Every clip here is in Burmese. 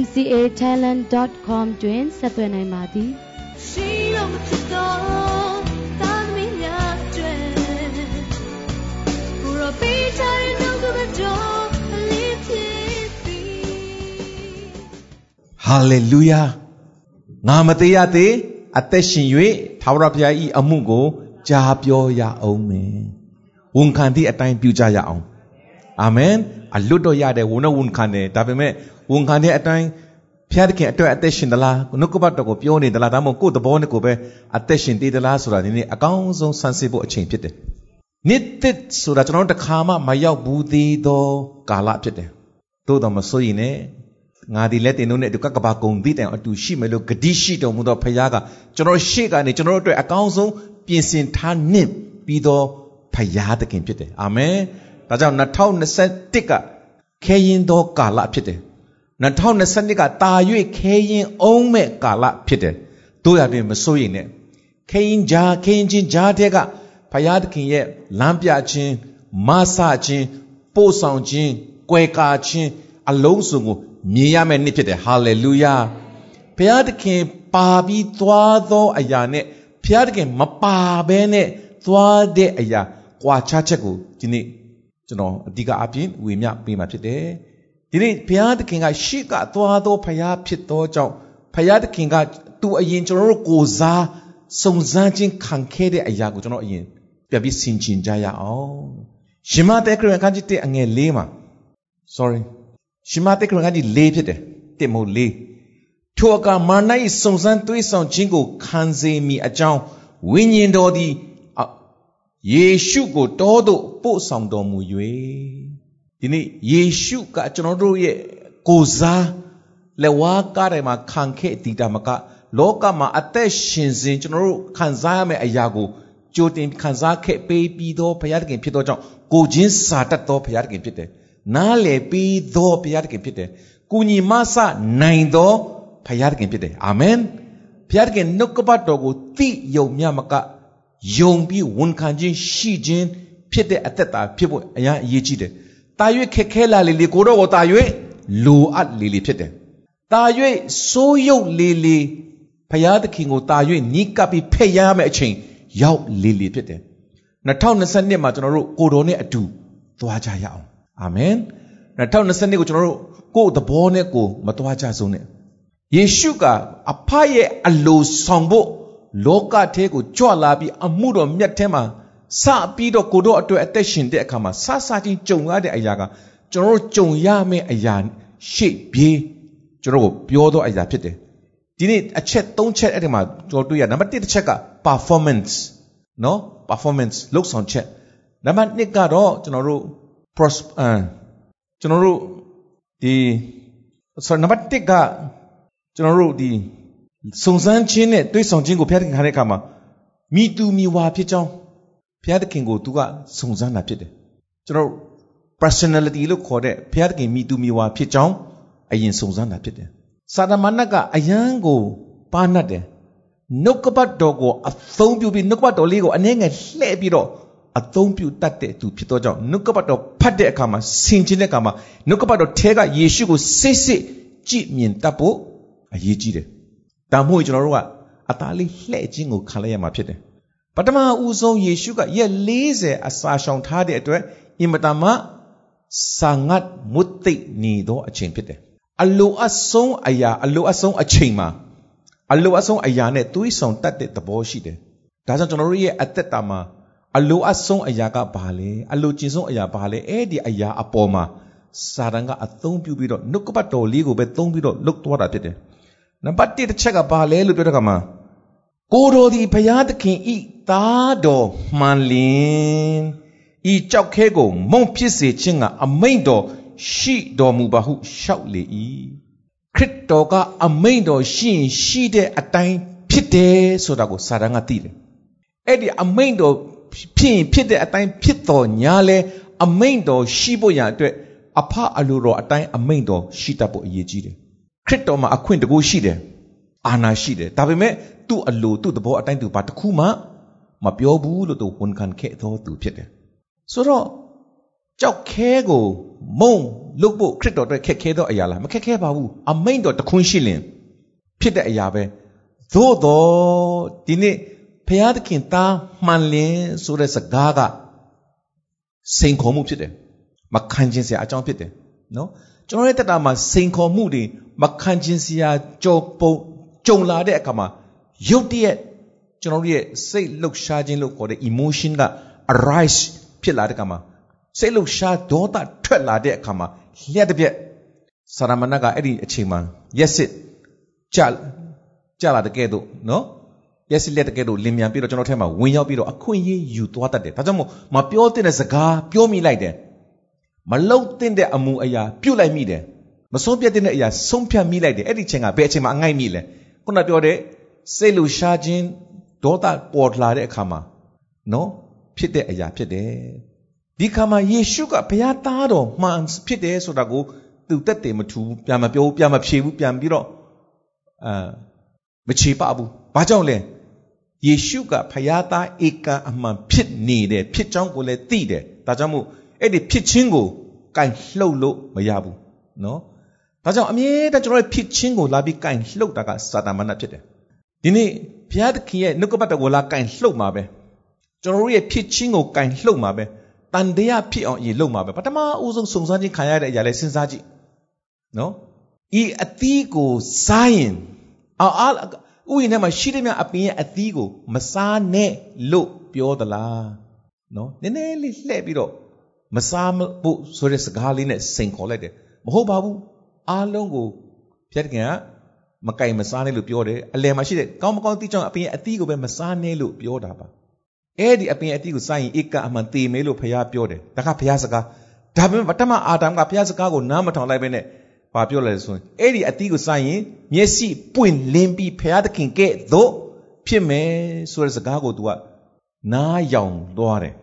mcatalent.com တွင်ဆက်သွယ်နိုင်ပါသည်ရှိတော်မဖြစ်တော်သာသမီများအတွင်ကိုရောပေးချင်တော့ကတော်အလေးဖြစ်ပြီဟာလေလုယာငါမသေးရသေးအသက်ရှင်၍ထာဝရဘုရား၏အမှုကိုကြားပြောရအောင်မယ်ဝန်ခံသည့်အတိုင်းပြုကြရအောင်အာမင်အလွတ်တော့ရတယ်ဝန်တော့ဝန်ခံတယ်ဒါပေမဲ့ ဝန်ခံတဲ့အတိုင်းဖျားသခင်အတွက်အသက်ရှင်သလားနှုတ်ကပတ်တော်ကိုပြောနေသလားဒါမှမဟုတ်ကိုယ်သဘောနဲ့ကိုပဲအသက်ရှင်သေးသလားဆိုတာဒီနေ့အကောင်းဆုံးဆန်းစစ်ဖို့အချိန်ဖြစ်တယ်နှစ်သက်ဆိုတာကျွန်တော်တို့တစ်ခါမှမရောက်ဘူးသေးသောကာလဖြစ်တယ်သို့တော်မဆိုရင်လည်းငါဒီလက်တင်တို့နဲ့ဒီကကဘာကုံသီးတိုင်အတူရှိမယ်လို့ဂတိရှိတော်မူသောဖခင်ကကျွန်တော်ရှေ့ကနေကျွန်တော်တို့အတွက်အကောင်းဆုံးပြင်ဆင်ထားနှင့်ပြီးသောဖခင်သခင်ဖြစ်တယ်အာမင်ဒါကြောင့်2021ကခဲရင်သောကာလဖြစ်တယ် 2022ကတာ၍ခဲရင်အောင်မဲ့ကာလဖြစ်တယ်တို့ရတွင်မစိုးရိမ်နဲ့ခဲရင်ဂျာခဲရင်ချင်းဂျာတဲ့ကဖယားသခင်ရဲ့လမ်းပြခြင်းမဆခြင်းပို့ဆောင်ခြင်းကွယ်ကာခြင်းအလုံးစုံကိုမြင်ရမယ့်နေ့ဖြစ်တယ်ဟာလေလုယာဘုရားသခင်ပါပြီးသွားသောအရာနဲ့ဘုရားသခင်မပါဘဲနဲ့သွားတဲ့အရာကွာခြားချက်ကိုဒီနေ့ကျွန်တော်အဓိကအပြင်ဝေမျှပေးမှာဖြစ်တယ် ဒီနေ့ဘုရားသခင်ကရှေ့ကသွားသောဘုရားဖြစ်သောကြောင့်ဘုရားသခင်ကသူအရင်ကျွန်တော်တို့ကိုစားစုံစမ်းခြင်းခံခဲ့တဲ့အရာကိုကျွန်တော်အရင်ပြပြီးဆင်ခြင်ကြရအောင်ရှင်မသက်ခရစ်အခန်းကြီး1အငယ်၄မှာ sorry ရှင်မသက်ခရစ်အခန်းကြီး၄ဖြစ်တယ်1မဟုတ်၄ထိုအခါမာန၏စုံစမ်းတွေးဆောင်ခြင်းကိုခံစေမိအကြောင်းဝိညာဉ်တော်သည်ယေရှုကိုတောသို့ပို့ဆောင်တော်မူ၍ ဒီနေ့ယေရှုကကျွန်တော်တို့ရဲ့ကိုစားလက်ဝါးကားထဲမှာခံခဲ့တည်တာမကလောကမှာအသက်ရှင်စဉ်ကျွန်တော်တို့ခံစားရမယ့်အရာကိုကြိုတင်ခံစားခဲ့ပေးပြီးသောဘုရားသခင်ဖြစ်သောကြောင့်ကိုချင်းစာတတ်သောဘုရားသခင်ဖြစ်တယ်။နားလည်ပြီးသောဘုရားသခင်ဖြစ်တယ်။ကုညီမဆနိုင်သောဘုရားသခင်ဖြစ်တယ်။အာမင်။ဘုရားသခင်နှုတ်ကပတ်တော်ကိုသိယုံမြမကယုံပြီးဝန်ခံခြင်းရှိခြင်းဖြစ်တဲ့အသက်တာဖြစ်ဖို့အရင်အရေးကြီးတယ်။ တာ၍ခက်ခဲလာလေလေကိုတော့ကိုတာ၍လိုအပ်လေလေဖြစ်တယ်။တာ၍စိုးရုပ်လေလေဖရာသခင်ကိုတာ၍နီးကပ်ပြီးဖက်ရမယ့်အချိန်ရောက်လေလေဖြစ်တယ်။2022မှာကျွန်တော်တို့ကိုတော်နဲ့အတူသွားကြရအောင်။အာမင်။2022ကိုကျွန်တော်တို့ကိုယ်သဘောနဲ့ကိုမသွားကြဆုံးနဲ့။ယေရှုကအဖရဲ့အလိုဆောင်ဖို့လောကထဲကိုကြွလာပြီးအမှုတော်မြတ်ထဲမှာ စပြီးတော့ကိုတို့အတွက်အသက်ရှင်တဲ့အခါမှာစစချင်းကြုံရတဲ့အရာကကျွန်တော်တို့ကြုံရမယ့်အရာရှေ့ပြေးကျွန်တော်ကိုပြောတော့အရာဖြစ်တယ်ဒီနေ့အချက်၃ချက်အဲ့ဒီမှာကျွန်တော်တွေ့ရနံပါတ်၁တစ်ချက်က performance နော် performance လောက်ဆောင်ချက်နံပါတ်2ကတော့ကျွန်တော်တို့ prosper ကျွန်တော်တို့ဒီဆိုနံပါတ်1ကကျွန်တော်တို့ဒီစုံစမ်းခြင်းနဲ့တွေးဆောင်ခြင်းကိုဖျက်ခံတဲ့အခါမှာမိတူမိဝါဖြစ်ကြောင်း ဘုရားသခင်ကိုသူကစုံစမ်းတာဖြစ်တယ်ကျွန်တော် personality လို့ခေါ်တဲ့ဘုရားသခင်မိသူမိဝါဖြစ်ကြောင်းအရင်စုံစမ်းတာဖြစ်တယ်စာတမဏတ်ကအယံကိုပါနှတ်တယ်နှုတ်ကပတ်တော်ကိုအသုံးပြုပြီးနှုတ်ကပတ်တော်လေးကိုအနှဲငယ်လှည့်ပြီးတော့အသုံးပြုတတ်တဲ့သူဖြစ်သောကြောင့်နှုတ်ကပတ်တော်ဖတ်တဲ့အခါမှာဆင်ခြင်တဲ့အခါမှာနှုတ်ကပတ်တော်ထဲကယေရှုကိုစိတ်စိတ်ကြည့်မြင်တတ်ဖို့အရေးကြီးတယ်။ဒါမှမဟုတ်ကျွန်တော်တို့ကအသားလေးလှည့်ခြင်းကိုခံလိုက်ရမှာဖြစ်တယ် ပထမဦးဆုံးယေရှုကရက်40အစာရှောင်ထားတဲ့အတွက်အင်မတန်မှစာငတ်မွတ်သိပ်နေသောအချိန်ဖြစ်တယ်အလိုအဆုံးအရာအလိုအဆုံးအချိန်မှာအလိုအဆုံးအရာနဲ့သွေးဆောင်တတ်တဲ့သဘောရှိတယ်ဒါကြောင့်ကျွန်တော်တို့ရဲ့အသက်တာမှာအလိုအဆုံးအရာကဘာလဲအလိုကျင်ဆုံးအရာဘာလဲအဲ့ဒီအရာအပေါ်မှာစာတန်ကအသုံးပြုပြီးတော့နှုတ်ကပတ်တော်လေးကိုပဲသုံးပြီးတော့လုတ်သွားတာဖြစ်တယ်နံပါတ်1တစ်ချက်ကဘာလဲလို့ပြောတဲ့အခါမှာ ကိုတော်သည်ဘုရားသခင်ဤသားတော်မှန်လင်ဤကြောက်ခဲကိုမုံဖြစ်စေခြင်းကအမိန့်တော်ရှိတော်မူပါဟုရှောက်လေ၏ခခရစ်တော်ကအမိန့်တော်ရှိရင်ရှိတဲ့အတိုင်းဖြစ်တယ်ဆိုတာကိုစာတန်ကသိတယ်အဲ့ဒီအမိန့်တော်ဖြစ်ရင်ဖြစ်တဲ့အတိုင်းဖြစ်တော်ညာလဲအမိန့်တော်ရှိဖို့ရန်အတွက်အဖအလိုတော်အတိုင်းအမိန့်တော်ရှိတတ်ဖို့အရေးကြီးတယ်ခရစ်တော်မှာအခွင့်တကူရှိတယ်အာဏာရှိတယ်ဒါပေမဲ့ သူ့အလိုသူ့သဘောအတိုင်းသူဘာတစ်ခုမှမပြောဘူးလို့သူဝန်ခံခဲ့သောသူဖြစ်တယ်ဆိုတော့ကြောက်ခဲကိုမုံလုတ်ဖို့ခရစ်တော်အတွက်ခက်ခဲသောအရာလားမခက်ခဲပါဘူးအမိန့်တော်တခွန်းရှိလင်ဖြစ်တဲ့အရာပဲသို့တော့ဒီနေ့ဖျားသခင်သားမှန်လင်းဆိုတဲ့စကားကစိန်ခေါ်မှုဖြစ်တယ်မခံခြင်းစရာအကြောင်းဖြစ်တယ်နော်ကျွန်တော်ရဲ့တက်တာမှာစိန်ခေါ်မှုတွေမခံခြင်းစရာကြောပုံကြုံလာတဲ့အခါမှာ ရုတ်တရက်ကျွန်တော်ရဲ့စိတ်လှုပ်ရှားခြင်းလို့ခေါ်တဲ့ emotion က arise ဖြစ်လာတဲ့အခါမှာစိတ်လှုပ်ရှားဒေါသထွက်လာတဲ့အခါမှာလျှက်တစ်ပြက်ဆရာမဏတ်ကအဲ့ဒီအချိန်မှာရက်စစ်ကြကြလာတဲ့ကဲ့သို့နော်ရက်စစ်လက်တကဲ့သို့လင်မြန်ပြီးတော့ကျွန်တော်ထဲမှာဝင်ရောက်ပြီးတော့အခွင့်အရေးယူသွားတတ်တယ်ဒါကြောင့်မို့မပြောတဲ့စကားပြောမိလိုက်တယ်မလုံတဲ့အမှုအရာပြုတ်လိုက်မိတယ်မဆုံးပြတ်တဲ့အရာဆုံးဖြတ်မိလိုက်တယ်အဲ့ဒီချိန်ကဘယ်အချိန်မှာအငိုက်မိလဲခုနပြောတဲ့ စိတ်လူရှားခြင်းဒေါသပေါ်လာတဲ့အခါမှာနော်ဖြစ်တဲ့အရာဖြစ်တယ်ဒီခါမှာယေရှုကဘုရားသားတော်မှန်ဖြစ်တယ်ဆိုတာကိုသူတက်တယ်မထူဘူးပြန်မပြောဘူးပြန်မဖြေဘူးပြန်ပြီးတော့အာမချေပဘူးဘာကြောင့်လဲယေရှုကဘုရားသားဧကအမှန်ဖြစ်နေတယ်ဖြစ်ကြောင်းကိုလည်းသိတယ်ဒါကြောင့်မို့အဲ့ဒီဖြစ်ချင်းကိုကင်လှုပ်လို့မရဘူးနော်ဒါကြောင့်အမြဲတမ်းကျွန်တော်ရဲ့ဖြစ်ချင်းကိုလာပြီးကင်လှုပ်တာကစာတမဏဖြစ်တယ် ဒီနေ့ဘုရားသခင်ရဲ့နှုတ်ကပတ်တော်ကိုလာကင်လှုပ်မှာပဲကျွန်တော်တို့ရဲ့ဖြစ်ချင်းကိုကင်လှုပ်မှာပဲတန်တရားဖြစ်အောင်အရင်လုပ်မှာပဲပထမအဦးဆုံးစုံစမ်းခြင်းခံရတဲ့အရာလဲစဉ်းစားကြည့်နော်ဤအသီးကိုစားရင်အာအာဥယျာဉ်ထဲမှာရှိတဲ့မြအပင်ရဲ့အသီးကိုမစားနဲ့လို့ပြောသလားနော်နည်းနည်းလေးလှည့်ပြီးတော့မစားဖို့ဆိုတဲ့စကားလေးနဲ့စိန်ခေါ်လိုက်တယ်မဟုတ်ပါဘူးအားလုံးကိုဖြတ်ကင်က မကင်မစားနဲ့လို့ပြောတယ်အလယ်မှာရှိတဲ့ကောင်းမကောင်းသိကြောင်အပင်ရဲ့အသီးကိုပဲမစားနဲ့လို့ပြောတာပါအဲ့ဒီအပင်အသီးကိုစိုက်ရင်ဧကအမှန်သေမယ်လို့ဖခင်ပြောတယ်ဒါကဖခင်စကားဒါပေမဲ့ပထမအာဒမ်ကဖခင်စကားကိုနားမထောင်လိုက်ပဲနဲ့ဘာပြောလဲဆိုရင်အဲ့ဒီအသီးကိုစိုက်ရင်မျက်စိပွင့်လင်းပြီးဖခင်သခင်ကဲ့သို့ဖြစ်မယ်ဆိုတဲ့စကားကို तू ကနားယောင်သွားတယ်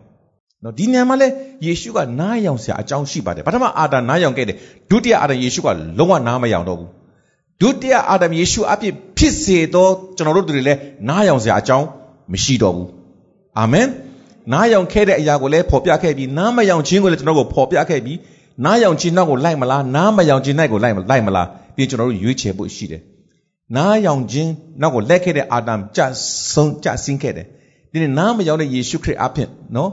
နော်ဒီနေရာမှာလဲယေရှုကနားယောင်စရာအကြောင်းရှိပါတယ်ပထမအာဒမ်နားယောင်ခဲ့တယ်ဒုတိယအာဒမ်ယေရှုကလုံးဝနားမယောင်တော့ဘူး ဒုတိယအာဒမ်ယေရှုအပြစ်ဖြစ်စေသောကျွန်တော်တို့တွေလည်းနားယောင်စရာအကြောင်းမရှိတော့ဘူးအာမင်နားယောင်ခဲ့တဲ့အရာကိုလည်းဖော်ပြခဲ့ပြီးနားမယောင်ခြင်းကိုလည်းကျွန်တော်တို့ဖော်ပြခဲ့ပြီးနားယောင်ခြင်းနောက်ကိုလိုက်မလားနားမယောင်ခြင်းနောက်ကိုလိုက်လိုက်မလားပြီးကျွန်တော်တို့ရွေးချယ်ဖို့ရှိတယ်နားယောင်ခြင်းနောက်ကိုလက်ခဲ့တဲ့အာဒမ်ကြဆုံးကြဆင်းခဲ့တယ်ဒီနေ့နားမယောင်တဲ့ယေရှုခရစ်အဖြစ်နော်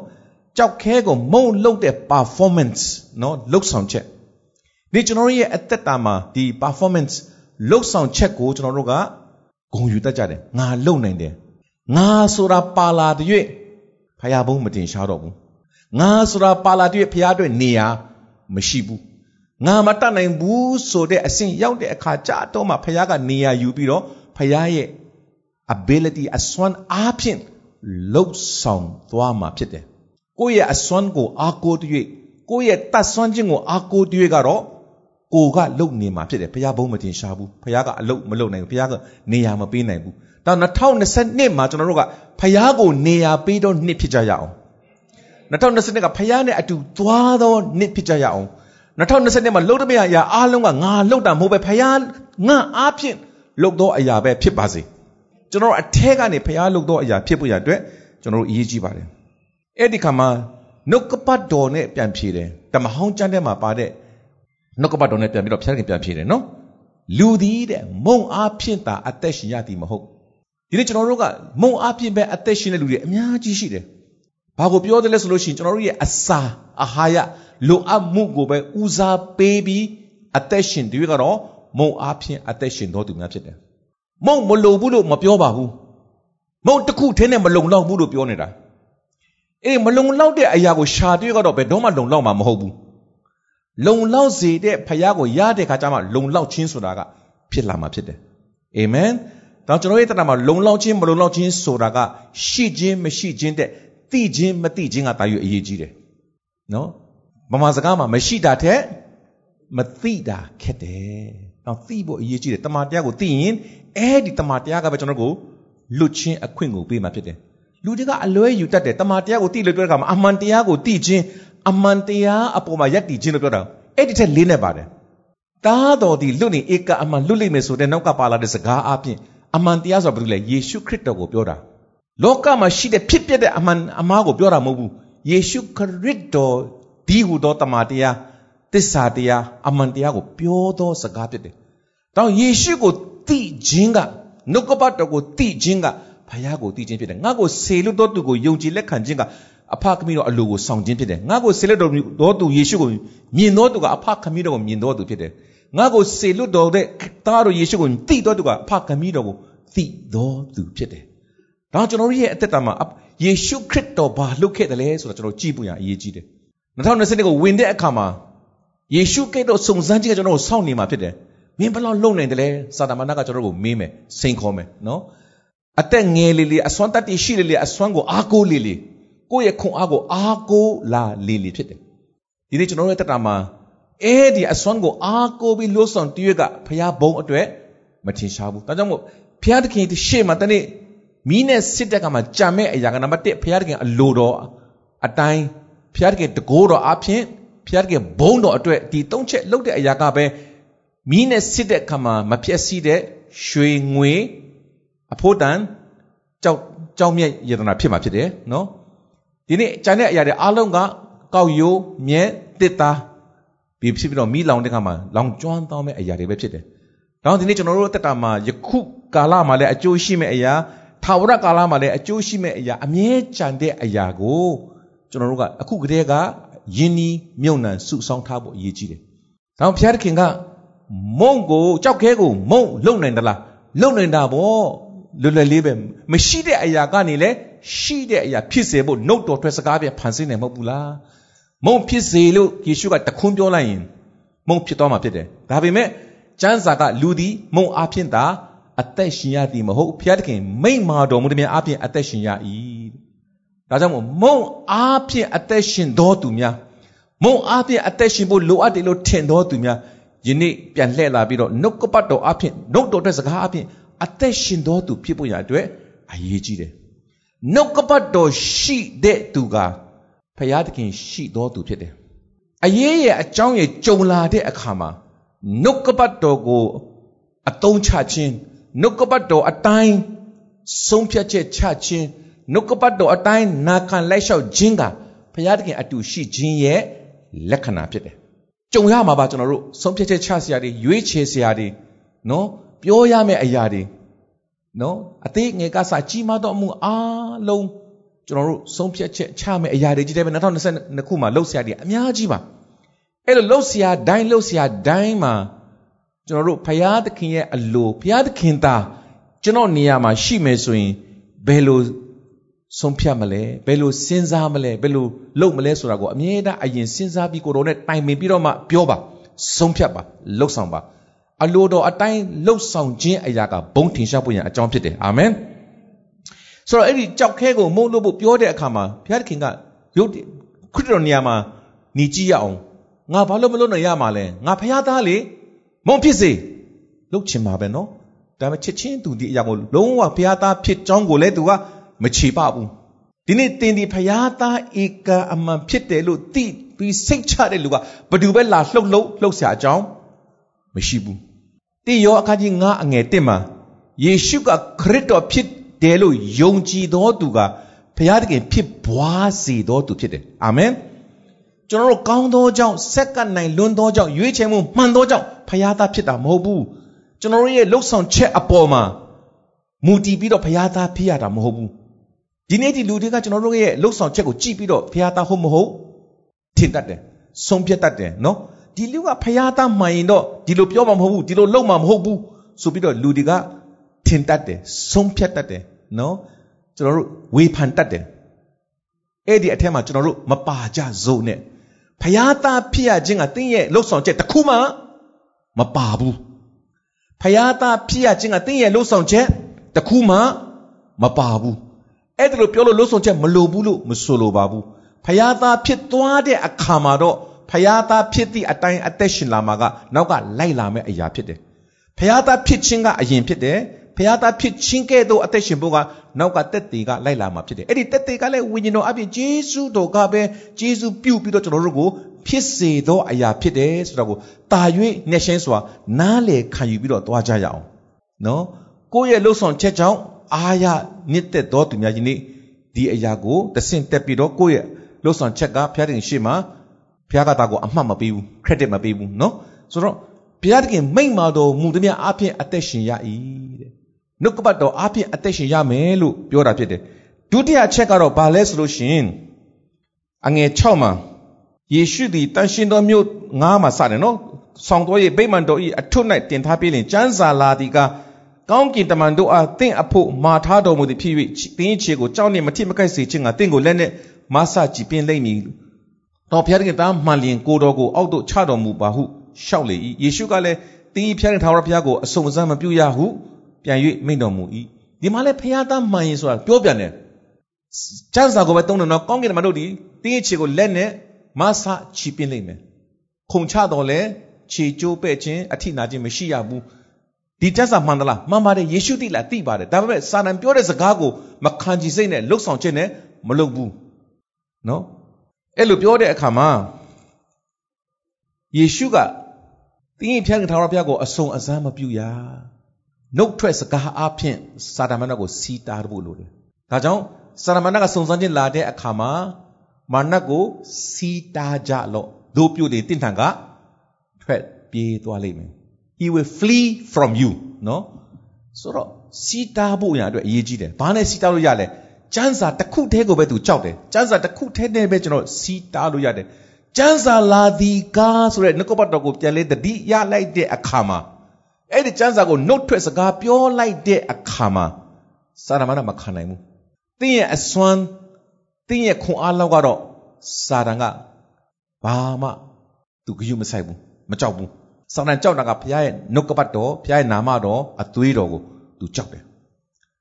ကြောက်ခဲကိုမုံလုတ်တဲ့ performance နော်လုတ်ဆောင်ချက်ဒီကျွန်တော်ရဲ့အသက်တာမှာဒီ performance လုတ်ဆောင်ချက်ကိုကျွန်တော်တို့ကဂုဏ်ယူတတ်ကြတယ်ငါလုံနိုင်တယ်ငါဆိုတာပါလာတဲ့၍ဖယားဘုံမတင်ရှားတော့ဘူးငါဆိုတာပါလာတဲ့ဖယားအတွက်နေရာမရှိဘူးငါမတတ်နိုင်ဘူးဆိုတဲ့အဆင့်ရောက်တဲ့အခါကြာတော့မှဖယားကနေရာယူပြီးတော့ဖယားရဲ့ ability အစွမ်းအားဖြင့်လှုပ်ဆောင်သွားမှာဖြစ်တယ်ကိုယ့်ရဲ့အစွမ်းကိုအားကိုးတ၍ကိုယ့်ရဲ့တတ်စွမ်းခြင်းကိုအားကိုးတ၍ကတော့ ကိုကလုံနေမှာဖြစ်တယ်ဘုရားဘုံမတင်ရှားဘူးဘုရားကအလုတ်မလုံနိုင်ဘူးဘုရားကနေရာမပေးနိုင်ဘူးဒါ2022မှာကျွန်တော်တို့ကဖယားကိုနေရာပေးတော့နှစ်ဖြစ်ကြရအောင်2022ကဖယားနဲ့အတူသွားတော့နှစ်ဖြစ်ကြရအောင်2022မှာလှုပ်တဲ့အရာအားလုံးကငါလှုပ်တာမဟုတ်ပဲဖယားငါအားဖြင့်လှုပ်တော့အရာပဲဖြစ်ပါစေကျွန်တော်အထက်ကနေဖယားလှုပ်တော့အရာဖြစ်ဖို့ရအတွက်ကျွန်တော်တို့အရေးကြီးပါတယ်အဲ့ဒီခါမှာနှုတ်ကပတ်တော်နဲ့ပြန်ဖြေတယ်တမဟောင်းကျမ်းထဲမှာပါတဲ့ နှုတ်ကပတ်တော်နဲ့ပြန်ပြီးတော့ဖျားခင်ပြန်ဖြေတယ်နော်လူသည်တဲ့မုံအားဖြင့်သာအသက်ရှင်ရသည်မဟုတ်ဒီနေ့ကျွန်တော်တို့ကမုံအပြည့်ပဲအသက်ရှင်တဲ့လူတွေအများကြီးရှိတယ်။ဘာကိုပြောတယ်လဲဆိုလို့ရှိရင်ကျွန်တော်တို့ရဲ့အစာအာဟာရလိုအပ်မှုကိုပဲဦးစားပေးပြီးအသက်ရှင်တွေကတော့မုံအပြည့်အသက်ရှင်တော်သူများဖြစ်တယ်။မုံမလုံဘူးလို့မပြောပါဘူး။မုံတစ်ခုထင်းနဲ့မလုံလောက်ဘူးလို့ပြောနေတာ။အေးမလုံလောက်တဲ့အရာကိုရှာတွေ့ကတော့ဘယ်တော့မှလုံလောက်မှာမဟုတ်ဘူး။ လုံလောက်စေတဲ့ဖခင်ကိုရတဲ့ခါကျမှလုံလောက်ခြင်းဆိုတာကဖြစ်လာမှာဖြစ်တယ်။အာမင်။ဒါကျွန်တော်ရဲ့တဏ္ဍာမှာလုံလောက်ခြင်းမလုံလောက်ခြင်းဆိုတာကရှိခြင်းမရှိခြင်းတဲ့သိခြင်းမသိခြင်းကတာယူအရေးကြီးတယ်နော်ဗမာစကားမှာမရှိတာထက်မသိတာခက်တယ်တော့သိဖို့အရေးကြီးတယ်တမန်တရားကိုသိရင်အဲ့ဒီတမန်တရားကပဲကျွန်တော်တို့ကိုလွတ်ချင်းအခွင့်ကိုပေးမှာဖြစ်တယ်လူတွေကအလွဲယူတတ်တယ်တမန်တရားကိုသိလို့ပြောတဲ့အခါမှာအမှန်တရားကိုသိခြင်း အမှန်တရားအပေါ်မှာယက်တည်ခြင်းလို့ပြောတာအဲ့ဒီထက်လေးနေပါတယ်တားတော်ဒီလွတ်နေဧကအမှန်လွတ်လိမ့်မယ်ဆိုတဲ့နောက်ကပါလာတဲ့စကားအပြင်အမှန်တရားဆိုတာဘာလို့လဲယေရှုခရစ်တော်ကိုပြောတာလောကမှာရှိတဲ့ဖြစ်ပျက်တဲ့အမှန်အမှားကိုပြောတာမဟုတ်ဘူးယေရှုခရစ်တော်ဒီဟူသောတမန်တရားသစ္စာတရားအမှန်တရားကိုပြောသောစကားဖြစ်တယ်။တောင်းယေရှုကိုသိခြင်းကနှုတ်ကပတ်တော်ကိုသိခြင်းကဘုရားကိုသိခြင်းဖြစ်တယ်။ငါ့ကိုစေလွတ်တော်သူကိုယုံကြည်လက်ခံခြင်းက အဖခမည်းတော်အလိုကိုဆောင်ခြင်းဖြစ်တယ်။ငါ့ကိုစေလွတ်တော်သူယေရှုကိုမြင်တော်သူကအဖခမည်းတော်ကိုမြင်တော်သူဖြစ်တယ်။ငါ့ကိုစေလွတ်တော်တဲ့သားတော်ယေရှုကိုသိတော်သူကအဖခမည်းတော်ကိုသိတော်သူဖြစ်တယ်။ဒါကျွန်တော်ရဲ့အသက်တာမှာယေရှုခရစ်တော်ဘာလုပ်ခဲ့တယ်လဲဆိုတာကျွန်တော်ကြည့်ဖို့ရအရေးကြီးတယ်။2020ကိုဝင်တဲ့အခါမှာယေရှုကိတော်စုံစမ်းခြင်းကကျွန်တော်ကိုစောင့်နေမှာဖြစ်တယ်။မင်းဘယ်လောက်လုံနိုင်တယ်လဲစာတမန်ကကျွန်တော်ကိုမေးမယ်စိန်ခေါ်မယ်နော်။အသက်ငယ်လေးလေးအစွမ်းတတ္တိရှိလေးလေးအစွမ်းကိုအားကိုးလေးလေး ကိုယ့်ရဲ့ခွန်အားကိုအားကိုးလာလေးလေးဖြစ်တယ်။ဒီနေ့ကျွန်တော်ရဲ့တက်တာမှာအဲ့ဒီအစွမ်းကိုအားကိုးပြီးလို့ဆောင်တရွက်ကဖျားဘုံအတွက်မထင်ရှားဘူး။ဒါကြောင့်မို့ဖျားသခင်ဒီရှေ့မှာတနေ့မီးနဲ့စစ်တဲ့ကမှာကြံမဲ့အရာကနံပါတ်1ဖျားသခင်အလိုတော်အတိုင်းဖျားသခင်တကိုးတော်အဖြစ်ဖျားတကယ်ဘုံတော်အတွက်ဒီသုံးချက်လုပ်တဲ့အရာကပဲမီးနဲ့စစ်တဲ့အခါမှာမပြည့်စည်တဲ့ရွှေငွေအဖို့တန်ကြောက်ကြောက်မြက်ယတနာဖြစ်မှာဖြစ်တယ်နော် ဒီနေ့ကျန်တဲ့အရာတွေအားလုံးကကောက်ရိုးမြက်တစ်သားပြီးဖြစ်ပြီးတော့မီးလောင်တဲ့အခါမှာလောင်ကျွမ်းသွားမဲ့အရာတွေပဲဖြစ်တယ်။ဒါကြောင့်ဒီနေ့ကျွန်တော်တို့အသက်တာမှာယခုကာလမှာလည်းအကျိုးရှိမဲ့အရာထာဝရကာလမှာလည်းအကျိုးရှိမဲ့အရာအမြဲကြံတဲ့အရာကိုကျွန်တော်တို့ကအခုကတည်းကယင်းနီးမြုံနှံစုဆောင်းထားဖို့အရေးကြီးတယ်။ဒါကြောင့်ဘုရားသခင်ကမုံကိုကြောက်ခဲကိုမုံလုံနိုင်သလားလုံနိုင်တာပေါ့ လွယ်လွယ်လေးပဲမရှိတဲ့အရာကနေလည်းရှိတဲ့အရာဖြစ်စေဖို့နှုတ်တော်ထွက်စကားပြဖန်ဆင်းနေမဟုတ်ဘူးလားမုံဖြစ်စေလို့ယေရှုကတခွန်းပြောလိုက်ရင်မုံဖြစ်သွားမှာဖြစ်တယ်ဒါပေမဲ့ကျမ်းစာကလူသည်မုံအဖြစ်သာအသက်ရှင်ရသည်မဟုတ်ဘုရားသခင်မိန့်မာတော်မူသည်များအဖြစ်အသက်ရှင်ရ၏ဒါကြောင့်မို့မုံအားဖြင့်အသက်ရှင်တော်သူများမုံအားဖြင့်အသက်ရှင်ဖို့လိုအပ်တယ်လို့ထင်တော်သူများယနေ့ပြန်လှည့်လာပြီးတော့နှုတ်ကပတ်တော်အဖြစ်နှုတ်တော်တဲ့စကားအဖြစ် အသက်ရှင်တော်သူဖြစ်ဖို့ရအတွက်အရေးကြီးတယ်နှုတ်ကပတ်တော်ရှိတဲ့သူကဖရာသခင်ရှိတော်သူဖြစ်တယ်အရေးရဲ့အကြောင်းရဲ့ကြုံလာတဲ့အခါမှာနှုတ်ကပတ်တော်ကိုအသုံးချခြင်းနှုတ်ကပတ်တော်အတိုင်းဆုံးဖြတ်ချက်ချခြင်းနှုတ်ကပတ်တော်အတိုင်းနာခံလိုက်လျှောက်ခြင်းကဘုရားသခင်အတူရှိခြင်းရဲ့လက္ခဏာဖြစ်တယ်။ကြုံရမှာပါကျွန်တော်တို့ဆုံးဖြတ်ချက်ချစရာတွေရွေးချယ်စရာတွေနော် ပြောရမယ့်အရာတွေနော်အသေးငယ်ကစကြီးမားသောအမှုအားလုံးကျွန်တော်တို့ဆုံးဖြတ်ချက်ချမယ့်အရာတွေကြီးတယ်ပဲ2022ခုမှာလှုပ်ရှားတွေအများကြီးပါအဲ့လိုလှုပ်ရှားတိုင်းလှုပ်ရှားတိုင်းမှာကျွန်တော်တို့ဘုရားသခင်ရဲ့အလိုဘုရားသခင်သာကျွန်တော်နေရာမှာရှိမယ်ဆိုရင်ဘယ်လိုဆုံးဖြတ်မလဲဘယ်လိုစဉ်းစားမလဲဘယ်လိုလုပ်မလဲဆိုတာကိုအမြဲတမ်းအရင်စဉ်းစားပြီးကိုယ်တော်နဲ့တိုင်ပင်ပြီးတော့မှပြောပါဆုံးဖြတ်ပါလှုပ်ဆောင်ပါ အလိုတော်အတိုင်းလှုပ်ဆောင်ခြင်းအရာကဘုံထင်ရှားဖို့ရန်အကြောင်းဖြစ်တယ်အာမင်ဆိုတော့အဲ့ဒီကြောက်ခဲကိုမုန်းလို့ဖို့ပြောတဲ့အခါမှာဘုရားသခင်ကရုပ်ခရစ်တော်နေရာမှာညီကြည့်ရအောင်ငါဘာလို့မလုပ်နိုင်ရမှာလဲငါဖရားသားလေမုံဖြစ်စေလှုပ်ချင်ပါပဲနော်ဒါပေမဲ့ချစ်ချင်းသူဒီအရာကိုလုံးဝဖရားသားဖြစ်ကြောင်းကိုလည်းသူကမချေပဘူးဒီနေ့တင်ဒီဖရာသားဧကအမှန်ဖြစ်တယ်လို့သိပြီးစိတ်ချတဲ့လူကဘယ်သူပဲလာလှုပ်လှုပ်လှုပ်ရှားအကြောင်းမရှိဘူး တိယောအခါကြီးငါအငယ်တစ်မှာယေရှုကခရစ်တော်ဖြစ်တယ်လို့ယုံကြည်တော်သူကဘုရားသခင်ဖြစ်ပွားစေတော်သူဖြစ်တယ်အာမင်ကျွန်တော်တို့ကောင်းသောကြောင့်ဆက်ကနိုင်လွန်းသောကြောင့်ရွေးချယ်မှုမှန်သောကြောင့်ဘုရားသားဖြစ်တာမဟုတ်ဘူးကျွန်တော်တို့ရဲ့လှုပ်ဆောင်ချက်အပေါ်မှာမူတည်ပြီးတော့ဘုရားသားဖြစ်ရတာမဟုတ်ဘူးဒီနေ့ဒီလူတွေကကျွန်တော်တို့ရဲ့လှုပ်ဆောင်ချက်ကိုကြည့်ပြီးတော့ဘုရားသားဟုတ်မဟုတ်ထင်တတ်တယ်ဆုံးဖြတ်တတ်တယ်နော် ဒီလူကဘုရားသားမှန်ရင်တော့ဒီလိုပြောမှာမဟုတ်ဘူးဒီလိုလုပ်မှာမဟုတ်ဘူးဆိုပြီးတော့လူတွေကထင်တတ်တယ်ဆုံးဖြတ်တတ်တယ်နော်ကျွန်တော်တို့ဝေဖန်တတ်တယ်အဲ့ဒီအထက်မှာကျွန်တော်တို့မပါကြစို့နဲ့ဘုရားသားဖြစ်ရခြင်းကတင်းရဲ့လှုပ်ဆောင်ချက်တစ်ခုမှမပါဘူးဖယားသားဖြစ်ရခြင်းကတင်းရဲ့လှုပ်ဆောင်ချက်တစ်ခုမှမပါဘူးအဲ့ဒါလို့ပြောလို့လှုပ်ဆောင်ချက်မလိုဘူးလို့မဆိုလိုပါဘူးဖယားသားဖြစ်သွားတဲ့အခါမှာတော့ ဖယားသားဖြစ်သည့်အတိုင်းအသက်ရှင်လာမှာကနောက်ကလိုက်လာမယ့်အရာဖြစ်တယ်ဖျားသားဖြစ်ခြင်းကအရင်ဖြစ်တယ်ဖျားသားဖြစ်ခြင်းကဲ့သို့အသက်ရှင်ဖို့ကနောက်ကတက်သေးကလိုက်လာမှာဖြစ်တယ်အဲ့ဒီတက်သေးကလည်းဝိညာဉ်တော်အပြင်ဂျေစုတော်ကပဲဂျေစုပြုတ်ပြီးတော့ကျွန်တော်တို့ကိုဖြစ်စေသောအရာဖြစ်တယ်ဆိုတော့ကိုတာ၍နှက်ရှင်းစွာနားလေခံယူပြီးတော့သွားကြရအောင်နော်ကိုယ့်ရဲ့လှုပ်ဆောင်ချက်ကြောင့်အာရနစ်သက်သောသူများကြီးနေ့ဒီအရာကိုတဆင့်တက်ပြီးတော့ကိုယ့်ရဲ့လှုပ်ဆောင်ချက်ကဖျားတင်ရှိမှ ဖျားကတာကိုအမှတ်မပေးဘူး credit မပေးဘူးနော်ဆိုတော့ဘုရားသခင်မိန့်မာတော်မူသည်များအပြင်အသက်ရှင်ရ၏တဲ့နှုတ်ကပတ်တော်အပြင်အသက်ရှင်ရမယ်လို့ပြောတာဖြစ်တယ်ဒုတိယအချက်ကတော့ဘာလဲဆိုလို့ရှင်အငယ်6မှာယေရှုသည်တန်ရှင်တော်မြို့ငါးမှာစတယ်နော်ဆောင်တော်ရဲ့ဗိမာန်တော်၏အထွတ်၌တင်ထားပြီးလင်ကျမ်းစာလာသည်ကကောင်းကင်တမန်တို့အားတင့်အဖို့မာထားတော်မူသည်ဖြစ်၍တင်းချေကိုကြောက်နှင့်မထိမကိုက်စေခြင်းကတင့်ကိုလက်နဲ့မဆကြည်ပင်လိမ့်မည် တော်ဘုရားသခင်သားမှန်လျင်ကိုတော်ကိုအောက်သို့ချတော်မူပါဟုရှောက်လေ၏ယေရှုကလည်းတင်းဤဖျားတဲ့ထာဝရဘုရားကိုအစုံအစမ်းမပြုရဟုပြန်၍မိန့်တော်မူ၏ဒီမှာလည်းဖျားသားမှန်ရင်ဆိုတာပြောပြန်တယ်ကျမ်းစာကိုပဲသုံးတယ်နော်ကောင်းကင်တမန်တို့ဒီတင်းရဲ့ခြေကိုလက်နဲ့မဆချီပင်းလိမ့်မယ်ခုံချတော်လဲခြေကျိုးပဲ့ခြင်းအထိနာခြင်းမရှိရဘူးဒီကျမ်းစာမှန်သလားမှန်ပါတယ်ယေရှုသိလားသိပါတယ်ဒါပေမဲ့စာတန်ပြောတဲ့စကားကိုမခံကြည်စိတ်နဲ့လှုပ်ဆောင်ခြင်းနဲ့မလုပ်ဘူးနော် အဲ့လိုပြောတဲ့အခါမှာယေရှုကတင်းရင်ဖျားခင်ထာဝရဘုရားကိုအစုံအစမ်းမပြုရနှုတ်ထွက်စကားအဖြစ်စာတမဏေကိုစီးတားဖို့လိုတယ်ဒါကြောင့်စာတမဏေကစုံစမ်းခြင်းလာတဲ့အခါမှာမာနကိုစီးတားကြလို့တို့ပြုတယ်တင့်ထန်ကထွက်ပြေးသွားလိမ့်မယ် he will flee from you နော်ဆိုတော့စီးတားဖို့ရအတွက်အရေးကြီးတယ်ဘာနဲ့စီးတားလို့ရလဲ ကျမ်းစာတစ်ခုတည်းကိုပဲသူကြောက်တယ်ကျမ်းစာတစ်ခုတည်းနဲ့ပဲကျွန်တော်စီးတားလို့ရတယ်ကျမ်းစာလာသည်ကားဆိုတဲ့နှုတ်ကပတ်တော်ကိုပြန်လဲတတိရလိုက်တဲ့အခါမှာအဲ့ဒီကျမ်းစာကိုနှုတ်ထွက်စကားပြောလိုက်တဲ့အခါမှာစာရမဏမခံနိုင်ဘူး။တင်းရဲ့အစွမ်းတင်းရဲ့ခွန်အားလောက်ကတော့စာတန်ကဘာမှသူဂရုမစိုက်ဘူးမကြောက်ဘူး။စာတန်ကြောက်တာကဘုရားရဲ့နှုတ်ကပတ်တော်ဘုရားရဲ့နာမတော်အသွေးတော်ကိုသူကြောက်တယ်။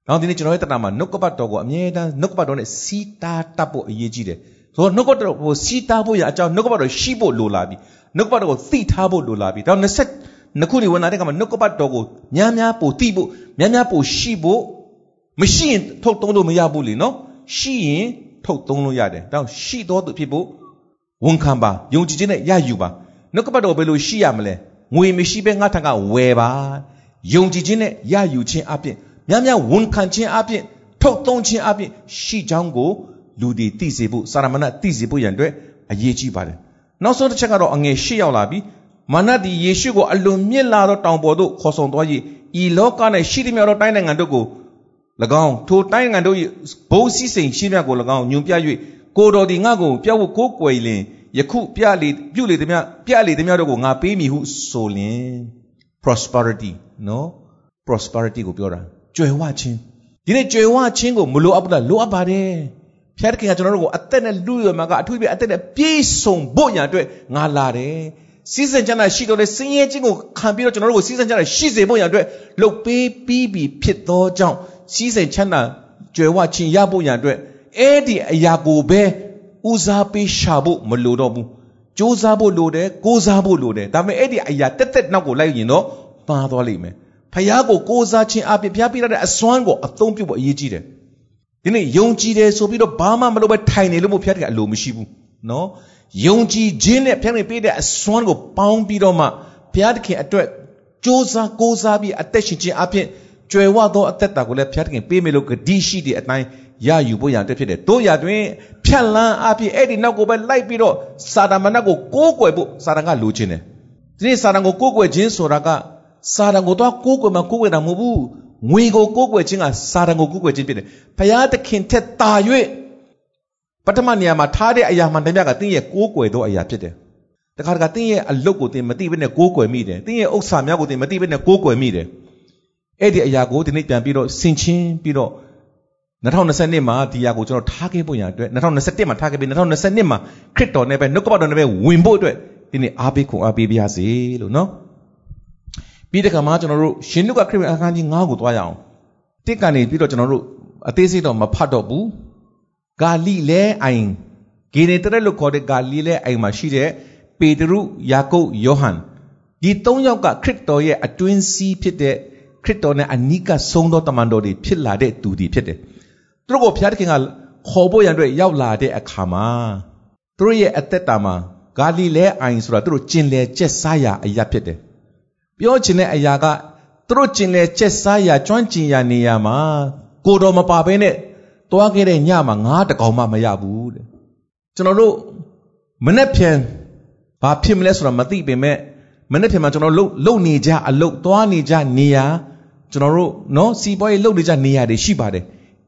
နောက်ဒီနေ့ကျွန်တော်ရဲ့တဏ္ဍာမှာနှုတ်ကပတ်တော်ကိုအမြဲတမ်းနှုတ်ကပတ်တော်နဲ့စီးတားတတ်ဖို့အရေးကြီးတယ်။ဆိုတော့နှုတ်ကပတ်တော်ကိုစီးတားဖို့ရအကြောင်းနှုတ်ကပတ်တော်ရှိဖို့လိုလာပြီ။နှုတ်ကပတ်တော်ကိုသိထားဖို့လိုလာပြီ။ဒါ20နှခုတွေဝင်လာတဲ့အခါမှာနှုတ်ကပတ်တော်ကိုများများပို့သိဖို့များများပို့ရှိဖို့မရှိရင်ထုတ်သုံးလို့မရဘူးလေနော်ရှိရင်ထုတ်သုံးလို့ရတယ်ဒါရှိတော်သူဖြစ်ဖို့ဝန်ခံပါယုံကြည်ခြင်းနဲ့ရယူပါနှုတ်ကပတ်တော်ဘယ်လိုရှိရမလဲငွေမရှိဘဲငါထံကဝယ်ပါယုံကြည်ခြင်းနဲ့ရယူခြင်းအပြင် များများဝန်ခံခြင်းအပြင်ထုတ်သုံးခြင်းအပြင်ရှိကြောင်းကိုလူတွေသိစေဖို့စာရမဏသိစေဖို့ရန်အတွက်အရေးကြီးပါတယ်နောက်ဆုံးတစ်ချက်ကတော့အငယ်၈ရောက်လာပြီမာနသည်ယေရှုကိုအလွန်မြင့်လာသောတောင်ပေါ်သို့ခေါ်ဆောင်သွား၍ဤလောက၌ရှိသမျှသောတိုင်းနိုင်ငံတို့ကို၎င်းထိုတိုင်းနိုင်ငံတို့၏ဘုံစည်းစိမ်ရှိမြတ်ကို၎င်းညွန်ပြ၍ကိုတော်သည်ငါ့ကိုပြောဖို့ကိုးကွယ်လင်ယခုပြလေပြုလေသမျှပြလေသမျှတို့ကိုငါပေးမည်ဟုဆိုလင် prosperity နော် prosperity ကိုပြောတာ ကြွယ်ဝခြင်းဒီနေ့ကြွယ်ဝခြင်းကိုမလိုအပ်ဘူးလားလိုအပ်ပါတယ်ဖျားတခင်ကကျွန်တော်တို့ကိုအသက်နဲ့လူရမှာကအထူးပြအသက်နဲ့ပြည့်စုံဖို့ရန်အတွက်ငါလာတယ်စီးစံချမ်းသာရှိတော်တဲ့စင်ရဲခြင်းကိုခံပြီးတော့ကျွန်တော်တို့ကိုစီးစံချမ်းသာရှိစေဖို့ရန်အတွက်လှုပ်ပေးပြီးပြီဖြစ်သောကြောင့်စီးစံချမ်းသာကြွယ်ဝခြင်းရဖို့ရန်အတွက်အဲ့ဒီအရာကိုပဲဦးစားပေးရှာဖို့မလိုတော့ဘူးစူးစမ်းဖို့လိုတယ်ကိုးစားဖို့လိုတယ်ဒါပေမဲ့အဲ့ဒီအရာတက်တက်နောက်ကိုလိုက်ရင်တော့မှားသွားလိမ့်မယ် ဖယားကိုကိုးစားခြင်းအပြင်ဖျားပြရတဲ့အစွမ်းကိုအသုံးပြုဖို့အရေးကြီးတယ်ဒီနေ့ယုံကြည်တယ်ဆိုပြီးတော့ဘာမှမလုပ်ပဲထိုင်နေလို့မဖျားတဲ့အလိုမရှိဘူးနော်ယုံကြည်ခြင်းနဲ့ဖျားနေပေးတဲ့အစွမ်းကိုပေါင်းပြီးတော့မှဘုရားသခင်အတွက်စ조사ကိုးစားပြီးအသက်ရှင်ခြင်းအပြင်ကြွယ်ဝသောအသက်တာကိုလည်းဘုရားသခင်ပေးမယ်လို့ဂတိရှိတဲ့အတိုင်းရယူဖို့ရန်အတွက်ဖြစ်တယ်တို့ရတွင်ဖြတ်လန်းအပြင်အဲ့ဒီနောက်ကိုပဲလိုက်ပြီးတော့စာတမဏတ်ကိုကိုးကွယ်ဖို့စာတန်ကလိုချင်တယ်ဒီနေ့စာတန်ကိုကိုးကွယ်ခြင်းဆိုတာက စာတန်ကိုတော့ကိုးကွယ်မှကိုးကွယ်တာမဟုတ်ဘူးငွေကိုကိုးကွယ်ခြင်းကစာတန်ကိုကိုးကွယ်ခြင်းဖြစ်တယ်ဘုရားသခင်ထက်တာ၍ပထမနေရာမှာထားတဲ့အရာမှန်တမျှကတင်းရဲ့ကိုးကွယ်သောအရာဖြစ်တယ်။တခါတခါတင်းရဲ့အလုတ်ကိုတင်းမသိဘဲနဲ့ကိုးကွယ်မိတယ်။တင်းရဲ့ဥစ္စာများကိုတင်းမသိဘဲနဲ့ကိုးကွယ်မိတယ်။အဲ့ဒီအရာကိုဒီနေ့ပြန်ပြီးတော့ဆင်ချင်းပြီးတော့2020မှာဒီအရာကိုကျွန်တော်ထားခဲ့ဖို့ရအတွက်2021မှာထားခဲ့ပြီး2022မှာခရစ်တော်နဲ့ပဲနှုတ်ကပတ်တော်နဲ့ပဲဝင်ဖို့အတွက်ဒီနေ့အားပေးခွန်အားပေးပါရစေလို့နော်။ ပြီးတဲ့ခါမှာကျွန်တော်တို့ရှင်လုကခရစ်ဝင်အခန်းကြီး9ကိုသွားရအောင်။တစ်ကနေပြီးတော့ကျွန်တော်တို့အသေးစိတ်တော့မဖတ်တော့ဘူး။ဂါလိလဲအိုင်ဂေနေတရက်လို့ခေါ်တဲ့ဂါလိလဲအိုင်မှာရှိတဲ့ပေတရုယာကုပ်ယောဟန်ဒီ၃ယောက်ကခရစ်တော်ရဲ့အတွင်းစည်းဖြစ်တဲ့ခရစ်တော်နဲ့အနိကဆုံးသောတမန်တော်တွေဖြစ်လာတဲ့သူတွေဖြစ်တယ်သူတို့ကိုဘုရားသခင်ကခေါ်ဖို့ရန်အတွက်ရောက်လာတဲ့အခါမှာသူတို့ရဲ့အသက်တာမှာဂါလိလဲအိုင်ဆိုတာသူတို့ကျင်လည်ကျက်စားရာအရာဖြစ်တယ် ပြောချင်တဲ့အရာကသူတို့ကျင်လည်ကျက်စားရာကျွမ်းကျင်ရာနေရာမှာကိုတော်မပါဘဲနဲ့တွားခဲ့တဲ့ညမှာငါးတကောင်မှမရဘူးတဲ့ကျွန်တော်တို့မနေ့ပြန်ဘာဖြစ်မလဲဆိုတာမသိပေမဲ့မနေ့ပြန်မှာကျွန်တော်လုံလုံနေကြအလုတ်သွားနေကြနေရာကျွန်တော်တို့နော်စီပွားရေးလုံနေကြနေရာတွေရှိပါတယ်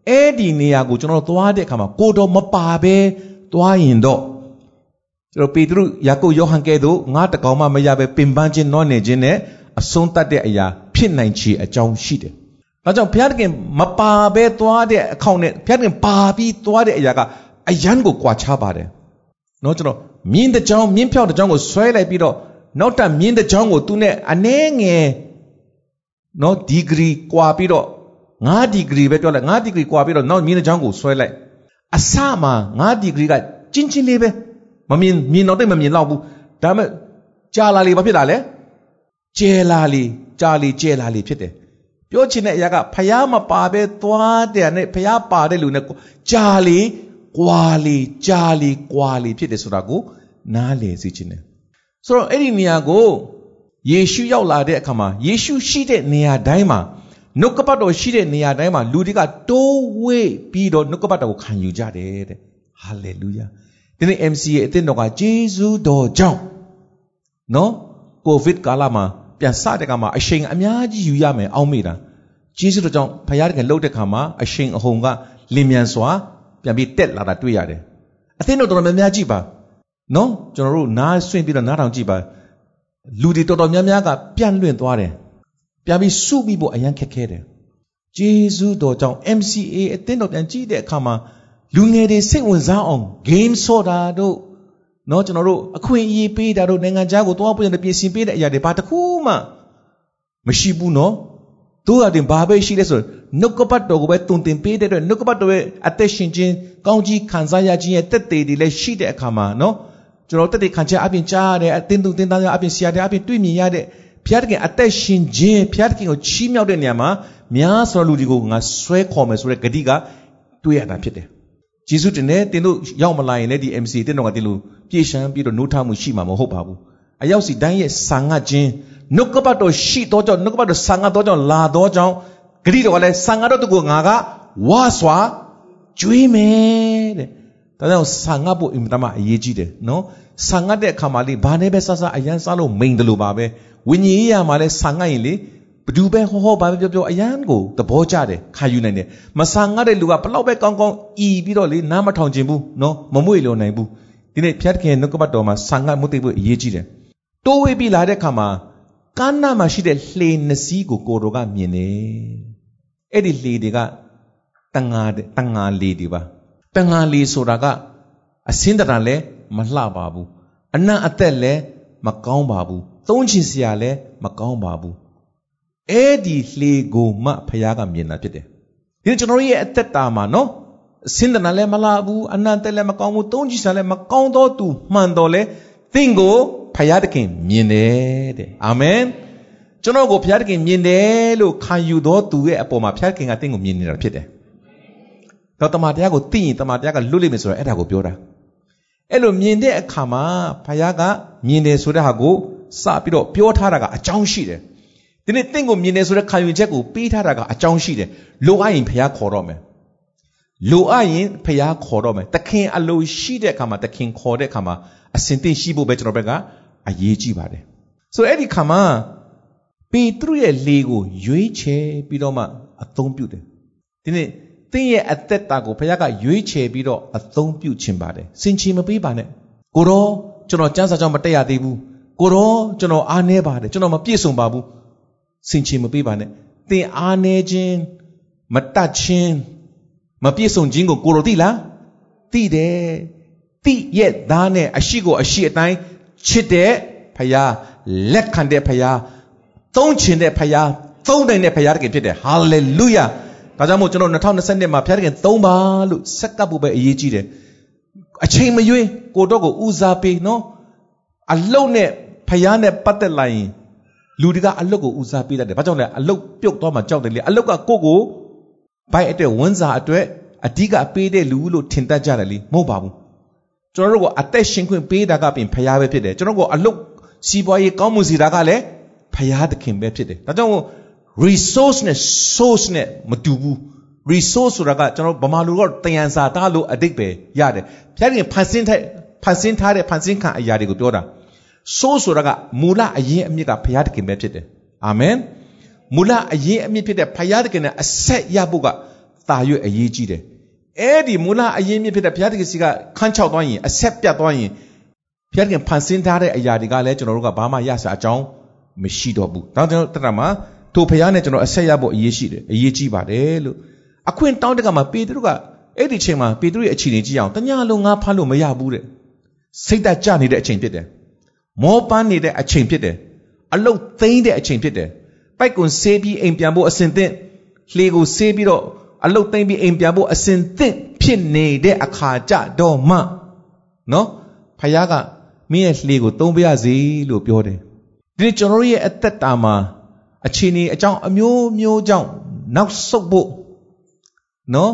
အဲ့ဒီနေရာကိုကျွန်တော်တို့သွားတဲ့အခါမှာကိုတော်မပါဘဲသွားရင်တော့ကျွန်တော်ပေတရုယာကုပ်ယောဟန်ကဲ့သို့ငါတကောင်မှမရဘဲပင်ပန်းခြင်းနောနေခြင်းနဲ့ အဆုံးတတ်တဲ့အရာဖြစ်နိုင်ချေအကြောင်းရှိတယ်။ဒါကြောင့်ဘုရားသခင်မပါဘဲသွားတဲ့အခေါက်နဲ့ဘုရားသခင်ပါပြီးသွားတဲ့အရာကအယံကိုကွာခြားပါတယ်။နော်ကျွန်တော်မြင်းတစ်ကြောင်းမြင်းဖြောက်တစ်ကြောင်းကိုဆွဲလိုက်ပြီးတော့နောက်တက်မြင်းတစ်ကြောင်းကိုသူနဲ့အနှဲငယ်နော်ဒီဂရီကွာပြီးတော့9ဒီဂရီပဲပြောလိုက်9ဒီဂရီကွာပြီးတော့နောက်မြင်းတစ်ကြောင်းကိုဆွဲလိုက်အစမှာ9ဒီဂရီကကျင်းချင်းလေးပဲမမြင်မြင်တော့တိတ်မမြင်တော့ဘူးဒါပေမဲ့ကြာလာလေဘာဖြစ်တာလဲ ကျဲလာလေကြာလေကျဲလာလေဖြစ်တယ်ပြောချင်တဲ့အရာကဖျားမပါပဲသွားတယ်နဲ့ဖျားပါတဲ့လူနဲ့ကြာလေကွာလေကြာလေကွာလေဖြစ်တယ်ဆိုတာကိုနားလည်စေချင်တယ်ဆိုတော့အဲ့ဒီနေရာကိုယေရှုရောက်လာတဲ့အခါမှာယေရှုရှိတဲ့နေရာတိုင်းမှာနှုတ်ကပတ်တော်ရှိတဲ့နေရာတိုင်းမှာလူတွေကတိုးဝေးပြီးတော့နှုတ်ကပတ်တော်ကိုခံယူကြတယ်တဲ့ဟာလေလုယာဒီနေ့ MC ရဲ့အသင်းတော်ကဂျေဇုတော်ကြောင့်နော်ကိုဗစ်ကာလမှာ ပြန်စတဲ့ကမှာအချိန်အများကြီးယူရမယ်အောက်မေ့တာဂျေဇုတော်ကြောင့်ဖခင်တကယ်လှုပ်တဲ့ခါမှာအချိန်အဟုန်ကလင်မြန်စွာပြန်ပြီးတက်လာတာတွေ့ရတယ်အသင်းတော်တော်များများကြည့်ပါနော်ကျွန်တော်တို့နားဆွင့်ပြီးတော့နားထောင်ကြည့်ပါလူတွေတော်တော်များများကပြန့်လွင့်သွားတယ်ပြန်ပြီးစုပြီးဖို့အရန်ခက်ခဲတယ်ဂျေဇုတော်ကြောင့် MCA အသင်းတော်ပြန်ကြည့်တဲ့အခါမှာလူငယ်တွေစိတ်ဝင်စားအောင် game ဆော့တာတို့ နော်ကျွန်တော်တို့အခွင့်အရေးပေးတာတို့နိုင်ငံခြားကိုသွားပို့တဲ့ပြင်ဆင်ပေးတဲ့အရာတွေဘာတစ်ခုမှမရှိဘူးနော်တို့ရတဲ့ဘာပဲရှိလဲဆိုနှုတ်ကပတ်တော်ကိုပဲတုံတင်ပေးတဲ့အတွက်နှုတ်ကပတ်တော်ရဲ့အသက်ရှင်ခြင်းကောင်းကြီးခံစားရခြင်းရဲ့တက်သေးတွေလည်းရှိတဲ့အခါမှာနော်ကျွန်တော်တက်သေးခံချက်အပြင်ကြားရတဲ့အတင်းသူတင်းသားများအပြင်ဆရာတွေအပြင်တွေ့မြင်ရတဲ့ဘုရားသခင်အသက်ရှင်ခြင်းဘုရားသခင်ကိုချီးမြှောက်တဲ့နေရာမှာများစွာလူတွေကိုငါဆွဲခေါ်မယ်ဆိုတဲ့ဂတိကတွေ့ရတာဖြစ်တယ်။ ဂျေစုတင်တယ်တင်တို့ရောက်မလာရင်လည်းဒီ MC တင်တော်ကတင်လို့ပြေရှမ်းပြီးတော့နှုတ်ထမှုရှိမှာမဟုတ်ပါဘူးအရောက်စီတိုင်းရဲ့ဆာငတ်ခြင်းနှုတ်ကပတ်တော်ရှိတော့ကြောင့်နှုတ်ကပတ်တော်ဆာငတ်တော့ကြောင့်လာတော့ကြောင့်ဂတိတော်ကလည်းဆာငတ်တော့သူကငါကဝါစွာကျွေးမယ်တဲ့ဒါကြောင့်ဆာငတ်ဖို့အင်မတန်မှအရေးကြီးတယ်နော်ဆာငတ်တဲ့အခါမှာလေဘာနဲ့ပဲဆဆအရန်စားလို့မိန်တယ်လို့ပါပဲဝိညာဉ်ရေးရမှာလဲဆာငတ်ရင်လေ ဘဒူပဲဟောဟောဘာပဲပြောပြောအရန်ကိုသဘောကျတယ်ခါယူနိုင်တယ်မဆာငတ်တဲ့လူကဘလောက်ပဲကောင်းကောင်းဤပြီးတော့လေနားမထောင်ခြင်းဘူးနော်မမွေ့လွန်နိုင်ဘူးဒီနေ့ဖျက်ခင်နှုတ်ကပတ်တော်မှာဆာငတ်မှုသိဖို့အရေးကြီးတယ်တိုးဝေးပြီးလာတဲ့ခါမှာကမ်းနားမှာရှိတဲ့လှေနှစည်းကိုကိုတော်ကမြင်တယ်အဲ့ဒီလှေတွေကတန်ငါတန်ငါလေတွေပါတန်ငါလေဆိုတာကအစင်းတရံလဲမလှပါဘူးအနံ့အသက်လဲမကောင်းပါဘူးသုံးချင်စရာလဲမကောင်းပါဘူး အဲ့ဒီလှေကိုမှဖခင်ကမြင်တာဖြစ်တယ်ဒီကျွန်တော်ရဲ့အသက်တာမှာနော်စင်တနာလည်းမလာဘူးအနန္တလည်းမကောင်းဘူးသုံးချင်စရာလည်းမကောင်းတော့သူမှန်တော်လဲသင်ကိုဖခင်တခင်မြင်တယ်တဲ့အာမင်ကျွန်တော်ကိုဖခင်တခင်မြင်တယ်လို့ခံယူတော်သူရဲ့အပေါ်မှာဖခင်ကသင်ကိုမြင်နေတာဖြစ်တယ်တော့တမန်တရားကိုသိရင်တမန်တရားကလွတ်လိမ့်မယ်ဆိုတော့အဲ့ဒါကိုပြောတာအဲ့လိုမြင်တဲ့အခါမှာဖခင်ကမြင်တယ်ဆိုတဲ့ဟာကိုစပြီးတော့ပြောထားတာကအကြောင်းရှိတယ် ဒီနေ့တင့်ကိုမြင်တယ်ဆိုတဲ့ခံယူချက်ကိုပေးထားတာကအကြောင်းရှိတယ်လိုအပ်ရင်ဖခင်ခေါ်တော့မယ်လိုအပ်ရင်ဖခင်ခေါ်တော့မယ်တခင်အလိုရှိတဲ့အခါမှာတခင်ခေါ်တဲ့အခါမှာအစင်သိရှိဖို့ပဲကျွန်တော်ဘက်ကအရေးကြီးပါတယ်ဆိုတော့အဲ့ဒီခါမှာပေတရုရဲ့လေကိုရွေးချယ်ပြီးတော့မှအသုံးပြုတယ်ဒီနေ့သင်ရဲ့အသက်တာကိုဘုရားကရွေးချယ်ပြီးတော့အသုံးပြုခြင်းပါတယ်စင်ချီမပေးပါနဲ့ကိုရောကျွန်တော်စံစာကြောင့်မတက်ရသေးဘူးကိုရောကျွန်တော်အားနေပါတယ်ကျွန်တော်မပြည့်စုံပါဘူး စင်ချီမပေးပါနဲ့သင်အားနေခြင်းမတတ်ခြင်းမပြည့်စုံခြင်းကိုကိုရောသိလားသိတယ်သိရဲ့သားနဲ့အရှိကိုအရှိအတိုင်းချစ်တဲ့ဖယားလက်ခံတဲ့ဖယားသုံးချင်တဲ့ဖယားသုံးနိုင်တဲ့ဖယားတကယ်ဖြစ်တယ်ဟာလေလုယာဒါကြောင့်မို့ကျွန်တော်2020မှာဖယားတကယ်သုံးပါလို့စက်ကပ်ဖို့ပဲအရေးကြီးတယ်အချိန်မရွေးကိုတော့ကိုဦးစားပေးနော်အလုံးနဲ့ဖယားနဲ့ပတ်သက်လာရင် လူတွေကအလုတ်ကိုဦးစားပေးတတ်တယ်ဘာကြောင့်လဲအလုတ်ပြုတ်သွားမှကြောက်တယ်လေအလုတ်ကကိုယ့်ကိုဘိုက်အတွက်ဝန်စာအတွက်အဓိကပေးတဲ့လူလို့ထင်တတ်ကြတယ်လေမဟုတ်ပါဘူးကျွန်တော်တို့ကအသက်ရှင်ခွင့်ပေးတာကပင်ဖရားပဲဖြစ်တယ်ကျွန်တော်ကအလုတ်စီးပွားရေးကောင်းမှုစီတာကလည်းဖရားသခင်ပဲဖြစ်တယ်ဒါကြောင့် resource နဲ့ source နဲ့မတူဘူး resource ဆိုတာကကျွန်တော်ဗမာလူတော့တယံစာသားလို့အတိတ်ပဲရတယ်ဖျားခင်ဖန်ဆင်းတဲ့ဖန်ဆင်းထားတဲ့ဖန်ဆင်းခံအရာတွေကိုပြောတာ source ဆိုတာကမူလအရင်အမြစ်ကဖျားသခင်ပဲဖြစ်တယ်အာမင်မူလအရင်အမြစ်ဖြစ်တဲ့ဖျားသခင်နဲ့အဆက်ရဖို့ကတာရွေ့အရေးကြီးတယ်အဲ့ဒီမူလအရင်မြစ်ဖြစ်တဲ့ဘုရားသခင်စီကခန်းချောက်သွားရင်အဆက်ပြတ်သွားရင်ဘုရားသခင်ဖန်ဆင်းထားတဲ့အရာတွေကလည်းကျွန်တော်တို့ကဘာမှရစရာအကြောင်းမရှိတော့ဘူး။ဒါကြောင့်ကျွန်တော်တတ်တာမှာထိုဘုရားနဲ့ကျွန်တော်အဆက်ရဖို့အရေးရှိတယ်အရေးကြီးပါတယ်လို့အခွင့်တောင်းတဲ့ကမှာပေတရုကအဲ့ဒီချိန်မှာပေတရုရဲ့အခြေအနေကြည့်အောင်တညာလုံးငါဖမ်းလို့မရဘူးတဲ့စိတ်သက်ကြနေတဲ့အချိန်ဖြစ်တယ် မောပန်းနေတဲ့အချိန်ဖြစ်တယ်အလုတ်သိမ်းတဲ့အချိန်ဖြစ်တယ်ပိုက်ကွန်ဆေးပြီးအိမ်ပြန်ဖို့အစဉ်သင့်လှေကိုဆေးပြီးတော့အလုတ်သိမ်းပြီးအိမ်ပြန်ဖို့အစဉ်သင့်ဖြစ်နေတဲ့အခါကြတော့မှနော်ဖခင်ကမင်းရဲ့လှေကိုသုံးပြရစီလို့ပြောတယ်ဒီကျွန်တော်ရဲ့အသက်တာမှာအခြေအနေအကြောင်းအမျိုးမျိုးကြောင့်နောက်ဆုတ်ဖို့နော်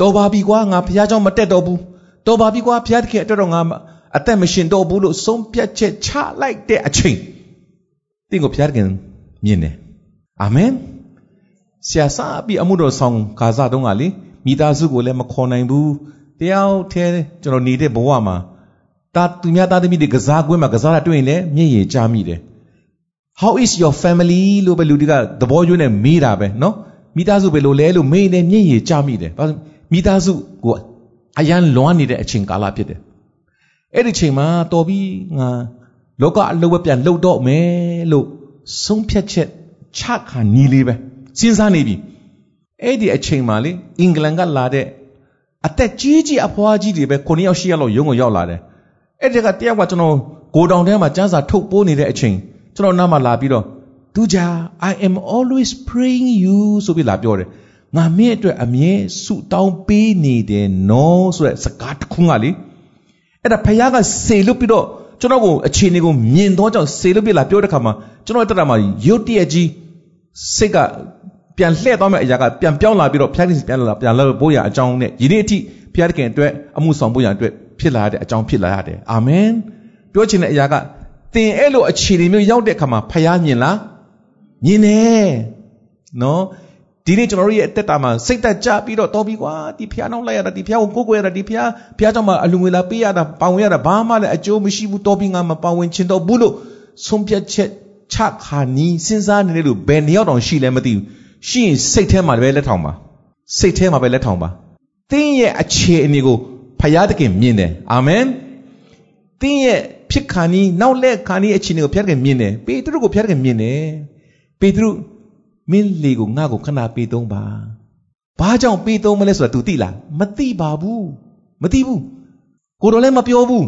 တော်ပါပြီကွာငါဖခင်ကြောင့်မတက်တော့ဘူးတော်ပါပြီကွာဖခင်တခင်အတွက်တော့ငါ အသက်မရှင်တော့ဘူးလို့ဆုံးပြတ်ချက်ချလိုက်တဲ့အချိန်တင့်ကိုဘုရားခင်မြင်တယ်အာမင်ဆရာစာပြီးအမှုတော်ဆောင်ခါစားတုန်းကလေမိသားစုကိုလည်းမခေါ်နိုင်ဘူးတယောက်တည်းကျွန်တော်နေတဲ့ဘဝမှာတာသူများသားသမီးတွေကစားကွင်းမှာကစားတာတွေ့ရင်လည်းမျက်ရည်ကျမိတယ် How is your family လို့ပဲလူတွေကသဘောကျိုးနဲ့မေးတာပဲနော်မိသားစုပဲလို့လဲလို့မေးနေမျက်ရည်ကျမိတယ်ဘာမိသားစုကိုအရန်လွမ်းနေတဲ့အချိန်ကာလဖြစ်တယ် အဲ့ဒီချိန်မှာတော်ပြီးငါလောကအလုပ်ပဲပြန်လှုပ်တော့မယ်လို့ဆုံးဖြတ်ချက်ချခါနီးလေးပဲစဉ်းစားနေပြီအဲ့ဒီအချိန်မှာလေအင်္ဂလန်ကလာတဲ့အသက်ကြီးကြီးအဖွားကြီးတွေပဲ9ယောက်10ယောက်လောက်ရုံးကိုရောက်လာတယ်အဲ့ဒီကတယောက်ကကျွန်တော်ကိုတောင်ထဲမှာစမ်းစာထုတ်ပိုးနေတဲ့အချိန်ကျွန်တော်နားမှာလာပြီးတော့သူကြာ I am always praying you ဆိုပြီးလာပြောတယ်ငါမင်းအတွက်အမြဲဆုတောင်းပေးနေတယ်နော်ဆိုတဲ့စကားတစ်ခုကလေ အဲ့ဒါဖခင်ကစေလွတ်ပြီးတော့ကျွန်တော်ကိုအခြေအနေကိုမြင်တော့ကြောင့်စေလွတ်ပြီးလာပြောတဲ့ခါမှာကျွန်တော်တက်တာမှာရုတ်တရက်ကြီးစိတ်ကပြန်လှည့်သွားမယ့်အရာကပြန်ပြောင်းလာပြီးတော့ဖျားခင်ပြန်လာပြန်လာဖို့ရအကြောင်းနဲ့ယနေ့အထိဖျားခင်အတွက်အမှုဆောင်ဖို့ရအတွက်ဖြစ်လာတဲ့အကြောင်းဖြစ်လာရတယ်အာမင်ပြောချင်တဲ့အရာကသင်အဲ့လိုအခြေအနေမျိုးရောက်တဲ့အခါမှာဖျားမြင်လားမြင်တယ်နော် ဒီနေ့ကျွန်တော်တို့ရဲ့အသက်တာမှာစိတ်သက်ကြပြီးတော့တော်ပြီကွာဒီဖျားနောက်လိုက်ရတာဒီဖျားကိုကိုးကွယ်ရတာဒီဖျားဖျားကြောင့်မှအလူငွေလာပေးရတာပါဝင်ရတာဘာမှလည်းအကျိုးမရှိဘူးတော်ပြီငါမပါဝင်ချင်တော့ဘူးလို့ဆုံးဖြတ်ချက်ချခါနီးစဉ်းစားနေတယ်လို့ဘယ်နှယောက်တောင်ရှိလဲမသိဘူးရှိရင်စိတ်ထဲမှာပဲလက်ထောင်ပါစိတ်ထဲမှာပဲလက်ထောင်ပါသင်ရဲ့အခြေအနေကိုဖယားသခင်မြင်တယ်အာမင်သင်ရဲ့ဖြစ်ခါနီးနောက်လက်ခါနီးအခြေအနေကိုဖယားသခင်မြင်တယ်ပေတရုကိုဖယားသခင်မြင်တယ်ပေတရု မင်းလေကိုငါ့ကိုခဏပေးသုံးပါဘာကြောင့်ပေးသုံးမလဲဆိုတာ तू သိလားမသိပါဘူးမသိဘူးကိုတော်လည်းမပြောဘူး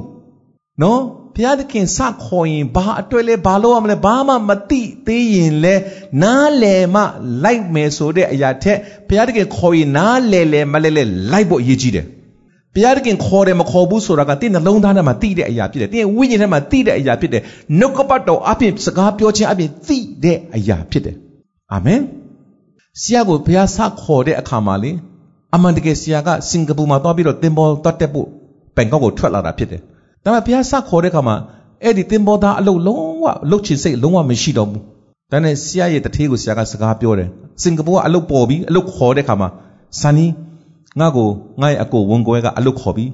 နော်ဘုရားသခင်စခေါ်ရင်ဘာအတွက်လဲဘာလို့ရမလဲဘာမှမသိသေးရင်လဲနားလည်မှလိုက်မယ်ဆိုတဲ့အရာထက်ဘုရားသခင်ခေါ်ရင်နားလည်လဲမလဲလဲလိုက်ဖို့အရေးကြီးတယ်ဘုရားသခင်ခေါ်တယ်မခေါ်ဘူးဆိုတာကတင်းနှလုံးသားထဲမှာသိတဲ့အရာဖြစ်တယ်တင်းဝိညာဉ်ထဲမှာသိတဲ့အရာဖြစ်တယ်နှုတ်ကပတ်တော်အပြင်စကားပြောခြင်းအပြင်သိတဲ့အရာဖြစ်တယ် အာမင်ဆရာကိုဘုရားစခေါ်တဲ့အခါမှာလေအမှန်တကယ်ဆရာကစင်ကာပူမှာသွားပြီးတော့တင်ပေါ်တက်တက်ဖို့ဘန်ကောက်ကိုထွက်လာတာဖြစ်တယ်ဒါပေမဲ့ဘုရားစခေါ်တဲ့အခါမှာအဲ့ဒီတင်ပေါ်သားအလုပ်လုံးဝလုတ်ချင်စိတ်လုံးဝမရှိတော့ဘူးဒါနဲ့ဆရာရဲ့တထေးကိုဆရာကစကားပြောတယ်စင်ကာပူကအလုပ်ပေါ်ပြီးအလုပ်ခေါ်တဲ့အခါမှာဆန်နီငါ့ကိုငါ့ရဲ့အကိုဝန်ကွဲကအလုပ်ခေါ်ပြီး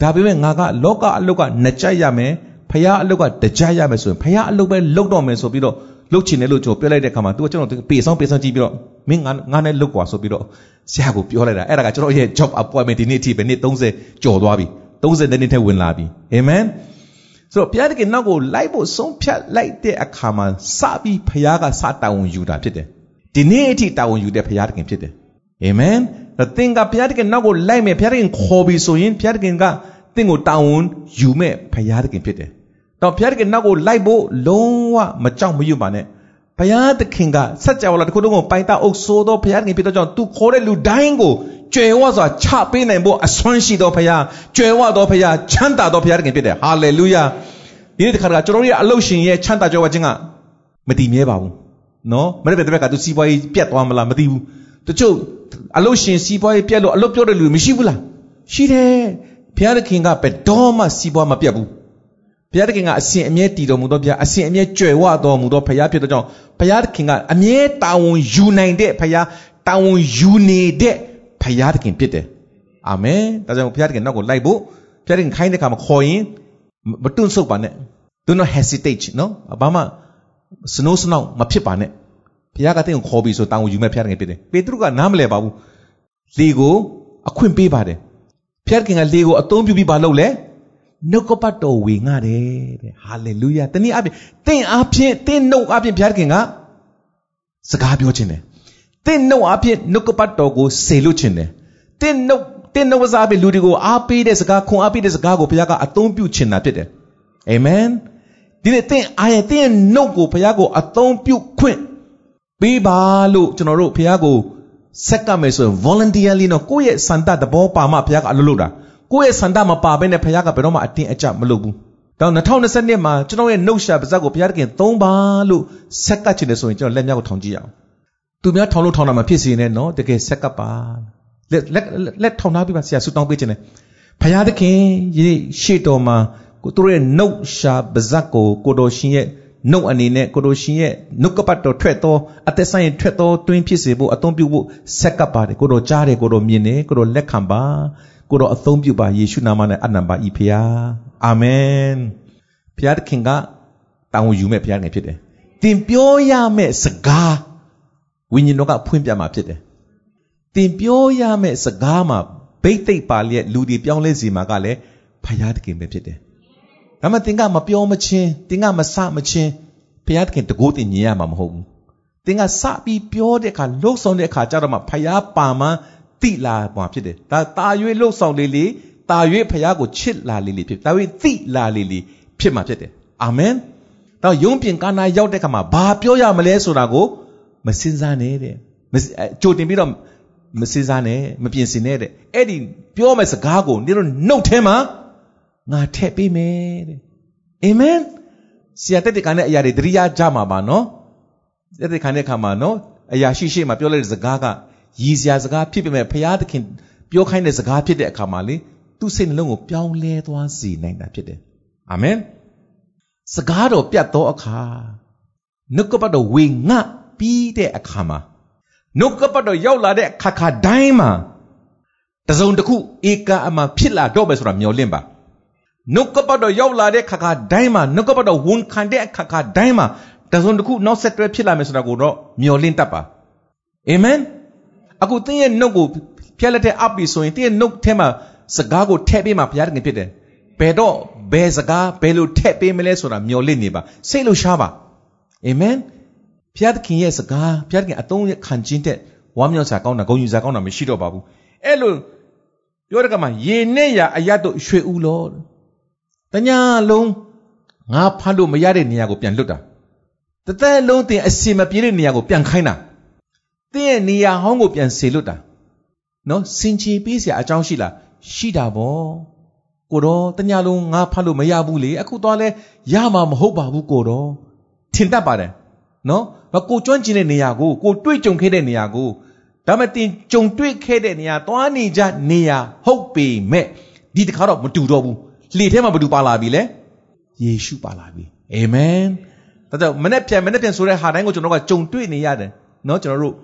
ဒါပေမဲ့ငါကလောကအလုပ်ကနှစ်ကြိုက်ရမယ်ဖះအလုပ်ကတကြိုက်ရမယ်ဆိုရင်ဖះအလုပ်ပဲလုပ်တော့မယ်ဆိုပြီးတော့ လုတ်ချင်တယ်လို့ကျွန်တော်ပြောလိုက်တဲ့အခါမှာ तू ကကျွန်တော်ပေဆောင်ပေဆောင်ကြည့်ပြီးတော့မင်းငါငါနဲ့လုတ်ကွာဆိုပြီးတော့ဆရာကိုပြောလိုက်တာအဲ့ဒါကကျွန်တော်ရဲ့ job appointment ဒီနေ့အထိပဲနေ့30ကျော်သွားပြီ30နှစ်ထဲဝင်လာပြီအာမင်ဆိုတော့ဘုရားတခင်နောက်ကိုလိုက်ဖို့ဆုံးဖြတ်လိုက်တဲ့အခါမှာစပြီးဘုရားကစတာဝန်ယူတာဖြစ်တယ်ဒီနေ့အထိတာဝန်ယူတဲ့ဘုရားတခင်ဖြစ်တယ်အာမင်သင်ကဘုရားတခင်နောက်ကိုလိုက်မယ်ဘုရားတခင်ခေါ်ပြီးဆိုရင်ဘုရားတခင်ကသင်ကိုတာဝန်ယူမဲ့ဘုရားတခင်ဖြစ်တယ် တော့ဘုရားတခင်နောက်ကိုလိုက်ဖို့လုံးဝမကြောက်မရွံ့ပါနဲ့ဘုရားသခင်ကစัจ java လာတစ်ခုလုံးကိုပိုင်တာအုပ်ဆိုးသောဘုရားသခင်ဖြစ်သောကြောင့်သူခေါ်တဲ့လူတိုင်းကိုကြွယ်ဝစွာချပေးနိုင်ဖို့အစွမ်းရှိသောဘုရားကြွယ်ဝသောဘုရားချမ်းသာသောဘုရားသခင်ဖြစ်တယ်ဟာလေလုယာဒီနေ့တခါကကျွန်တော်တို့ရဲ့အလုရှင်ရဲ့ချမ်းသာကြွယ်ဝခြင်းကမတည်မြဲပါဘူးနော်မနေ့ကတည်းကသူစီးပွားရေးပြတ်သွားမလားမသိဘူးတချို့အလုရှင်စီးပွားရေးပြတ်လို့အလုပြောတဲ့လူမရှိဘူးလားရှိတယ်ဘုရားသခင်ကဘယ်တော့မှစီးပွားမပြတ်ဘူး ဘုရားသခင်ကအစဉ်အမြဲတည်တော်မူသောဘုရားအစဉ်အမြဲကြွယ်ဝတော်မူသောဘုရားဖြစ်တဲ့ကြောင့်ဘုရားသခင်ကအမြဲတာဝန်ယူနိုင်တဲ့ဘုရားတာဝန်ယူနေတဲ့ဘုရားသခင်ဖြစ်တယ်အာမင်ဒါကြောင့်ဘုရားသခင်နောက်ကိုလိုက်ဖို့ဘုရားသခင်ခိုင်းတဲ့အခါမှာခေါ်ရင်မတွန့်ဆုတ်ပါနဲ့ do not hesitate နော်ဘာမှစနိုးစနောက်မဖြစ်ပါနဲ့ဘုရားကတင့်ကိုခေါ်ပြီးဆိုတာဝန်ယူမဲ့ဘုရားသခင်ဖြစ်တယ်ပေတရုကနားမလဲပါဘူးလေကိုအခွင့်ပေးပါတယ်ဘုရားသခင်ကလေကိုအသုံးပြုပြီးပါလို့လဲ နှုတ်ကပတ်တော်ဝေငှတယ်တဲ့ဟာလေလုယာတနည်းအားဖြင့်တင့်အားဖြင့်တင့်နှုတ်အားဖြင့်ဘုရားသခင်ကစကားပြောခြင်းတယ်တင့်နှုတ်အားဖြင့်နှုတ်ကပတ်တော်ကိုစေလွတ်ခြင်းတယ်တင့်နှုတ်တင့်နှုတ်ကစားပြီးလူတွေကိုအားပေးတဲ့စကားခွန်အားပေးတဲ့စကားကိုဘုရားကအသုံးပြုခြင်းတာဖြစ်တယ်အာမင်ဒီနေ့တင့်အားရတင့်နှုတ်ကိုဘုရားကိုအသုံးပြုခွင့်ပေးပါလို့ကျွန်တော်တို့ဘုရားကိုဆက်ကမယ်ဆိုရင် voluntarily နော်ကိုယ့်ရဲ့စန္ဒသဘောပါမှဘုရားကအလုပ်လုပ်တာ ကိုယ့်ရဲ့စန္ဒမပါဘဲနဲ့ဘုရားကဘယ်တော့မှအတင်းအကျပ်မလုပ်ဘူးတော့2020မှာကျွန်တော်ရဲ့နှုတ်ရှာပါဇက်ကိုဘုရားသခင်သုံးပါလို့ဆက်ကပ်ချင်တယ်ဆိုရင်ကျွန်တော်လက်မြောက်ကိုထောင်ကြည့်ရအောင်သူများထောင်လို့ထောင်တာမဖြစ်စေနဲ့နော်တကယ်ဆက်ကပ်ပါလက်လက်လက်ထောင်ထားပြီးပါဆရာဆူတောင်းပေးခြင်းနဲ့ဘုရားသခင်ရေရှေ့တော်မှာကိုတို့ရဲ့နှုတ်ရှာပါဇက်ကိုကိုတော်ရှင်ရဲ့နှုတ်အနေနဲ့ကိုတို့ရှင်ရဲ့နှုတ်ကပတ်တော်ထွက်သောအသက်ဆိုင်ထွက်သောတွင်းဖြစ်စေဖို့အသုံးပြုဖို့ဆက်ကပ်ပါတယ်ကိုတော်ကြားတယ်ကိုတော်မြင်တယ်ကိုတော်လက်ခံပါ ကိုတော်အသုံးပြုပါယေရှုနာမနဲ့အနံပါဤဖျားအာမင်ဖျားသခင်ကတောင်းယူမဲ့ဖျားငယ်ဖြစ်တယ်တင်ပြောရမဲ့စကားဝိညာဉ်တော်ကဖွင့်ပြမှာဖြစ်တယ်တင်ပြောရမဲ့စကားမှာဘိတ်သိက်ပါလျက်လူတွေပြောင်းလဲစီမှာကလည်းဖျားသခင်ပဲဖြစ်တယ်ဒါမှတင်ကမပြောမချင်းတင်ကမစမချင်းဖျားသခင်တကိုးတင်ညင်ရမှာမဟုတ်ဘူးတင်ကစပြီးပြောတဲ့အခါလှုပ်ဆောင်တဲ့အခါကျတော့မှဖျားပါမှ တိလာမှာဖြစ်တယ်ဒါတာ၍လှုပ်ဆောင်လေးလေးတာ၍ဖျားကိုချစ်လာလေးလေးဖြစ်တာ၍တိလာလေးလေးဖြစ်မှာဖြစ်တယ်အာမင်တော့ယုံပြင်ကာနာရောက်တဲ့ခါမှာဘာပြောရမလဲဆိုတာကိုမစင်စားနဲ့တဲ့ကြိုတင်ပြီးတော့မစင်စားနဲ့မပြင်ဆင်နဲ့တဲ့အဲ့ဒီပြောမဲ့စကားကိုနေတော့နှုတ်ထဲမှာငါထည့်ပေးမယ်တဲ့အာမင်ဆရာတက်တဲ့ခံတဲ့အရာတွေတတိယကြမှာပါနော်တက်တဲ့ခံတဲ့ခါမှာနော်အရာရှိရှိမှာပြောလိုက်တဲ့စကားက ရည်စရာစကားဖြစ်ပေမဲ့ဘုရားသခင်ပြောခိုင်းတဲ့စကားဖြစ်တဲ့အခါမှာလေသူ့စိတ်နှလုံးကိုပြောင်းလဲသွားစေနိုင်တာဖြစ်တယ်အာမင်စကားတော်ပြတ်သောအခါနှုတ်ကပတ်တော်ဝေငှပြီးတဲ့အခါမှာနှုတ်ကပတ်တော်ရောက်လာတဲ့အခါခါတိုင်းမှာတစုံတစ်ခုဧကအမှဖြစ်လာတော့ပဲဆိုတာမျှော်လင့်ပါနှုတ်ကပတ်တော်ရောက်လာတဲ့ခါခါတိုင်းမှာနှုတ်ကပတ်တော်ဝန်ခံတဲ့အခါခါတိုင်းမှာတစုံတစ်ခုနောက်ဆက်တွဲဖြစ်လာမယ်ဆိုတာကိုတော့မျှော်လင့်တတ်ပါအာမင် အခုသင်ရဲ့နှုတ်ကိုဖျက်လက်တဲ့အပ်ပြီဆိုရင်သင်ရဲ့နှုတ်ထဲမှာစကားကိုထည့်ပေးမှဘုရားတခင်ဖြစ်တယ်ဘယ်တော့ဘယ်စကားဘယ်လိုထည့်ပေးမလဲဆိုတာမျှော်လင့်နေပါစိတ်လို့ရှားပါအာမင်ဘုရားသခင်ရဲ့စကားဘုရားသခင်အသုံးခံခြင်းတဲ့ဝမ်းမြောက်စရာကောင်းတာဂုဏ်ယူစရာကောင်းတာမရှိတော့ပါဘူးအဲ့လိုပြောတဲ့ကမှာရေနဲ့ရအရတ်တို့ရွှေဦးလို့တညာလုံးငါဖတ်လို့မရတဲ့နေရာကိုပြန်လွတ်တာတသက်လုံးတင်အစင်မပြေတဲ့နေရာကိုပြန်ခိုင်းတာ သင်ရဲ့နေရာဟောင်းကိုပြန်စေလွတ်တာနော်စင်ချေပေးစရာအကြောင်းရှိလားရှိတာဗောကိုတော့တညလုံးငါဖတ်လို့မရဘူးလေအခုသွားလဲရမှာမဟုတ်ပါဘူးကိုတော့ထင်တတ်ပါတယ်နော်ကိုကျွမ်းကျင်တဲ့နေရာကိုကိုတွေ့ကြုံခဲ့တဲ့နေရာကိုဒါမှတင်ကြုံတွေ့ခဲ့တဲ့နေရာသွားနေကြနေရာဟုတ်ပေမဲ့ဒီတခါတော့မတူတော့ဘူးလေထဲမှာဘယ်သူပါလာပြီလဲယေရှုပါလာပြီအာမင်ဒါကြောင့်မနေ့ပြန်မနေ့ပြန်ဆိုတဲ့ဟာတိုင်းကိုကျွန်တော်ကကြုံတွေ့နေရတယ်နော်ကျွန်တော်တို့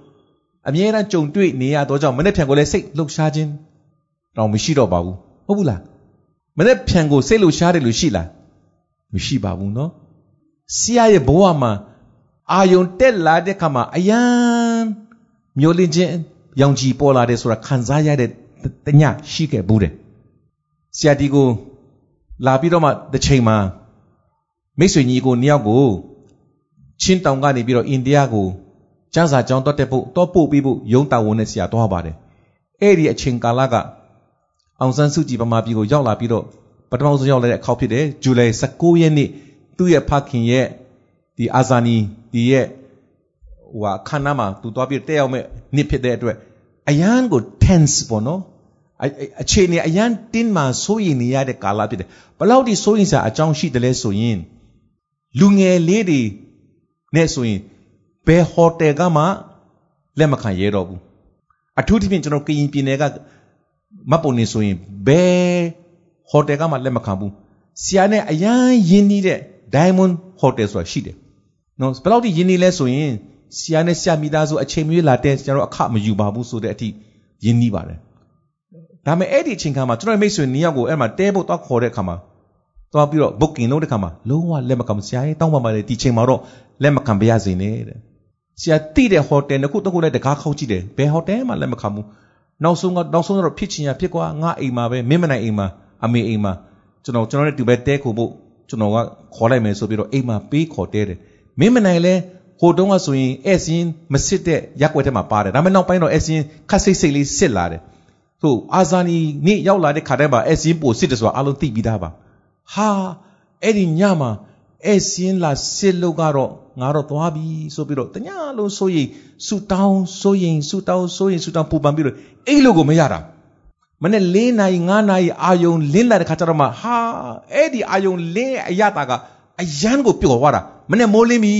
အမြဲတမ်းကြုံတွေ့နေရတော့ကြောင့်မနေ့ပြန်ကိုလည်းစိတ်လှုပ်ရှားခြင်းတော့မရှိတော့ပါဘူးဟုတ်ဘူးလားမနေ့ပြန်ကိုစိတ်လှုပ်ရှားတယ်လို့ရှိလားမရှိပါဘူးနော်ဆရာရဲ့ဘဝမှာအာယုံတက်လာတဲ့ခါမှာအယံမျိုးလင်းခြင်းရောင်ကြီးပေါ်လာတယ်ဆိုတာခံစားရတဲ့တညရှိခဲ့ဘူးတယ်ဆရာဒီကိုလာပြီးတော့မှတစ်ချိန်မှာမိတ်ဆွေညီကိုနှစ်ယောက်ကိုချင်းတောင်ကနေပြီးတော့အိန္ဒိယကို ကျန်းစာကျောင်းတက်တဲ့ဖို့တော့ပို့ပြီးဖို့ရုံးတာဝန်နဲ့ဆရာသွားပါတယ်အဲ့ဒီအချိန်ကာလကအောင်ဆန်းစုကြည်ဗမာပြည်ကိုရောက်လာပြီးတော့ပထမဆုံးရောက်လာတဲ့အခါဖြစ်တယ်ဇူလိုင်19ရက်နေ့သူ့ရဲ့ဖခင်ရဲ့ဒီအာဇာနီဒီရဲ့ဟိုဟာခန္ဓာမှာသူသွားပြီးတက်ရောက်မဲ့နှစ်ဖြစ်တဲ့အတွက်အရန်ကို tense ပေါ့နော်အခြေအနေအရန်တင်းမှစိုးရိမ်နေရတဲ့ကာလဖြစ်တယ်ဘလောက်ဒီစိုးရိမ်စရာအကြောင်းရှိတယ်လဲဆိုရင်လူငယ်လေးတွေနဲ့ဆိုရင် ဘယ်ဟိုတယ်ကမှလက်မခံရဲတော့ဘူးအထူးသဖြင့်ကျွန်တော်ကရင်ပြည်နယ်ကမတ်ပုံနေဆိုရင်ဘယ်ဟိုတယ်ကမှလက်မခံဘူးဆရာနဲ့အရန်ရင်းနှီးတဲ့ Diamond Hotel ဆိုတာရှိတယ်နော်ဘယ်လောက်ထိရင်းနှီးလဲဆိုရင်ဆရာနဲ့ဆရာမိသားစုအချိန်မရွေးလာတဲ့ကျွန်တော်အခမယူပါဘူးဆိုတဲ့အထိရင်းနှီးပါတယ်ဒါပေမဲ့အဲ့ဒီအချိန်ခါမှာကျွန်တော်မိတ်ဆွေနှစ်ယောက်ကိုအဲ့မှာတဲဖို့တော့ခေါ်တဲ့အခါမှာသွားပြီးတော့ booking လုပ်တဲ့ခါမှာလုံးဝလက်မခံဘူးဆရာကြီးတောင်းပါပါလေဒီချိန်မှာတော့လက်မခံပါရစေနဲ့တဲ့ ဆရာတိတဲ့ဟိုတယ်တစ်ခုတစ်ခုလည်းတကားခောက်ကြည့်တယ်ဘယ်ဟိုတယ်မှလက်မခံဘူးနောက်ဆုံးကနောက်ဆုံးတော့ဖြစ်ချင်ရဖြစ်ကွာငါအိမ်မှာပဲမင်းမနိုင်အိမ်မှာအမေအိမ်မှာကျွန်တော်ကျွန်တော်နဲ့တူပဲတဲခိုဖို့ကျွန်တော်ကခေါ်လိုက်မယ်ဆိုပြီးတော့အိမ်မှာပေးခေါ်တဲတယ်မင်းမနိုင်လဲဟိုတုန်းကဆိုရင်အဲ့စင်းမစစ်တဲ့ရက်ွက်ထဲမှာပါတယ်ဒါပေမဲ့နောက်ပိုင်းတော့အဲ့စင်းခက်စိတ်စိတ်လေးစစ်လာတယ်ဆိုအာဇာနီနေ့ရောက်လာတဲ့ခါတည်းမှာအဲ့စင်းပိုစစ်တယ်ဆိုတာအလုံးသိပြီးသားပါဟာအဲ့ဒီညမှာ အဲ့စင်းလာစစ်လို့ကတော့ငါတော့သွားပြီဆိုပြီးတော့တညလုံးဆိုရင်ဆူတောင်းဆိုရင်ဆူတောင်းဆိုရင်ဆူတောင်းပူပန်ပြီးတော့အဲ့လိုကိုမရတာမနေ့၄နာရီ၅နာရီအာယုံလင်းလာတဲ့ခါကျတော့မှဟာအဲ့ဒီအာယုံလင်းအရတာကအရန်ကိုပျော်သွားတာမနေ့မိုးလင်းပြီ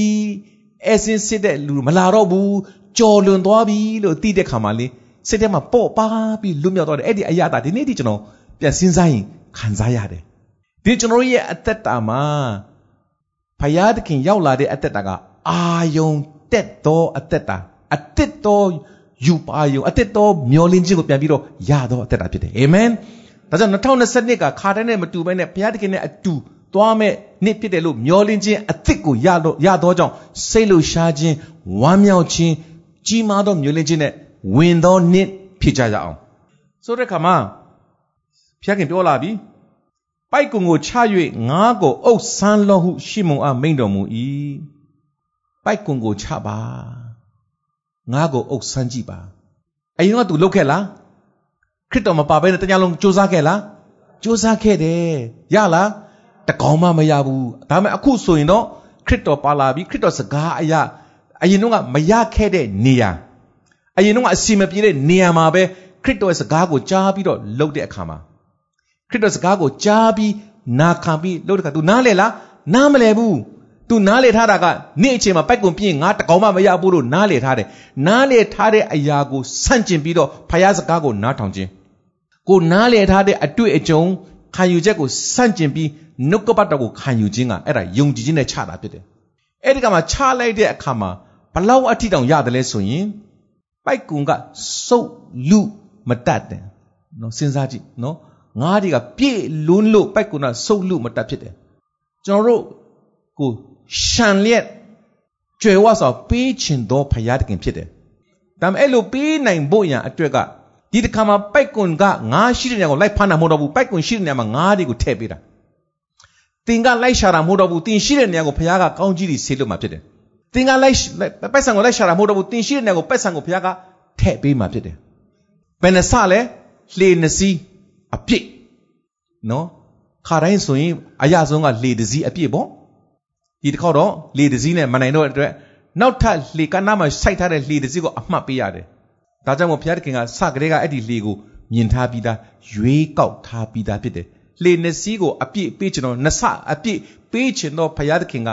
အဲစင်းစစ်တဲ့လူမလာတော့ဘူးကြော်လွန်သွားပြီလို့သိတဲ့ခါမှလေစိတ်ထဲမှာပေါ့ပါပြီးလွတ်မြောက်သွားတယ်အဲ့ဒီအရတာဒီနေ့ဒီကျွန်တော်ပြန်စဉ်းစားရင်ခံစားရတယ်ဒီကျွန်တော်ရဲ့အသက်တာမှာ ဖယားသခင်ရောက်လာတဲ့အသက်တာကအာယုံတက်သောအသက်တာအသက်သောယူပါယုံအသက်သောမျောလင်းခြင်းကိုပြန်ပြီးတော့ရသောအသက်တာဖြစ်တယ်အာမင်ဒါကြောင့်2022ကခါတိုင်းနဲ့မတူဘဲနဲ့ဘုရားသခင်နဲ့အတူသွားမဲ့နှစ်ဖြစ်တယ်လို့မျောလင်းခြင်းအသစ်ကိုရတော့ရသောကြောင့်စိတ်လှရှားခြင်းဝမ်းမြောက်ခြင်းကြီးမားသောမျောလင်းခြင်းနဲ့ဝင်သောနှစ်ဖြစ်ကြရအောင်ဆိုတဲ့ခါမှာဘုရားခင်ပြောလာပြီ ပိုက်ကုံကိုချ၍ငါးကိုအုပ်ဆန်းလောဟုရှေမုန်အားမိန်တော်မူ၏ပိုက်ကုံကိုချပါငါးကိုအုပ်ဆန်းကြည့်ပါအရင်ကသူလုပ်ခဲ့လားခရစ်တော်မပါဘဲနဲ့တရားလုံးစူးစမ်းခဲ့လားစူးစမ်းခဲ့တယ်ရလားတကောင်မှမရဘူးဒါပေမဲ့အခုဆိုရင်တော့ခရစ်တော်ပါလာပြီခရစ်တော်စကားအရာအရင်တော့ကမရခဲ့တဲ့နေရာအရင်တော့ကအစီမပြေတဲ့နေရာမှာပဲခရစ်တော်ရဲ့စကားကိုကြားပြီးတော့လှုပ်တဲ့အခါမှာ ခရစ်တော်စကားကိုကြားပြီးနာခံပြီးလှုပ်တဲ့အခါ तू နားလေလားနားမလဲဘူး तू နားလေထားတာကနေ့အချိန်မှာပိုက်ကွန်ပြင်းငါတကောင်မှမရဘူးလို့နားလေထားတယ်နားလေထားတဲ့အရာကိုဆန့်ကျင်ပြီးတော့ဖယားစကားကိုနားထောင်ခြင်းကိုနားလေထားတဲ့အတွေ့အကြုံခံယူချက်ကိုဆန့်ကျင်ပြီးနှုတ်ကပတ်တော်ကိုခံယူခြင်းကအဲ့ဒါယုံကြည်ခြင်းနဲ့ချတာဖြစ်တယ်အဲ့ဒီကမှာချလိုက်တဲ့အခါမှာဘလောက်အထိတောင်ရတယ်လဲဆိုရင်ပိုက်ကွန်ကစုပ်လူမတတ်တယ်နော်စဉ်းစားကြည့်နော် ငါးတွေကပြည့်လွန်းလို့ပိုက်ကွန်ကစုပ်လူမတတ်ဖြစ်တယ်ကျွန်တော်တို့ကိုရှန်လျက်ကြွယ်ဝစွာပေးချင်သောဖရာတခင်ဖြစ်တယ်ဒါပေမဲ့အဲ့လိုပေးနိုင်ဖို့ရန်အတွက်ကဒီတစ်ခါမှာပိုက်ကွန်ကငါးရှိတဲ့နေရာကိုလိုက်ဖမ်းတာမဟုတ်တော့ဘူးပိုက်ကွန်ရှိတဲ့နေရာမှာငါးတွေကိုထည့်ပေးတာတင်ကလိုက်ရှာတာမဟုတ်တော့ဘူးတင်ရှိတဲ့နေရာကိုဘုရားကကောင်းကြီးတွေဆေးလို့မှာဖြစ်တယ်တင်ကလိုက်ပိုက်ဆံကိုလိုက်ရှာတာမဟုတ်တော့ဘူးတင်ရှိတဲ့နေရာကိုပိုက်ဆံကိုဘုရားကထည့်ပေးမှာဖြစ်တယ်ဘယ်နှစလဲလှေနှစီး အပြည့်နော်ခါတိုင်းဆိုရင်အရဆုံးကလှေတစည်းအပြည့်ပေါ့ဒီတစ်ခေါက်တော့လှေတစည်းနဲ့မနိုင်တော့အတွက်နောက်ထပ်လှေကနားမှာစိုက်ထားတဲ့လှေတစည်းကိုအမှတ်ပေးရတယ်ဒါကြောင့်မို့ဘုရားသခင်ကစကလေးကအဲ့ဒီလှေကိုမြင်ထားပြီးသားရွေးကောက်ထားပြီးသားဖြစ်တယ်လှေနှစ်စီးကိုအပြည့်ပေးချင်တော့နှစ်ဆအပြည့်ပေးချင်တော့ဘုရားသခင်က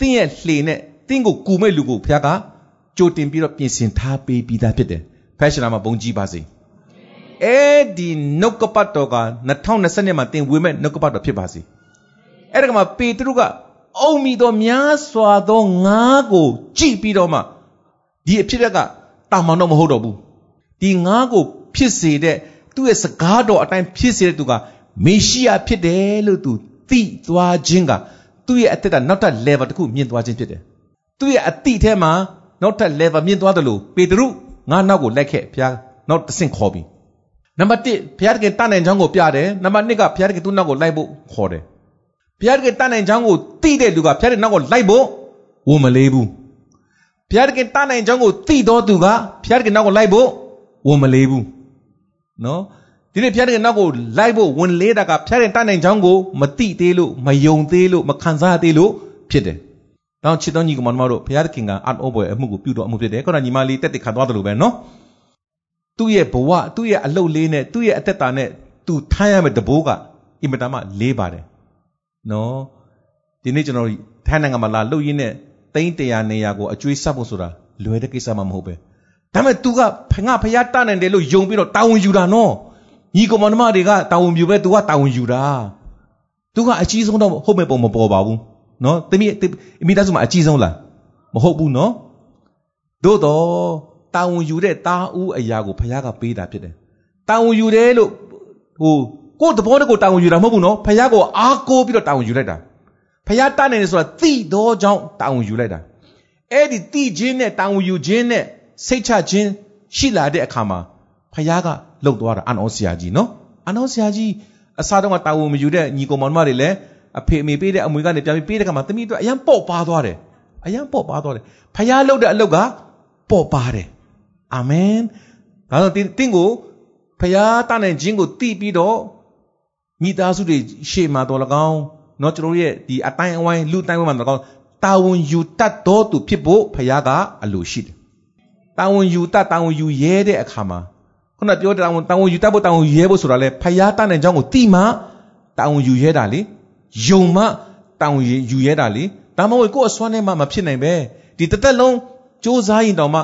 တင်းရဲ့လှေနဲ့တင်းကိုကူမဲ့လူကိုဘုရားကကြိုတင်ပြီးတော့ပြင်ဆင်ထားပေးပြီးသားဖြစ်တယ်ဖက်ရှင်နာမှာဘုံကြီးပါစေ အဲ့ဒီနှုတ်ကပတ်တော်က2020မှာတင်ဝေမဲ့နှုတ်ကပတ်တော်ဖြစ်ပါစေအဲ့ဒါကမှပေတရုကအုံမီတော်များစွာသောငါးကို ကြည့်ပြီးတော့မှဒီအဖြစ်ကတာမန်တော့မဟုတ်တော့ဘူးဒီငါးကိုဖြစ်စေတဲ့သူ့ရဲ့စကားတော်အတိုင်းဖြစ်စေတဲ့သူကမေရှိယဖြစ်တယ်လို့သူသိသွားခြင်းကသူ့ရဲ့အသက်တာနောက်ထပ် level တစ်ခုမြင့်သွားခြင်းဖြစ်တယ်သူ့ရဲ့အတိထဲမှာနောက်ထပ် level မြင့်သွားတယ်လို့ပေတရုငါနောက်ကိုလိုက်ခဲ့ဘုရားနောက်တစ်ဆင့်ခေါ်ပြီ နံပါတ်1ဘုရားတကယ်တတ်နိုင်ချောင်းကိုပြတယ်နံပါတ်2ကဘုရားတကယ်သူ့နောက်ကိုလိုက်ဖို့ခေါ်တယ်ဘုရားတကယ်တတ်နိုင်ချောင်းကိုသိတဲ့လူကဘုရားတကယ်နောက်ကိုလိုက်ဖို့ဝန်မလေးဘူးဘုရားတကယ်တတ်နိုင်ချောင်းကိုသိတော်သူကဘုရားတကယ်နောက်ကိုလိုက်ဖို့ဝန်မလေးဘူးနော်ဒီနေ့ဘုရားတကယ်နောက်ကိုလိုက်ဖို့ဝန်လေးတာကဘုရားတကယ်တတ်နိုင်ချောင်းကိုမသိသေးလို့မယုံသေးလို့မခံစားသေးလို့ဖြစ်တယ်။တောင်းချစ်တော်ညီကောင်မတို့ဘုရားသခင်ကအံ့ဩဖွယ်အမှုကိုပြုတော်အမှုဖြစ်တယ်။ခေါင်းညီမလေးတက်တက်ခံသွားတယ်လို့ပဲနော်။ သူ့ရဲ့ဘဝသူ့ရဲ့အလုတ်လေးနဲ့သူ့ရဲ့အသက်တာနဲ့သူထိုင်းရမယ့်တဘိုးကအင်မတန်မှလေးပါတယ်။နော်။ဒီနေ့ကျွန်တော်ထိုင်းနိုင်ငံမှာလာလှုပ်ရင်းနဲ့သိန်း100နေရာကိုအကျွေးဆက်ဖို့ဆိုတာလွယ်တဲ့ကိစ္စမှမဟုတ်ပဲဒါပေမဲ့ तू ကငါဖျားတနိုင်တယ်လို့ယုံပြီးတော့တာဝန်ယူတာနော်ညီကောင်မနှမတွေကတာဝန်ယူပဲ तू ကတာဝန်ယူတာသူကအကြီးဆုံးတော့ဟုတ်မဲ့ပုံမပေါ်ပါဘူးနော်တမီးမိသားစုမှာအကြီးဆုံးလားမဟုတ်ဘူးနော်သို့တော့ တာဝန်ယူတဲ့တာဦးအရာကိုဖခင်ကပေးတာဖြစ်တယ်တာဝန်ယူတယ်လို့ဟိုကိုယ်တဘောတကိုတာဝန်ယူတာမဟုတ်ဘူးနော်ဖခင်ကိုအားကိုးပြီးတော့တာဝန်ယူလိုက်တာဖခင်တတ်နိုင်တယ်ဆိုတာသိတော့ကြောင့်တာဝန်ယူလိုက်တာအဲ့ဒီသိခြင်းနဲ့တာဝန်ယူခြင်းနဲ့စိတ်ချခြင်းရှိလာတဲ့အခါမှာဖခင်ကလှုပ်သွားတာအန်အောဆရာကြီးနော်အန်အောဆရာကြီးအစားတော့ကတာဝန်မယူတဲ့ညီကောင်မောင်မတွေလည်းအဖေအမေပေးတဲ့အမွေကနေပြန်ပြီးပေးတဲ့ခါမှာသမီးတို့အရန်ပေါ့ပါသွားတယ်အရန်ပေါ့ပါသွားတယ်ဖခင်လှုပ်တဲ့အလုပ်ကပေါ့ပါတယ် အာမင်ဒါဆိုတင့်ကိုဖခင်တတ်နိုင်ခြင်းကိုသိပြီးတော့မိသားစုတွေရှေ့မှာတော်လကောင်းเนาะကျွန်တော်ရဲ့ဒီအတိုင်းအဝိုင်းလူတိုင်းဝိုင်းမှာတော်ကောင်းတာဝန်ယူတတ်တော်သူဖြစ်ဖို့ဖခင်ကအလိုရှိတယ်တာဝန်ယူတတ်တာဝန်ယူရဲတဲ့အခါမှာခုနပြောတာဝန်တာဝန်ယူတတ်ဖို့တာဝန်ယူရဲဖို့ဆိုတာလေဖယားတတ်နိုင်ကြောင်းကိုသိမှတာဝန်ယူရဲတာလေယုံမှတာဝန်ယူရဲတာလေဒါမှမဟုတ်ကိုယ့်အစွမ်းနဲ့မှမဖြစ်နိုင်ပဲဒီတစ်သက်လုံးစူးစမ်းရင်တောင်မှ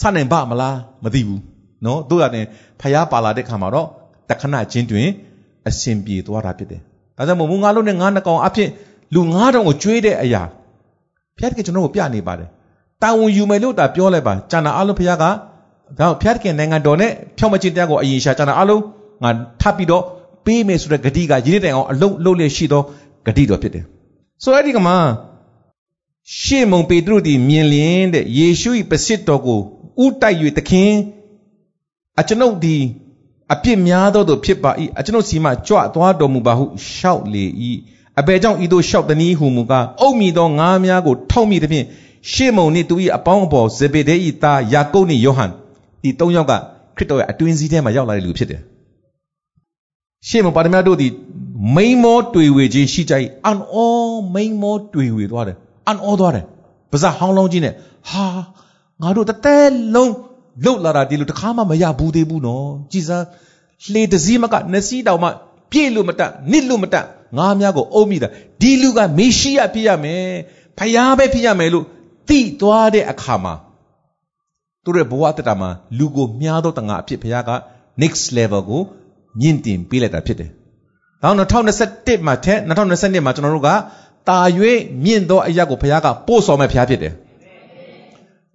စနိုင်ပါမလားမသိဘူးနော်တို့ရတယ်ဖယားပါလာတဲ့ခါမှာတော့တခဏချင်းတွင်အစဉ်ပြေသွားတာဖြစ်တယ်ဒါကြောင့်မို့ငါလုံးနဲ့ငါးနှကောင်အဖြစ်လူ9000ကိုကျွေးတဲ့အရာဖျက်တကကျွန်တော်ကိုပြနေပါတယ်တာဝန်ယူမယ်လို့တာပြောလိုက်ပါကျန်တာအလုံးဖယားကဒါဖျက်တကနိုင်ငံတော်နဲ့ဖြောင်းမချင်းတရားကိုအရင်ရှာကျန်တာအလုံးငါထပ်ပြီးတော့ပေးမယ်ဆိုတဲ့ဂတိကရင်းတဲ့အောင်အလုံးလုံးလေးရှိသောဂတိတော်ဖြစ်တယ်ဆိုတော့အဲ့ဒီကမှာရှေ့မုံပေတရုသည်မြင်လျင်တဲ့ယေရှု၏ပစစ်တော်ကို ဥတိုက်၍သခင်အကျွန်ုပ်ဒီအပြစ်များသောသူဖြစ်ပါ၏အကျွန်ုပ်စီမှကြွသွားတော်မူပါဟုရှောက်လေ၏အဘယ်ကြောင့်ဤသို့ရှောက်သည်ဟုမူကားအုပ်မိသောငါးများကိုထောက်မိသည်ဖြင့်ရှေ့မုံနှင့်သူ၏အပေါင်းအဘောဇေဘေဒဲ၏သားယာကုပ်နှင့်ယောဟန်ဒီသုံးယောက်ကခရစ်တော်ရဲ့အတွင်းစည်းထဲမှာရောက်လာတဲ့လူဖြစ်တယ်ရှေ့မုံပါရမတ်တို့သည်မိန်မောတွေ့ဝေခြင်းရှိကြ၏အန်အောမိန်မောတွေ့ဝေသွားတယ်အန်အောသွားတယ်ပါဇက်ဟောင်းလုံးကြီးနဲ့ဟာ ငါတို့တတဲလုံးလှုပ်လာတာဒီလိုတစ်ခါမှမရဘူးသေးဘူးနော်ကြည်စမ်းလှေတစည်းမကနစီတောင်မှပြည့်လို့မတက်နစ်လို့မတက်ငါးများကိုအုပ်မိတာဒီလူကမေရှိယဖြစ်ရမယ်ဖယားပဲဖြစ်ရမယ်လို့သိသွားတဲ့အခါမှာသူတို့ရဲ့ဘဝတက်တာမှာလူကိုမြားတော့တငါအဖြစ်ဖယားက next level ကိုမြင့်တင်ပေးလိုက်တာဖြစ်တယ်။ဒါ2021မှာထက်2022မှာကျွန်တော်တို့ကတာ၍မြင့်သောအရာကိုဘုရားကပို့ဆောင်မဲ့ဘုရားဖြစ်တယ်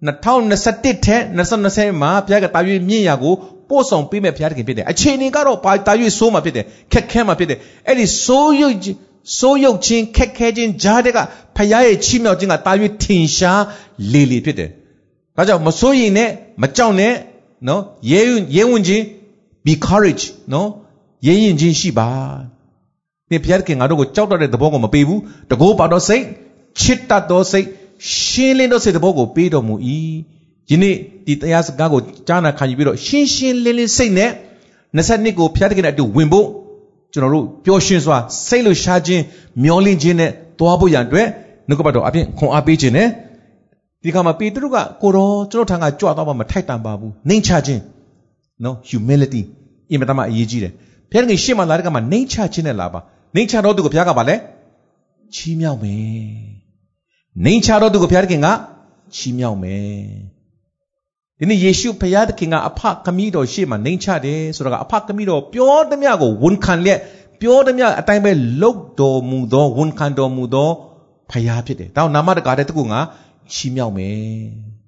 2021ထက်2020မှာဘုရားကတာ၍မြင့်ရာကိုပို့ဆောင်ပေးမဲ့ဘုရားတခင်ဖြစ်တယ်အခြေအနေကတော့ပါတာ၍ဆိုးမှာဖြစ်တယ်ခက်ခဲမှာဖြစ်တယ်အဲ့ဒီဆိုးရုပ်ဆိုးရုပ်ချင်းခက်ခဲချင်းကြားတဲ့ကဘုရားရဲ့ချီးမြှောက်ခြင်းကတာ၍ထင်ရှားလေလေဖြစ်တယ်ဒါကြောင့်မစိုးရင်နဲ့မကြောက်နဲ့နော်ရဲရဲဝင်ခြင်း be courage နော်ရဲရင်ချင်းရှိပါသင်ဘုရားခင်ငါတို့ကိုကြောက်တတ်တဲ့သဘောကိုမပေးဘူးတကိုးပါတော့စိတ်ချစ်တတ်သောစိတ် ရှင်းလင်းသောစိတ်သဘောကိုပေးတော်မူ၏ယနေ့ဒီတရားစကားကိုကြားနာခံယူပြီးတော့ရှင်းရှင်းလင်းလင်းစိတ်နဲ့22ကိုဘုရားခင်နဲ့အတူဝင်ဖို့ကျွန်တော်တို့ပျော်ရွှင်စွာစိတ်လို့ရှားခြင်းမျောလင့်ခြင်းနဲ့သွားဖို့ရန်အတွက်နှုတ်ကပတ်တော်အပြင်ခွန်အားပေးခြင်းနဲ့ဒီခါမှာပေတရုကကိုတော်ကျွန်တော်ထံကကြွသွားမှမထိုက်တန်ပါဘူးနှိမ်ချခြင်းနော် humility အင်မတန်မှအရေးကြီးတယ်ဘုရားခင်ရှေ့မှာလာတဲ့ကမှာနှိမ်ချခြင်းနဲ့လာပါနှိမ်ချတော့သူကိုဘုရားကပါလဲချီးမြှောက်မယ် နှိမ်ချတော့သူကိုဘုရားသခင်ကချီးမြှောက်မယ်ဒီနေ့ယေရှုဘုရားသခင်ကအဖခမည်းတော်ရှေ့မှာနှိမ်ချတယ်ဆိုတော့အဖခမည်းတော်ပြောသမျှကိုဝန်ခံလျက်ပြောသမျှအတိုင်းပဲလုပ်တော်မူသောဝန်ခံတော်မူသောဘုရားဖြစ်တယ်။ဒါနာမတကာတဲ့တကူငါချီးမြှောက်မယ်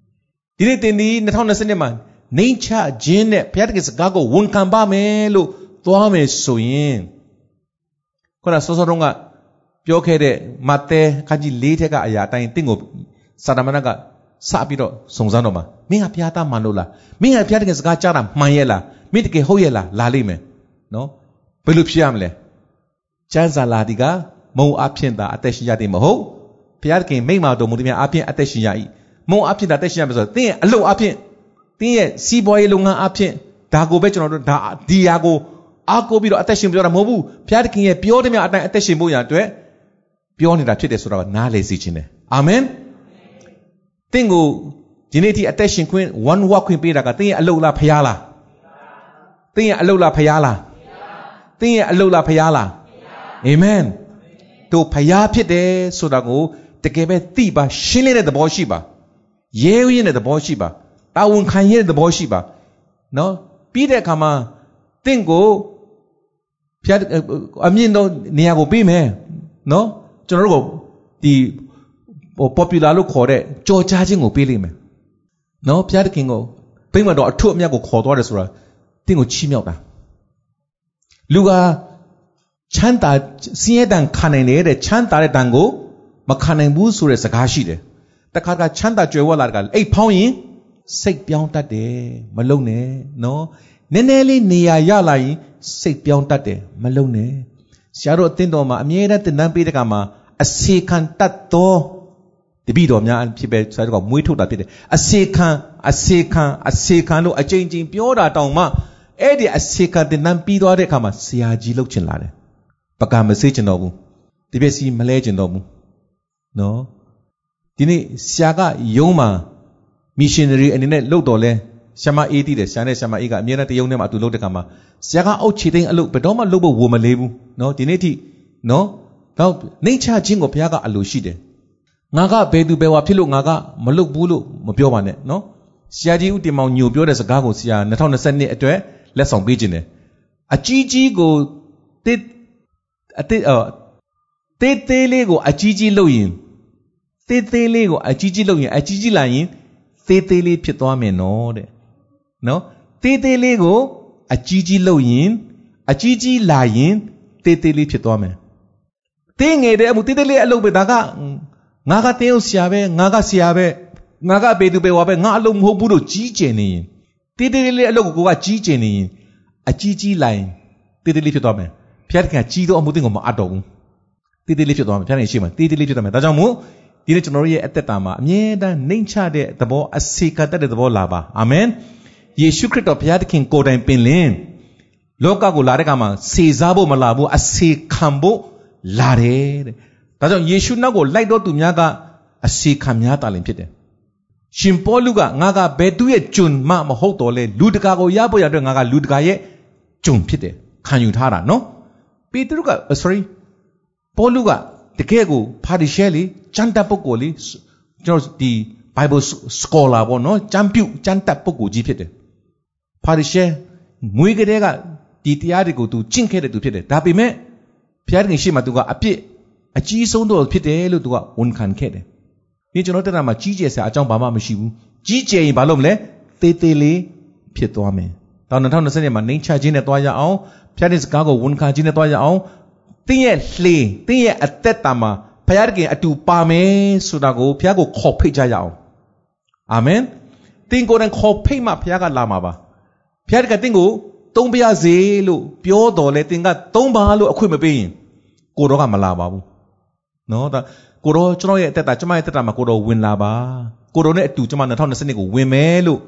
။ဒီနေ့တင်ဒီ2020မှာနှိမ်ချခြင်းနဲ့ဘုရားသခင်စကားကိုဝန်ခံပါမယ်လို့သွားမယ်ဆိုရင်ခုနစောစောတုန်းက ပြောခဲ့တဲ့မဿဲခန်းကြီး၄ထက်ကအရာအတိုင်းတင့်ကိုစာတမဏကစပြီးတော့စုံစမ်းတော့မှာမင်းကဘုရားသားမှန်လို့လားမင်းကဘုရားတကယ်စကားကြားတာမှန်ရဲ့လားမင်းတကယ်ဟုတ်ရဲ့လားလာလိမ့်မယ်နော်ဘယ်လိုဖြစ်ရမလဲကျမ်းစာလာဒီကမုံအဖြစ်သာအသက်ရှင်ရသည်မဟုတ်ဘုရားတခင်မိမ့်မာတော်မူသည်များအဖြစ်အသက်ရှင်ရ၏မုံအဖြစ်သာအသက်ရှင်ရမယ်ဆိုတော့တင်းရဲ့အလုပ်အဖြစ်တင်းရဲ့စီးပွားရေးလုပ်ငန်းအဖြစ်ဒါကိုပဲကျွန်တော်တို့ဒါဒီယာကိုအားကိုးပြီးတော့အသက်ရှင်ပြောတာမဟုတ်ဘူးဘုရားသခင်ရဲ့ပြောတဲ့မြတ်အတိုင်းအသက်ရှင်ဖို့ရအတွက် ပြောနေတာဖြစ်တယ်ဆိုတော့နားလေစီခြင်းတယ်အာမင်တင့်ကိုဒီနေ့ထိအသက်ရှင်ခွင့် one walk ခွင့်ပေးတာကတင်းရဲ့အလုတ်လားဖရားလားတင်းရဲ့အလုတ်လားဖရားလားတင်းရဲ့အလုတ်လားဖရားလားအာမင်တို့ဖရားဖြစ်တယ်ဆိုတာကိုတကယ်ပဲသိပါရှင်းလင်းတဲ့သဘောရှိပါရဲရင်းတဲ့သဘောရှိပါတာဝန်ခံရတဲ့သဘောရှိပါနော်ပြီးတဲ့အခါမှာတင့်ကိုဖျားအမြင့်တော့နေရာကိုပေးမယ်နော် ကျွန်တော်တို့ကဒီဟို popular လို့ခေါ်တဲ့ကြော်ကြားခြင်းကိုပေးလိမ့်မယ်နော်ဖျားတခင်ကိုပြိမတော်အထွတ်အမြတ်ကိုခေါ်သွားတယ်ဆိုတာတင့်ကိုချီးမြှောက်တာလူကချမ်းသာစင်းရဲတန်ခံနိုင်တဲ့ချမ်းသာတဲ့တန်ကိုမခံနိုင်ဘူးဆိုတဲ့စကားရှိတယ်တခါတခါချမ်းသာကြွယ်ဝလာတကအိတ်ဖောင်းရင်စိတ်ပြောင်းတတ်တယ်မလုံနဲ့နော်နည်းနည်းလေးနေရာရလာရင်စိတ်ပြောင်းတတ်တယ်မလုံနဲ့ ဆရာတို့အသင်းတော်မှာအမြဲတမ်းတင်တန်းပေးတဲ့ကမှာအစေခံတတ်သောတပည့်တော်များဖြစ်ပဲဆရာတို့ကမွေးထုတ်တာဖြစ်တယ်အစေခံအစေခံအစေခံလို့အကြိမ်ကြိမ်ပြောတာတောင်မှအဲ့ဒီအစေခံတင်တန်းပြီးသွားတဲ့အခါမှာဆရာကြီးလှုပ်ချင်လာတယ်ပကံမစေးချင်တော့ဘူးဒီပစ္စည်းမလဲချင်တော့ဘူးနော်ဒီနေ့ဆရာကယုံမှာ missionary အနေနဲ့လှုပ်တော်လဲ ဆ iam အေးတည်တယ်ဆရာနဲ့ဆ iam အေးကအမြဲတမ်းတယုံထဲမှာအတူလှုပ်တဲ့ခါမှာဆရာကအုတ်ချီသိန်းအလုပ်ဘယ်တော့မှလှုပ်ဖို့ဝမလေးဘူးနော်ဒီနေ့ထိနော်တော့နှိမ့်ချခြင်းကိုဘုရားကအလိုရှိတယ်ငါကဘယ်သူဘယ်ဝါဖြစ်လို့ငါကမလုပ်ဘူးလို့မပြောပါနဲ့နော်ဆရာကြီးဦးတင်မောင်ညိုပြောတဲ့စကားကိုဆရာ2022အတွက်လက်ဆောင်ပေးခြင်းတယ်အကြီးကြီးကိုတိအတိအတေးသေးလေးကိုအကြီးကြီးလုပ်ရင်သေးသေးလေးကိုအကြီးကြီးလုပ်ရင်အကြီးကြီးလာရင်သေးသေးလေးဖြစ်သွားမယ်နော်တဲ့ နော်သေးသေးလေးကိုအကြီးကြီးလုပ်ရင်အကြီးကြီးလာရင်သေးသေးလေးဖြစ်သွားမယ်သေးငယ်တဲ့အမှုသေးသေးလေးအလုပ်ပဲဒါကငါကတင်းအောင်ဆရာပဲငါကဆရာပဲငါကပေသူပဲဝါပဲငါအလုပ်မဟုတ်ဘူးလို့ကြီးကျယ်နေရင်သေးသေးလေးအလုပ်ကိုကိုကကြီးကျယ်နေရင်အကြီးကြီးလာရင်သေးသေးလေးဖြစ်သွားမယ်ဖျက်ခင်ကြီးသောအမှုတင်ကိုမအပ်တော့ဘူးသေးသေးလေးဖြစ်သွားမယ်ဖျက်ခင်ရှိမှသေးသေးလေးဖြစ်သွားမယ်ဒါကြောင့်မို့ဒီနေ့ကျွန်တော်တို့ရဲ့အသက်တာမှာအမြဲတမ်းနှိမ်ချတဲ့သဘောအစေကတတ်တဲ့သဘောလာပါအာမင် ယေရှုခရစ်တော်ဘုရားသခင်ကိုယ်တိုင်ပင်လင်လောကကိုလာတဲ့ကမှာစေစားဖို့မလာဘူးအစေခံဖို့လာတယ်တဲ့ဒါကြောင့်ယေရှုနောက်ကိုလိုက်တော့သူများကအစေခံများတာလည်းဖြစ်တယ်ရှင်ပေါလုကငါကဘယ်သူရဲ့ကျွန်မှမဟုတ်တော့လဲလူတကာကိုရဖို့ရတဲ့ငါကလူတကာရဲ့ကျွန်ဖြစ်တယ်ခံယူထားတာနော်ပေတရုက sorry ပေါလုကတကယ်ကိုဖာဒီရှဲလေကျမ်းတက်ပုဂ္ဂိုလ်လေကျွန်တော်ဒီ Bible scholar ပေါ့နော်ကျမ်းပြုကျမ်းတက်ပုဂ္ဂိုလ်ကြီးဖြစ်တယ် ဖာဒီရှဲမွေးကလေးကဒီတရားတွေကိုသူကျင့်ခဲ့တဲ့သူဖြစ်တယ်ဒါပေမဲ့ဘုရားခင်ရှိမှသူကအပြစ်အကြီးဆုံးတော့ဖြစ်တယ်လို့သူကဝန်ခံခဲ့တယ်ဒီကျွန်တော်တက်တာမှာကြီးကျယ်စရာအကြောင်းဘာမှမရှိဘူးကြီးကျယ်ရင်ဘာလို့မလဲသေးသေးလေးဖြစ်သွားမယ်တော့2020မှာနှိမ်ချခြင်းနဲ့တွားရအောင်ဘုရားရှင်စကားကိုဝန်ခံခြင်းနဲ့တွားရအောင်တင်းရဲ့လှေတင်းရဲ့အသက်တာမှာဘုရားခင်အတူပါမယ်ဆိုတာကိုဘုရားကိုခေါ်ဖိတ်ကြရအောင်အာမင်တင်းကိုယ်တိုင်ခေါ်ဖိတ်မှဘုရားကလာမှာပါ ဘုရားကတင်းကိုသုံးပါရစေလို့ပြောတော်လဲတင်းကသုံးပါလို့အခွင့်မပေးရင်ကိုတော်ကမလာပါဘူးနော်ဒါကိုတော်ကျွန်တော်ရဲ့အသက်တာကျွန်မရဲ့အသက်တာမှာကိုတော်ဝင်လာပါကိုတော်နဲ့အတူကျွန်မ2020ကိုဝင်မယ်လို့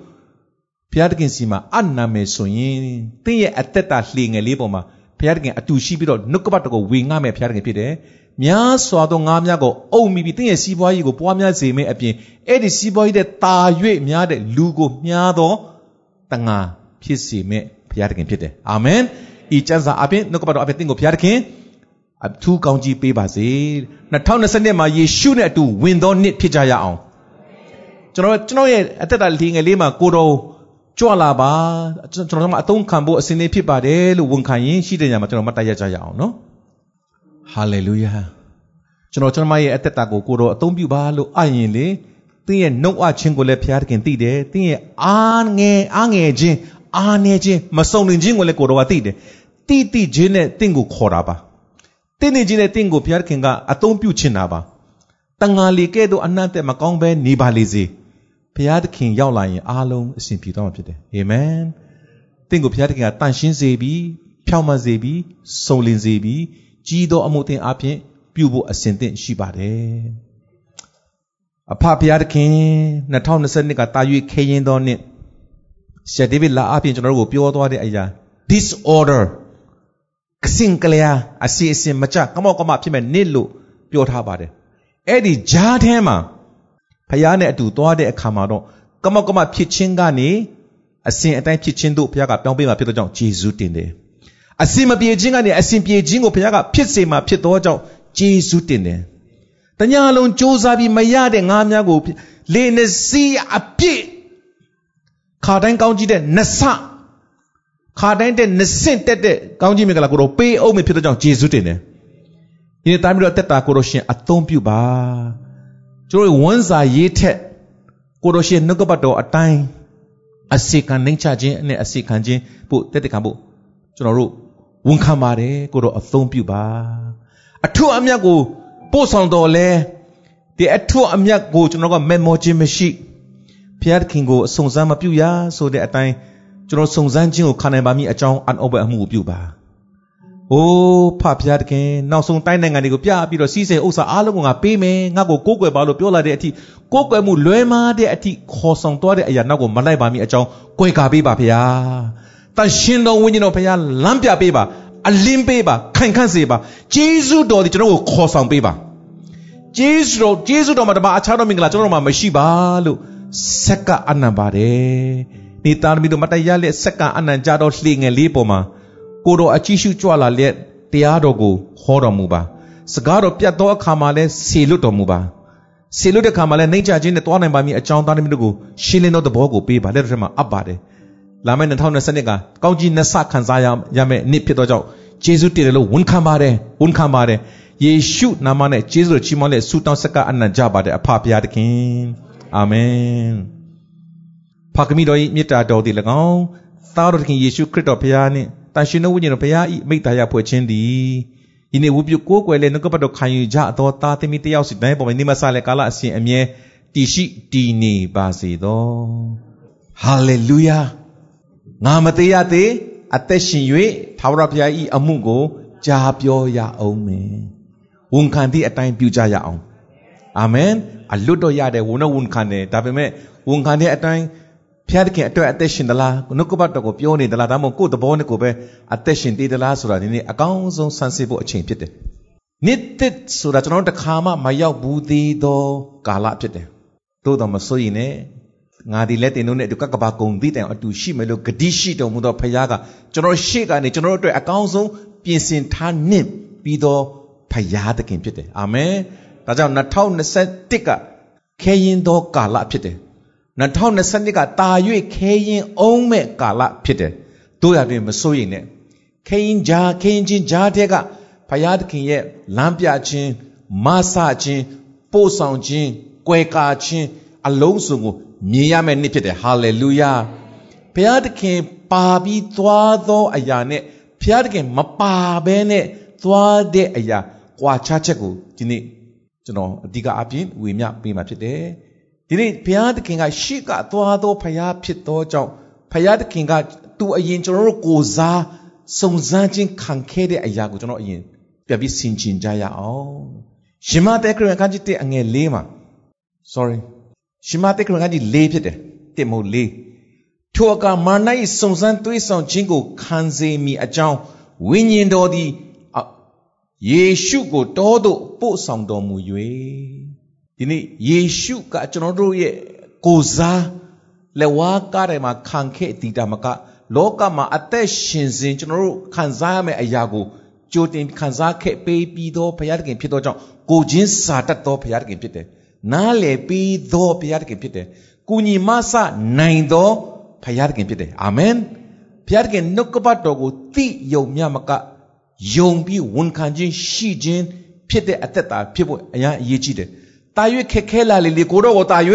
ဘုရားသခင်စီမှာအနာမယ်ဆိုရင်တင်းရဲ့အသက်တာလှေငယ်လေးပေါ်မှာဘုရားသခင်အတူရှိပြီးတော့နှုတ်ကပတ်တော်ကိုဝေငှမဲ့ဘုရားသခင်ဖြစ်တယ်များစွာသောငါးများကိုအုပ်မိပြီးတင်းရဲ့စီးပွားရေးကိုပွားများစေမယ့်အပြင်အဲ့ဒီစီးပွားရေးတဲ့တာ၍များတဲ့လူကိုမြားသောတငါ ဖြစ်စေမယ့်ဘုရားသခင်ဖြစ်တယ်အာမင်ဤကျမ်းစာအပြင်နှုတ်ကပတ်တော်အပြင်တင်းကိုဘုရားသခင်အထူးကောင်းကြီးပေးပါစေ2020မှာယေရှုနဲ့အတူဝင်သောနှစ်ဖြစ်ကြရအောင်ကျွန်တော်ကျွန်တော်ရဲ့အသက်တာလီငယ်လေးမှာကိုတော်ကြွလာပါကျွန်တော်တို့ကအသုံးခံဖို့အစဉ်လေးဖြစ်ပါတယ်လို့ဝန်ခံရင်ရှိတဲ့ညမှာကျွန်တော်မတ်တရကြရအောင်နော်ဟာလေလုယာကျွန်တော်ကျွန်မရဲ့အသက်တာကိုကိုတော်အသုံးပြုပါလို့အရင်လေတင်းရဲ့နှုတ်အချင်းကိုလည်းဘုရားသခင်သိတယ်တင်းရဲ့အားငယ်အားငယ်ခြင်း အားနေခြင်းမစုံလင်ခြင်းကိုလည်းကိုတော်ကသိတယ်တိတိခြင်းနဲ့တင့်ကိုခေါ်တာပါတင်းနေခြင်းနဲ့တင့်ကိုဘုရားသခင်ကအသုံးပြုချင်တာပါတန်ငါလီကဲ့သို့အနတ်တဲ့မကောင်းဘဲနေပါလေစေဘုရားသခင်ရောက်လာရင်အားလုံးအစဉ်ပြေသွားမှာဖြစ်တယ်အာမင်တင့်ကိုဘုရားသခင်ကတန်ရှင်းစေပြီးဖြောင့်မတ်စေပြီးစုံလင်စေပြီးကြီးသောအမှုတင်အပြင်ပြုဖို့အစဉ်သင့်ရှိပါတယ်အဖဘုရားသခင်2022ကတာ၍ခေရင်သောနှစ် ဆရာဒေးဗစ်လာအပြင်ကျွန်တော်တို့ကိုပြောသွားတဲ့အရာ disorder ကစင်ကလျာအစီအစဉ်မချကမောက်ကမဖြစ်မဲ့နှစ်လို့ပြောထားပါတယ်အဲ့ဒီဂျားထဲမှာဖယားနဲ့အတူသွားတဲ့အခါမှာတော့ကမောက်ကမဖြစ်ခြင်းကနေအစဉ်အတိုင်းဖြစ်ခြင်းတို့ဘုရားကပြောင်းပေးမှာဖြစ်တဲ့ကြောင့်ဂျေဇုတင်တယ်အစဉ်မပြေခြင်းကနေအစဉ်ပြေခြင်းကိုဘုရားကဖြစ်စေမှာဖြစ်သောကြောင့်ဂျေဇုတင်တယ်တညာလုံးစ조사ပြီးမရတဲ့ငါးများကိုလေနစီအပြည့် ခါတိုင်းကောင်းကြည့်တဲ့နဆခါတိုင်းတဲ့နစင့်တက်တဲ့ကောင်းကြီးမင်္ဂလာကိုတော့ပေးအောင်မဖြစ်တဲ့ကြောင့်ယေရှုတင်တယ်ဒီနေ့တိုင်းပြီးတော့တက်တာကိုတော့ရှင်အသုံးပြုပါကျွန်တော်ဝန်စာရေးထက်ကိုတော့ရှင်နှုတ်ကပတ်တော်အတိုင်းအစီကံနှိမ့်ချခြင်းနဲ့အစီကံခြင်းပို့တက်တက်ခံဖို့ကျွန်တော်တို့ဝန်ခံပါတယ်ကိုတော့အသုံးပြုပါအထွတ်အမြတ်ကိုပို့ဆောင်တော်လဲဒီအထွတ်အမြတ်ကိုကျွန်တော်ကမေမောခြင်းမရှိဘု ရားသခင်ကိုအဆုံစမ်းမပြုရဆိုတဲ့အတိုင်းကျွန်တော်စုံစမ်းခြင်းကိုခံနိုင်ပါမည်အကြောင်းအန်အောဘအမှုကိုပြုပါ။အိုးဖဖျားတခင်နောက်ဆုံးတိုင်းနိုင်ငံတွေကိုပြပြီးတော့စီးစိမ်ဥစ္စာအားလုံးကိုငါပေးမယ်ငါ့ကိုကိုးကွယ်ပါလို့ပြောလာတဲ့အထိကိုးကွယ်မှုလွဲမားတဲ့အထိခေါ်ဆောင်သွားတဲ့အရာနောက်ကိုမလိုက်ပါမည်အကြောင်းကြွယ်ကာပေးပါဖျား။တန်ရှင်တော်ဝိညာဉ်တော်ဖျားလမ်းပြပေးပါအလင်းပေးပါခိုင်ခန့်စေပါဂျေဇုတော်ဒီကျွန်တော်ကိုခေါ်ဆောင်ပေးပါဂျေဇုတော်ဂျေဇုတော်မှာတပါအခြားသောမင်္ဂလာကျွန်တော်တို့မှာမရှိပါလို့ ဆက်ကအနံပါတယ်နေသားသမီးတို့မတရားလက်ဆက်ကအနံကြတော့လှေငယ်လေးပေါ်မှာကိုတော်အကြည့်ရှုကြွလာလက်တရားတော်ကိုဟောတော်မူပါစကားတော်ပြတ်သောအခါမှာလဲဆေလွတ်တော်မူပါဆေလွတ်တဲ့အခါမှာလဲနှိမ့်ချခြင်းနဲ့တွားနိုင်ပါမည်အကြောင်းသားသမီးတို့ကိုရှင်းလင်းသောသဘောကိုပေးပါလက်တော်ထဲမှာအပ်ပါတယ်လာမယ့်2020ကကောင်းကြီးနှစ်ဆခံစားရရမယ့်နှစ်ဖြစ်သောကြောင့်ယေရှုတည်တယ်လို့ဝန်ခံပါတယ်ဝန်ခံပါတယ်ယေရှုနာမနဲ့ယေရှုတော်ချီးမွမ်းတဲ့ဆုတောင်းဆက်ကအနံ့ကြပါတယ်အဖဖရာသခင် အာမင်ဖခင်တော်၏မေတ္တာတော်သည်၎င်းသားတော်သခင်ယေရှုခရစ်တော်ဘုရားနှင့်တန်ရှင်သောဝိညာဉ်တော်ဘုရား၏မိတ္တာရဖွဲ့ခြင်းသည်ဒီနေ့ဝုပြုကိုးကွယ်လေနှုတ်ကပတ်တော်ခံယူကြသောသားသမီးတယောက်စီတိုင်းပေါ်မှာနေမဆလဲကာလအစဉ်အမြဲတည်ရှိတည်နေပါစေသောဟာလေလုယာငါမသေးရသေးအသက်ရှင်၍သာဝရဘုရား၏အမှုကိုကြားပြောရအောင်မယ်ဝန်ခံသည့်အတိုင်းပြုကြရအောင် အာမင်အလွတ်တော့ရတယ်ဝန်တော့ဝန်ခံတယ်ဒါပေမဲ့ဝန်ခံတဲ့အတိုင်းဖျားသခင်အတွက်အသက်ရှင်သလားနှုတ်ကပတ်တော်ကိုပြောနေသလားဒါမှမဟုတ်ကိုယ့်သဘောနဲ့ကိုယ်ပဲအသက်ရှင်သေးသလားဆိုတာဒီနေ့အကောင်းဆုံးဆန်းစစ်ဖို့အချိန်ဖြစ်တယ်နှစ်သက်ဆိုတာကျွန်တော်တို့တစ်ခါမှမရောက်ဘူးသေးသောကာလဖြစ်တယ်သို့တော်မဆိုရင်လည်းငါဒီလက်တင်တို့နဲ့ဒီကကဘာကုံသီးတိုင်အတူရှိမယ်လို့ဂတိရှိတော်မူသောဖခင်ကကျွန်တော်ရှေ့ကနေကျွန်တော်တို့အတွက်အကောင်းဆုံးပြင်ဆင်ထားနှင့်ပြီးသောဖခင်သခင်ဖြစ်တယ်အာမင် ဒါကြောင့်2021ကခဲရင်သောကာလဖြစ်တယ်2022ကတာ၍ခဲရင်အောင်မဲ့ကာလဖြစ်တယ်တို့ရတွင်မစိုးရိမ်နဲ့ခဲရင်ဂျာခဲရင်ချင်းဂျာတဲ့ကဖယားသခင်ရဲ့လမ်းပြခြင်းမဆခြင်းပို့ဆောင်ခြင်းကွယ်ကာခြင်းအလုံးစုံကိုမြင်ရမယ့်နေ့ဖြစ်တယ်ဟာလေလုယာဘုရားသခင်ပါပြီးသွားသောအရာနဲ့ဘုရားသခင်မပါဘဲနဲ့သွားတဲ့အရာကွာခြားချက်ကိုဒီနေ့ ကျွန်တော်အဓိကအပြင်ဝေမျှပေးမှာဖြစ်တယ်ဒီနေ့ဘုရားသခင်ကရှေ့ကသွားသောဘုရားဖြစ်သောကြောင့်ဘုရားသခင်ကသူအရင်ကျွန်တော်တို့ကိုစားစုံစမ်းခြင်းခံခဲ့တဲ့အရာကိုကျွန်တော်အရင်ပြပြီးဆင်ခြင်ကြရအောင်ရှင်မသက်ခရစ်အခန်းကြီး1အငယ်၄မှာ sorry ရှင်မသက်ခရစ်အခန်းကြီး၄ဖြစ်တယ်1မဟုတ်၄ထိုအခါမာန၏စုံစမ်းသွေးဆောင်ခြင်းကိုခံစေမိအကြောင်းဝိညာဉ်တော်သည် ယေရှုကိုတောသို့ပို့ဆောင်တော်မူ၍ဒီနေ့ယေရှုကကျွန်တော်တို့ရဲ့ကိုစားလက်ဝါးကားထဲမှာခံခဲ့တည်တာမကလောကမှာအသက်ရှင်စဉ်ကျွန်တော်တို့ခံစားရမယ့်အရာကိုကြိုတင်ခံစားခဲ့ပေးပြီးသောဘုရားသခင်ဖြစ်သောကြောင့်ကိုချင်းစာတတ်သောဘုရားသခင်ဖြစ်တယ်။နားလည်ပြီးသောဘုရားသခင်ဖြစ်တယ်။ကုညီမဆနိုင်သောဘုရားသခင်ဖြစ်တယ်။အာမင်။ဘုရားသခင်နှုတ်ကပတ်တော်ကိုသိယုံမြမက ယုံပြီးဝန်ခံခြင်းရှိခြင်းဖြစ်တဲ့အသက်တာဖြစ်ဖို့အရင်အရေးကြီးတယ်။တာ၍ခက်ခဲလာလေလေကိုတော့ကိုတာ၍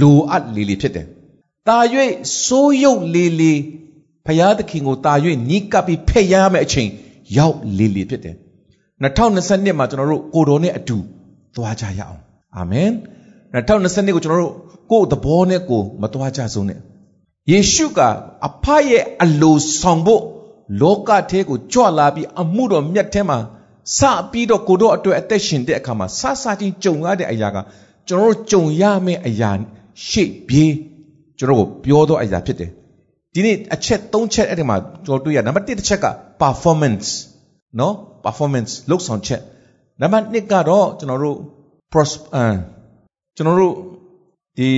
လိုအပ်လေလေဖြစ်တယ်။တာ၍စိုးရုပ်လေလေဖရာသခင်ကိုတာ၍နီးကပ်ပြီးဖက်ရမယ့်အချိန်ရောက်လေလေဖြစ်တယ်။2022မှာကျွန်တော်တို့ကိုတော်နဲ့အတူသွားကြရအောင်။အာမင်။2022ကိုကျွန်တော်တို့ကိုယ်သဘောနဲ့ကိုမသွားကြဆုံးနဲ့။ယေရှုကအဖရဲ့အလိုဆောင်ဖို့ လောကထဲကိုကြွလာပြီးအမှုတော်မြတ်ထဲမှာစပြီးတော့ကိုတို့အတွက်အသက်ရှင်တဲ့အခါမှာစစချင်းကြုံရတဲ့အရာကကျွန်တော်တို့ကြုံရမယ့်အရာရှေ့ပြေးကျွန်တော်ကိုပြောတော့အရာဖြစ်တယ်ဒီနေ့အချက်၃ချက်အဲ့ဒီမှာကျွန်တော်တွေ့ရနံပါတ်၁တစ်ချက်က performance နော် performance လောက်ဆောင်ချက်နံပါတ်2ကတော့ကျွန်တော်တို့ prosper ကျွန်တော်တို့ဒီ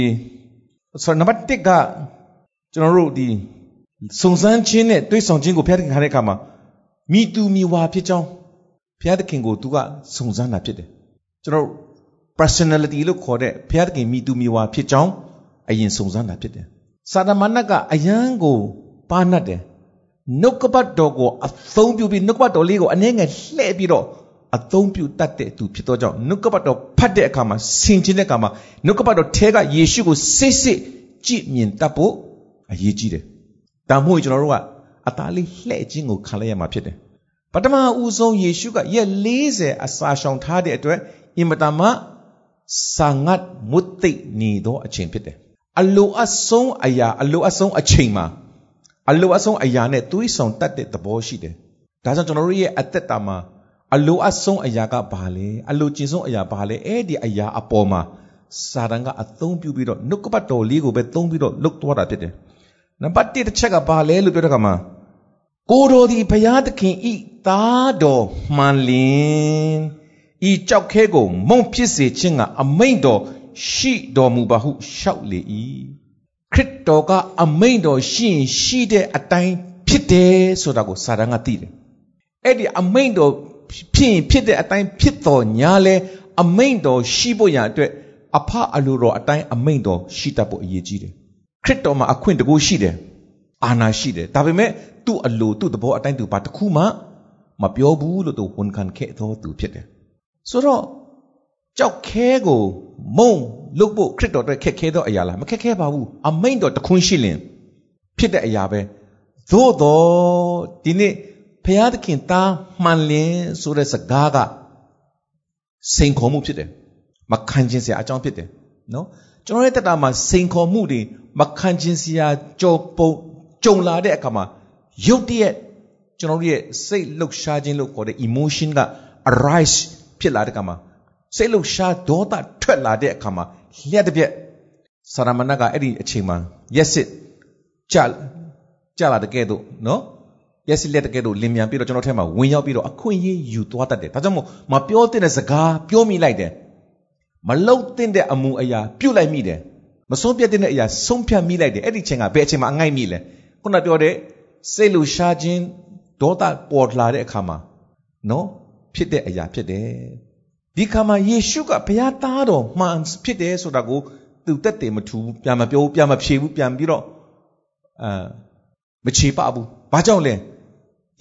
sorry နံပါတ်1ကကျွန်တော်တို့ဒီ စုံစမ်းခြင်းနဲ့တွေးဆောင်ခြင်းကိုဖျက်ခံတဲ့အခါမှာမိတူမိဝါဖြစ်ကြောင်းဘုရားသခင်ကိုသူကစုံစမ်းတာဖြစ်တယ်ကျွန်တော် personality လို့ခေါ်တဲ့ဘုရားသခင်မိသူမိဝါဖြစ်ကြောင်းအရင်စုံစမ်းတာဖြစ်တယ်စာတမဏတ်ကအယံကိုပါနတ်တယ်နှုတ်ကပတ်တော်ကိုအသုံးပြုပြီးနှုတ်ကပတ်တော်လေးကိုအနည်းငယ်လှည့်ပြီးတော့အသုံးပြုတတ်တဲ့သူဖြစ်သောကြောင့်နှုတ်ကပတ်တော်ဖတ်တဲ့အခါမှာဆင်ခြင်တဲ့အခါမှာနှုတ်ကပတ်တော်ထဲကယေရှုကိုစစ်စစ်ကြည့်မြင်တတ်ဖို့အရေးကြီးတယ်။ ဒါမှမဟုတ်ကျွန်တော်တို့ကအသားလေးလှည့်ခြင်းကိုခံလိုက်ရမှာဖြစ်တယ်။ပထမဦးဆုံးယေရှုကရက်40အစာရှောင်ထားတဲ့အတွက်အင်မတန်မှစာငတ်မွတ်သိပ်နေသောအချိန်ဖြစ်တယ်။အလိုအဆုံးအရာအလိုအဆုံးအချိန်မှာအလိုအဆုံးအရာနဲ့သွေးဆောင်တတ်တဲ့သဘောရှိတယ်။ဒါကြောင့်ကျွန်တော်တို့ရဲ့အသက်တာမှာအလိုအဆုံးအရာကဘာလဲအလိုကျင်ဆုံးအရာဘာလဲအဲ့ဒီအရာအပေါ်မှာစာတန်ကအသုံးပြုပြီးတော့နှုတ်ကပတ်တော်လေးကိုပဲသုံးပြီးတော့လုတ်သွားတာဖြစ်တယ်။ နံပါတ်1တစ်ချက်ကဘာလဲလို့ပြောတဲ့အခါမှာကိုတော်ဒီဘုရားသခင်ဤသားတော်မှန်လင်ဤကြောက်ခဲကိုမုံဖြစ်စေခြင်းကအမိန့်တော်ရှိတော်မူပါဟုရှောက်လေ၏ခရစ်တော်ကအမိန့်တော်ရှိရင်ရှိတဲ့အတိုင်းဖြစ်တယ်ဆိုတာကိုစာတန်ကသိတယ်အဲ့ဒီအမိန့်တော်ဖြစ်ရင်ဖြစ်တဲ့အတိုင်းဖြစ်တော်ညာလဲအမိန့်တော်ရှိဖို့ရအတွက်အဖအလိုတော်အတိုင်းအမိန့်တော်ရှိတတ်ဖို့အရေးကြီးတယ် ခရစ်တော်မှာအခွင့်တကူရှိတယ်အာနာရှိတယ်ဒါပေမဲ့သူ့အလိုသူ့သဘောအတိုင်းသူဘာတစ်ခုမှမပြောဘူးလို့သူဝန်ခံခဲ့သောသူဖြစ်တယ်ဆိုတော့ကြောက်ခဲကိုမုံလုတ်ဖို့ခရစ်တော်အတွက်ခက်ခဲသောအရာလားမခက်ခဲပါဘူးအမိန့်တော်တခွန်းရှိလင်ဖြစ်တဲ့အရာပဲသို့တော့ဒီနေ့ဖျားသခင်သားမှန်လင်းဆိုတဲ့စကားကစိန်ခေါ်မှုဖြစ်တယ်မခံခြင်းစရာအကြောင်းဖြစ်တယ်နော်ကျွန်တော်ရဲ့တက်တာမှာစိန်ခေါ်မှုတွေ မခံခြင်းစရာကြောပုံကြုံလာတဲ့အခါမှာရုတ်တရက်ကျွန်တော်ရဲ့စိတ်လှုပ်ရှားခြင်းလို့ခေါ်တဲ့ emotion က arise ဖြစ်လာတဲ့အခါမှာစိတ်လှုပ်ရှားဒေါသထွက်လာတဲ့အခါမှာလျှက်တစ်ပြက်ဆရာမဏတ်ကအဲ့ဒီအချိန်မှာရက်စစ်ကြကြလာတဲ့ကဲ့သို့နော်ရက်စစ်လက်တကဲ့သို့လင်မြန်ပြီးတော့ကျွန်တော်ထဲမှာဝင်ရောက်ပြီးတော့အခွင့်အရေးယူသွားတတ်တယ်ဒါကြောင့်မို့မပြောတဲ့စကားပြောမိလိုက်တယ်မလုံတဲ့အမှုအရာပြုတ်လိုက်မိတယ် မဆုံးပြတ်တဲ့အရာဆုံးဖြတ်မိလိုက်တယ်အဲ့ဒီချိန်ကဘယ်အချိန်မှာအငိုက်မိလဲခုနပြောတဲ့စိတ်လူရှားခြင်းဒေါသပေါ်လာတဲ့အခါမှာနော်ဖြစ်တဲ့အရာဖြစ်တယ်ဒီခါမှာယေရှုကဘုရားသားတော်မှန်ဖြစ်တယ်ဆိုတာကိုသူတက်တယ်မထူဘူးပြန်မပြောဘူးပြန်မဖြေဘူးပြန်ပြီးတော့အာမချေပဘူးဘာကြောင့်လဲ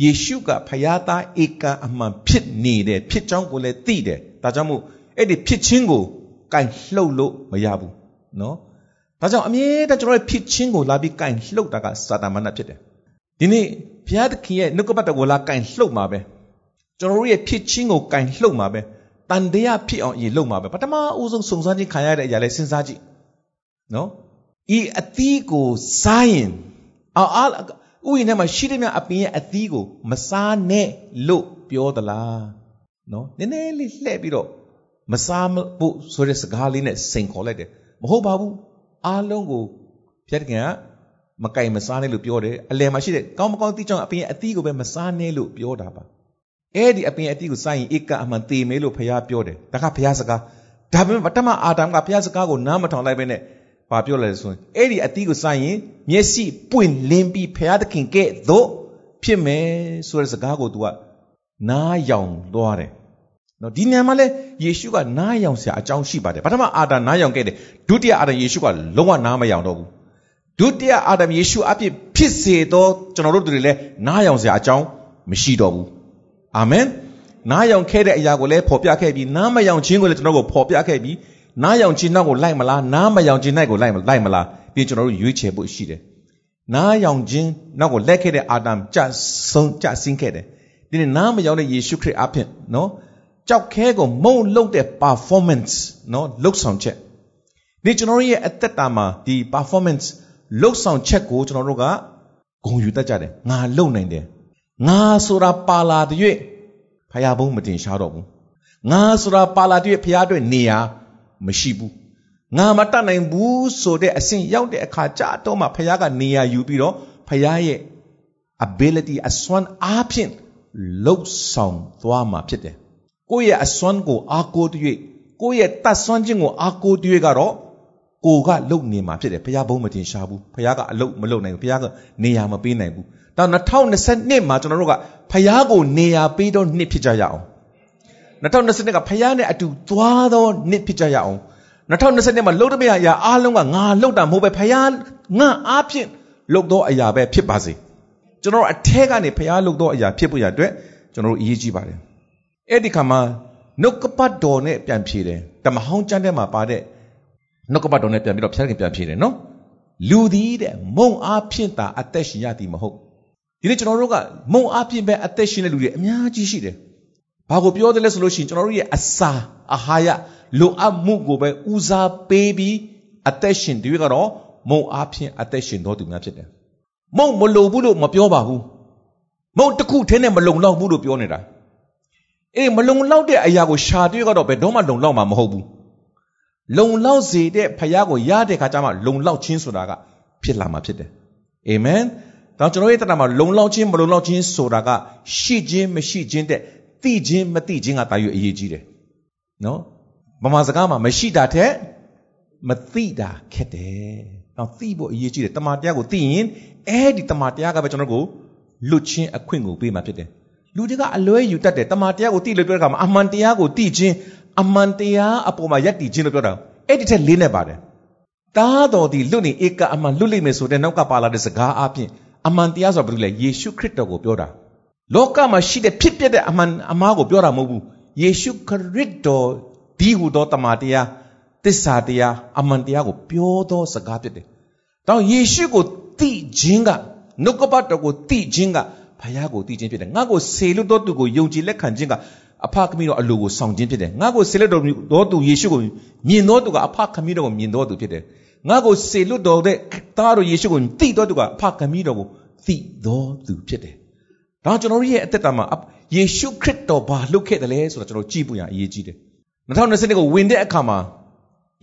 ယေရှုကဘုရားသားဧကအမှန်ဖြစ်နေတယ်ဖြစ်ကြောင်းကိုလည်းသိတယ်ဒါကြောင့်မို့အဲ့ဒီဖြစ်ချင်းကိုကင်လှုပ်လို့မရဘူးနော် ဒါကြောင့်အမြဲတမ်းကျွန်တော်ရဲ့ဖြစ်ချင်းကိုလာပြီးကင်လှုပ်တာကစာတမဏဖြစ်တယ်ဒီနေ့ဘုရားသခင်ရဲ့နှုတ်ကပတ်တော်ကိုလာကင်လှုပ်မှာပဲကျွန်တော်တို့ရဲ့ဖြစ်ချင်းကိုကင်လှုပ်မှာပဲတန်တရားဖြစ်အောင်အရင်လှုပ်မှာပဲပထမအဦးဆုံးစုံစမ်းခြင်းခံရတဲ့အရာလဲစဉ်းစားကြည့်နော်ဤအသီးကိုစားရင်အာအာဥယျာဉ်ထဲမှာရှိတဲ့မြအပင်ရဲ့အသီးကိုမစားနဲ့လို့ပြောသလားနော်နည်းနည်းလေးလှည့်ပြီးတော့မစားဖို့ဆိုတဲ့စကားလေးနဲ့စိန်ခေါ်လိုက်တယ်မဟုတ်ပါဘူး အားလုံးကိုဖျက်ခင်ကမကင်မစားနဲ့လို့ပြောတယ်အလယ်မှာရှိတဲ့ကောင်းမကောင်းသိကြောင်အပင်ရဲ့အသီးကိုပဲမစားနဲ့လို့ပြောတာပါအဲ့ဒီအပင်အသီးကိုစားရင်ဧကအမှန်သေမယ်လို့ဖခင်ပြောတယ်ဒါကဖခင်စကားဒါပေမဲ့ပထမအာဒမ်ကဖခင်စကားကိုနားမထောင်လိုက်ပဲနဲ့ဘာပြောလဲဆိုရင်အဲ့ဒီအသီးကိုစားရင်မျက်စိပွင့်လင်းပြီးဖခင်သခင်ကဲ့သို့ဖြစ်မယ်ဆိုတဲ့စကားကို तू ကနားယောင်သွားတယ် နော်ဒီနေရာမှာလဲယေရှုကနားယောင်စရာအကြောင်းရှိပါတယ်ပထမအာဒမ်နားယောင်ခဲ့တယ်ဒုတိယအာဒမ်ယေရှုကလုံးဝနားမယောင်တော့ဘူးဒုတိယအာဒမ်ယေရှုအပြစ်ဖြစ်စေသောကျွန်တော်တို့တွေလည်းနားယောင်စရာအကြောင်းမရှိတော့ဘူးအာမင်နားယောင်ခဲ့တဲ့အရာကိုလည်းဖော်ပြခဲ့ပြီးနားမယောင်ခြင်းကိုလည်းကျွန်တော်တို့ဖော်ပြခဲ့ပြီးနားယောင်ခြင်းနောက်ကိုလိုက်မလားနားမယောင်ခြင်းနောက်ကိုလိုက်လိုက်မလားပြီးကျွန်တော်တို့ရွေးချယ်ဖို့ရှိတယ်နားယောင်ခြင်းနောက်ကိုလက်ခဲ့တဲ့အာဒမ်ကြဆုံးကြဆင်းခဲ့တယ်ဒီနေ့နားမယောင်တဲ့ယေရှုခရစ်အဖြစ်နော် ကြောက်ခဲကိုမုံလုံးတဲ့ performance နော်လှုပ်ဆောင်ချက်ဒီကျွန်တော်ရဲ့အသက်တာမှာဒီ performance လှုပ်ဆောင်ချက်ကိုကျွန်တော်တို့ကဂုဏ်ယူတတ်ကြတယ်ငါလုံနိုင်တယ်ငါဆိုတာပါလာတဲ့၍ဖယားဘုံမတင်ရှားတော့ဘူးငါဆိုတာပါလာတဲ့ဖယားအတွက်နေရာမရှိဘူးငါမတတ်နိုင်ဘူးဆိုတဲ့အဆင့်ရောက်တဲ့အခါကြာတော့မှဖယားကနေရာယူပြီးတော့ဖယားရဲ့ ability အစွမ်းအားဖြင့်လှုပ်ဆောင်သွားမှာဖြစ်တယ် ကိုယ့်ရဲ့အစွမ်းကိုအားကိုးတ၍ကိုယ့်ရဲ့တတ်စွမ်းခြင်းကိုအားကိုးတ၍ကတော့ကိုကလုံနေမှာဖြစ်တယ်ဘုရားဘုံမတင်ရှားဘူးဘုရားကအလုတ်မလုံနိုင်ဘူးဘုရားကနေရာမပေးနိုင်ဘူးဒါ2022မှာကျွန်တော်တို့ကဘုရားကိုနေရာပေးတော့နှစ်ဖြစ်ကြရအောင်2020ကဖခင်နဲ့အတူသွားသောနှစ်ဖြစ်ကြရအောင်2020မှာလှုပ်တဲ့မရအရာအားလုံးကငါလှုပ်တာမဟုတ်ပဲဖခင်ငါအားဖြင့်လှုပ်သောအရာပဲဖြစ်ပါစေကျွန်တော်အထက်ကနေဖခင်လှုပ်သောအရာဖြစ်ဖို့ရအတွက်ကျွန်တော်တို့အရေးကြီးပါတယ် အဲ့ဒီခါမှာနှုတ်ကပတ်တော်နဲ့ပြန်ဖြေတယ်တမဟောင်းကျမ်းထဲမှာပါတဲ့နှုတ်ကပတ်တော်နဲ့ပြန်ပြီးတော့ဖခင်ပြန်ဖြေတယ်နော်လူသည်တဲ့မုံအားဖြင့်သာအသက်ရှင်ရသည်မဟုတ်ဒီနေ့ကျွန်တော်တို့ကမုံအားဖြင့်ပဲအသက်ရှင်တဲ့လူတွေအများကြီးရှိတယ်ဘာကိုပြောတယ်လဲဆိုလို့ရှိရင်ကျွန်တော်တို့ရဲ့အစာအာဟာရလိုအပ်မှုကိုပဲဦးစားပေးပြီးအသက်ရှင်တွေကတော့မုံအားဖြင့်အသက်ရှင်တော်သူများဖြစ်တယ်မုံမလုံဘူးလို့မပြောပါဘူးမုံတစ်ခုထင်းနဲ့မလုံလောက်ဘူးလို့ပြောနေတာ အေးမလုံလောက်တဲ့အရာကိုရှာတွေ့ကတော့ဘယ်တော့မှလုံလောက်မှာမဟုတ်ဘူးလုံလောက်စေတဲ့ဖခင်ကိုရတဲ့ခါကျမှလုံလောက်ခြင်းဆိုတာကဖြစ်လာမှာဖြစ်တယ်အာမင်တော့ကျွန်တော်ရဲ့တရားမှာလုံလောက်ခြင်းမလုံလောက်ခြင်းဆိုတာကရှိခြင်းမရှိခြင်းတဲ့သိခြင်းမသိခြင်းကတာယူအရေးကြီးတယ်နော်မမစကားမှာမရှိတာထက်မသိတာခက်တယ်တော့သိဖို့အရေးကြီးတယ်တမန်တရားကိုသိရင်အဲ့ဒီတမန်တရားကပဲကျွန်တော်ကိုလွတ်ချင်းအခွင့်ကိုပေးမှာဖြစ်တယ် လူတွေကအလွဲယူတတ်တယ်တမန်တရားကိုသိလို့ပြောတဲ့အခါမှာအမှန်တရားကိုသိခြင်းအမှန်တရားအပေါ်မှာယက်တည်ခြင်းလို့ပြောတာအဲ့ဒီထက်လေးနေပါတယ်တားတော်ဒီလွတ်နေဧကအမှန်လွတ်လိမ့်မယ်ဆိုတဲ့နောက်ကပါလာတဲ့စကားအပြင်အမှန်တရားဆိုတာဘာလို့လဲယေရှုခရစ်တော်ကိုပြောတာလောကမှာရှိတဲ့ဖြစ်ပျက်တဲ့အမှန်အမှားကိုပြောတာမဟုတ်ဘူးယေရှုခရစ်တော်ဒီဟူသောတမန်တရားသစ္စာတရားအမှန်တရားကိုပြောသောစကားဖြစ်တယ်။တောင်းယေရှုကိုသိခြင်းကနှုတ်ကပတ်တော်ကိုသိခြင်းက ဘုရားကိုသိခြင်းဖြစ်တယ်။ငါ့ကိုစေလွတ်တော်သူကိုယုံကြည်လက်ခံခြင်းကအဖခမည်းတော်အလိုကိုဆောင်ခြင်းဖြစ်တယ်။ငါ့ကိုစေလွတ်တော်သူယေရှုကိုမြင်တော်သူကအဖခမည်းတော်ကိုမြင်တော်သူဖြစ်တယ်။ငါ့ကိုစေလွတ်တော်တဲ့သားတော်ယေရှုကိုသိတော်သူကအဖခမည်းတော်ကိုသိတော်သူဖြစ်တယ်။ဒါကျွန်တော်ရဲ့အသက်တာမှာယေရှုခရစ်တော်ဘာလုပ်ခဲ့တယ်လဲဆိုတာကျွန်တော်ကြည့်ဖို့ရအရေးကြီးတယ်။2020ကိုဝင်တဲ့အခါမှာ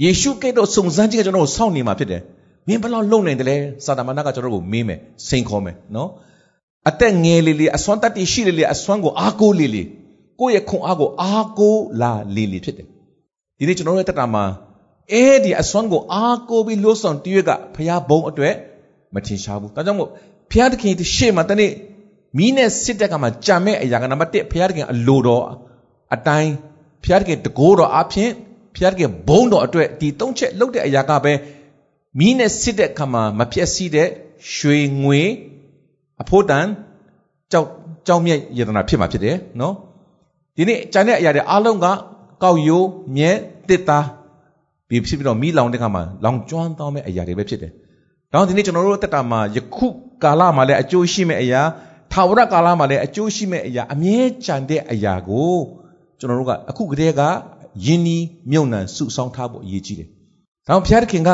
ယေရှုကဲ့သို့စုံစမ်းခြင်းကကျွန်တော်ကိုစောင့်နေမှာဖြစ်တယ်။မင်းဘယ်လောက်လုံနိုင်တယ်လဲစာတမန်ကကျွန်တော်ကိုမေးမယ်စိန်ခေါ်မယ်နော်။ အသက်ငယ်လေးလေးအစွမ်းတတ်တရှိလေးလေးအစွမ်းကိုအားကိုးလေးလေးကိုယ့်ရဲ့ခွန်အားကိုအားကိုးလာလေးလေးဖြစ်တယ်။ဒီနေ့ကျွန်တော်ရဲ့တက်တာမှာအဲ့ဒီအစွမ်းကိုအားကိုးပြီးလို့ဆောင်တရွက်ကဖျားဘုံအတွက်မထင်ရှားဘူး။ဒါကြောင့်မို့ဖျားသခင်တရှေ့မှာတနေ့မီးနဲ့စစ်တက်ကမှကြံမဲ့အရာကနံပါတ်1ဖျားသခင်အလိုတော်အတိုင်းဖျားသခင်တကိုးတော်အဖြစ်ဖျားခင်ဘုံတော်အတွက်ဒီသုံးချက်လုပ်တဲ့အရာကပဲမီးနဲ့စစ်တဲ့အခါမှာမပြည့်စည်တဲ့ရွှေငွေ အဖို့တန်ကြောက်ကြောက်မြက်ယတနာဖြစ်မှာဖြစ်တယ်နော်ဒီနေ့ကျန်တဲ့အရာတွေအားလုံးကကောက်ရိုးမြဲတစ်သားပြီးဖြစ်ပြီးတော့မီးလောင်တဲ့အခါမှာလောင်ကျွမ်းသွားမဲ့အရာတွေပဲဖြစ်တယ်။ဒါကြောင့်ဒီနေ့ကျွန်တော်တို့အသက်တာမှာယခုကာလမှာလည်းအကျိုးရှိမဲ့အရာထာဝရကာလမှာလည်းအကျိုးရှိမဲ့အရာအမြဲကြံတဲ့အရာကိုကျွန်တော်တို့ကအခုကတည်းကယင်းနီးမြုံနှံစုဆောင်းထားဖို့အရေးကြီးတယ်။ဒါကြောင့်ဘုရားသခင်က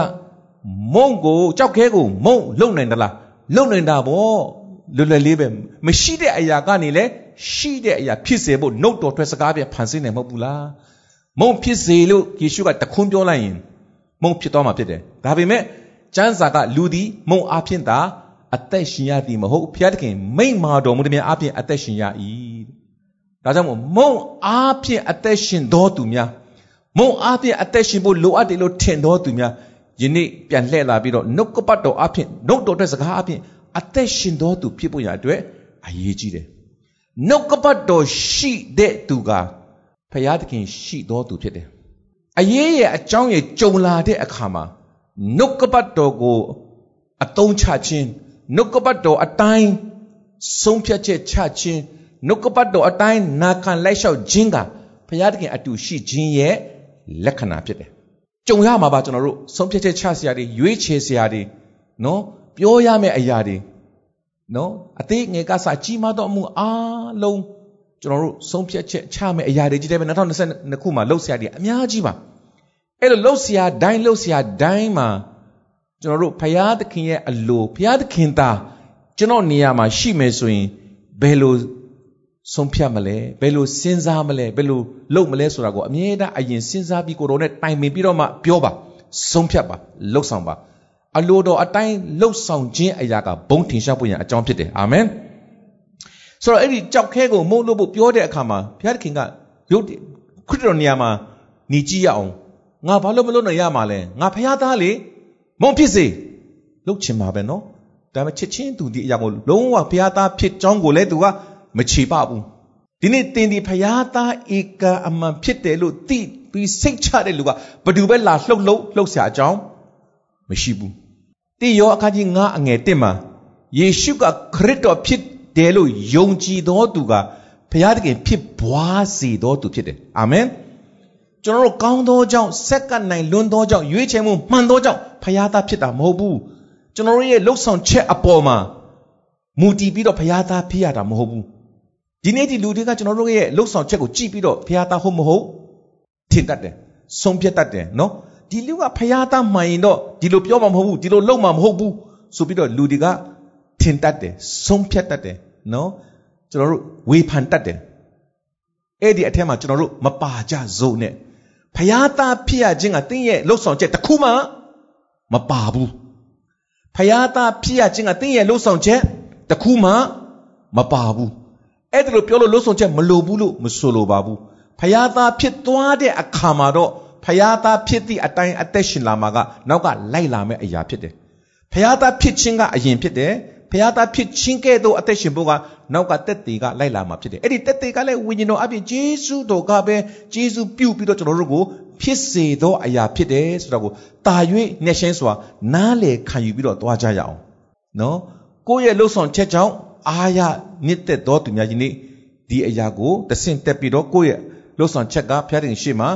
မုံကိုကြောက်ခဲကိုမုံလုံနိုင်သလားလုံနိုင်တာပေါ့ လွယ်လွယ်လေးပဲမရှိတဲ့အရာကနေလည်းရှိတဲ့အရာဖြစ်စေဖို့နှုတ်တော်ထွက်စကားပြဖန်ဆင်းနေမဟုတ်ဘူးလားမုံဖြစ်စေလို့ယေရှုကတခွန်းပြောလိုက်ရင်မုံဖြစ်သွားမှာဖြစ်တယ်ဒါပေမဲ့ကျမ်းစာကလူသည်မုံအဖြစ်သာအသက်ရှင်ရသည်မဟုတ်ဘုရားသခင်မိန့်မာတော်မူသည်များအဖြစ်အသက်ရှင်ရ၏ဒါကြောင့်မို့မုံအားဖြင့်အသက်ရှင်တော်သူများမုံအားဖြင့်အသက်ရှင်ဖို့လိုအပ်တယ်လို့ထင်တော်သူများယနေ့ပြန်လှည့်လာပြီးတော့နှုတ်ကပတ်တော်အဖြစ်နှုတ်တော်တဲ့စကားအဖြစ် အသက်ရှင်တော်သူဖြစ်ဖို့ရအတွက်အရေးကြီးတယ်နှုတ်ကပတ်တော်ရှိတဲ့သူကဖရာသခင်ရှိတော်သူဖြစ်တယ်အရေးရဲ့အကြောင်းရဲ့ကြုံလာတဲ့အခါမှာနှုတ်ကပတ်တော်ကိုအသုံးချခြင်းနှုတ်ကပတ်တော်အတိုင်းဆုံးဖြတ်ချက်ချခြင်းနှုတ်ကပတ်တော်အတိုင်းနာခံလိုက်လျှောက်ခြင်းကဘုရားသခင်အတူရှိခြင်းရဲ့လက္ခဏာဖြစ်တယ်။ကြုံရမှာပါကျွန်တော်တို့ဆုံးဖြတ်ချက်ချစရာတွေရွေးချယ်စရာတွေနော် ပြောရမယ့်အရာတွေနော်အသေးငယ်ကစကြီးမားသောအမှုအားလုံးကျွန်တော်တို့ဆုံးဖြတ်ချက်ချမယ့်အရာတွေကြီးတယ်ပဲ2022ခုမှာလှုပ်ရှားတွေအများကြီးပါအဲ့လိုလှုပ်ရှားတိုင်းလှုပ်ရှားတိုင်းမှာကျွန်တော်တို့ဘုရားသခင်ရဲ့အလိုဘုရားသခင်သာကျွန်တော်နေရာမှာရှိမယ်ဆိုရင်ဘယ်လိုဆုံးဖြတ်မလဲဘယ်လိုစဉ်းစားမလဲဘယ်လိုလုပ်မလဲဆိုတာကိုအမြဲတမ်းအရင်စဉ်းစားပြီးကိုယ်တော်နဲ့တိုင်ပင်ပြီးတော့မှပြောပါဆုံးဖြတ်ပါလှုပ်ဆောင်ပါ အလိုတော်အတိုင်းလှုပ်ဆောင်ခြင်းအရာကဘုံထင်ရှားဖို့ရန်အကြောင်းဖြစ်တယ်အာမင်ဆိုတော့အဲ့ဒီကြောက်ခဲကိုမုန်းလို့ဖို့ပြောတဲ့အခါမှာဘုရားသခင်ကရုပ်ခရစ်တော်နေရာမှာညီကြည့်ရအောင်ငါဘာလို့မလုပ်နိုင်ရမှာလဲငါဖခင်သားလေမုံဖြစ်စေလှုပ်ချင်ပါပဲနော်ဒါပေမဲ့ချစ်ချင်းသူဒီအရာကိုလုံးဝဘုရားသားဖြစ်ကြောင်းကိုလည်းသူကမချေပဘူးဒီဒီနေ့တင်ဒီဖရာသားဧကအမှန်ဖြစ်တယ်လို့သိပြီးစိတ်ချတဲ့လူကဘယ်သူပဲလာလှုပ်လှုပ်လှုပ်ရှားအကြောင်းမရှိဘူး တိယောအခါကြီးငါအငယ်တစ်မှာယေရှုကခရစ်တော်ဖြစ်တယ်လို့ယုံကြည်သောသူကဘုရားသခင်ဖြစ်ပွားစေသောသူဖြစ်တယ်အာမင်ကျွန်တော်တို့ကောင်းသောကြောင့်ဆက်ကနိုင်လွန်းသောကြောင့်ရွေးချယ်မှုမှန်သောကြောင့်ဘုရားသားဖြစ်တာမဟုတ်ဘူးကျွန်တော်တို့ရဲ့လှုပ်ဆောင်ချက်အပေါ်မှာမူတည်ပြီးတော့ဘုရားသားဖြစ်ရတာမဟုတ်ဘူးဒီနေ့ဒီလူတွေကကျွန်တော်တို့ရဲ့လှုပ်ဆောင်ချက်ကိုကြည့်ပြီးတော့ဘုရားသားဟုတ်မဟုတ်ထင်တတ်တယ်ဆုံးဖြတ်တတ်တယ်နော် ဒီလူကဖျားသားမှန်ရင်တော့ဒီလိုပြောမှာမဟုတ်ဘူးဒီလိုလုပ်မှာမဟုတ်ဘူးဆိုပြီးတော့လူတွေကထင်တတ်တယ်ဆုံးဖြတ်တတ်တယ်နော်ကျွန်တော်တို့ဝေဖန်တတ်တယ်အဲ့ဒီအထက်မှာကျွန်တော်တို့မပါကြစို့နဲ့ဖျားသားဖြစ်ရခြင်းကတင်းရဲ့လှုပ်ဆောင်ချက်တစ်ခုမှမပါဘူးဖျားသားဖြစ်ရခြင်းကတင်းရဲ့လှုပ်ဆောင်ချက်တစ်ခုမှမပါဘူးအဲ့ဒါလိုပြောလို့လှုပ်ဆောင်ချက်မလိုဘူးလို့မဆိုလိုပါဘူးဖျားသားဖြစ်သွားတဲ့အခါမှာတော့ ဖျားသားဖြစ်သည့်အတိုင်းအသက်ရှင်လာမှာကနောက်ကလိုက်လာမယ့်အရာဖြစ်တယ်။ဖျားသားဖြစ်ခြင်းကအရင်ဖြစ်တယ်။ဖျားသားဖြစ်ခြင်းကဲ့သို့အသက်ရှင်ဖို့ကနောက်ကတက်သေးကလိုက်လာမှာဖြစ်တယ်။အဲ့ဒီတက်သေးကလည်းဝိညာဉ်တော်အပြင်ဂျေစုတော်ကပဲဂျေစုပြုတ်ပြီးတော့ကျွန်တော်တို့ကိုဖြစ်စေသောအရာဖြစ်တယ်ဆိုတော့ကိုတာ၍နှက်ရှင်းစွာနားလေခံယူပြီးတော့သွားကြရအောင်။နော်။ကိုယ့်ရဲ့လှုပ်ဆောင်ချက်ကြောင့်အာရမြင့်သက်သောသူများကြီးနေ့ဒီအရာကိုတဆင့်တက်ပြီးတော့ကိုယ့်ရဲ့လှုပ်ဆောင်ချက်ကဖျားတင်ရှိမှာ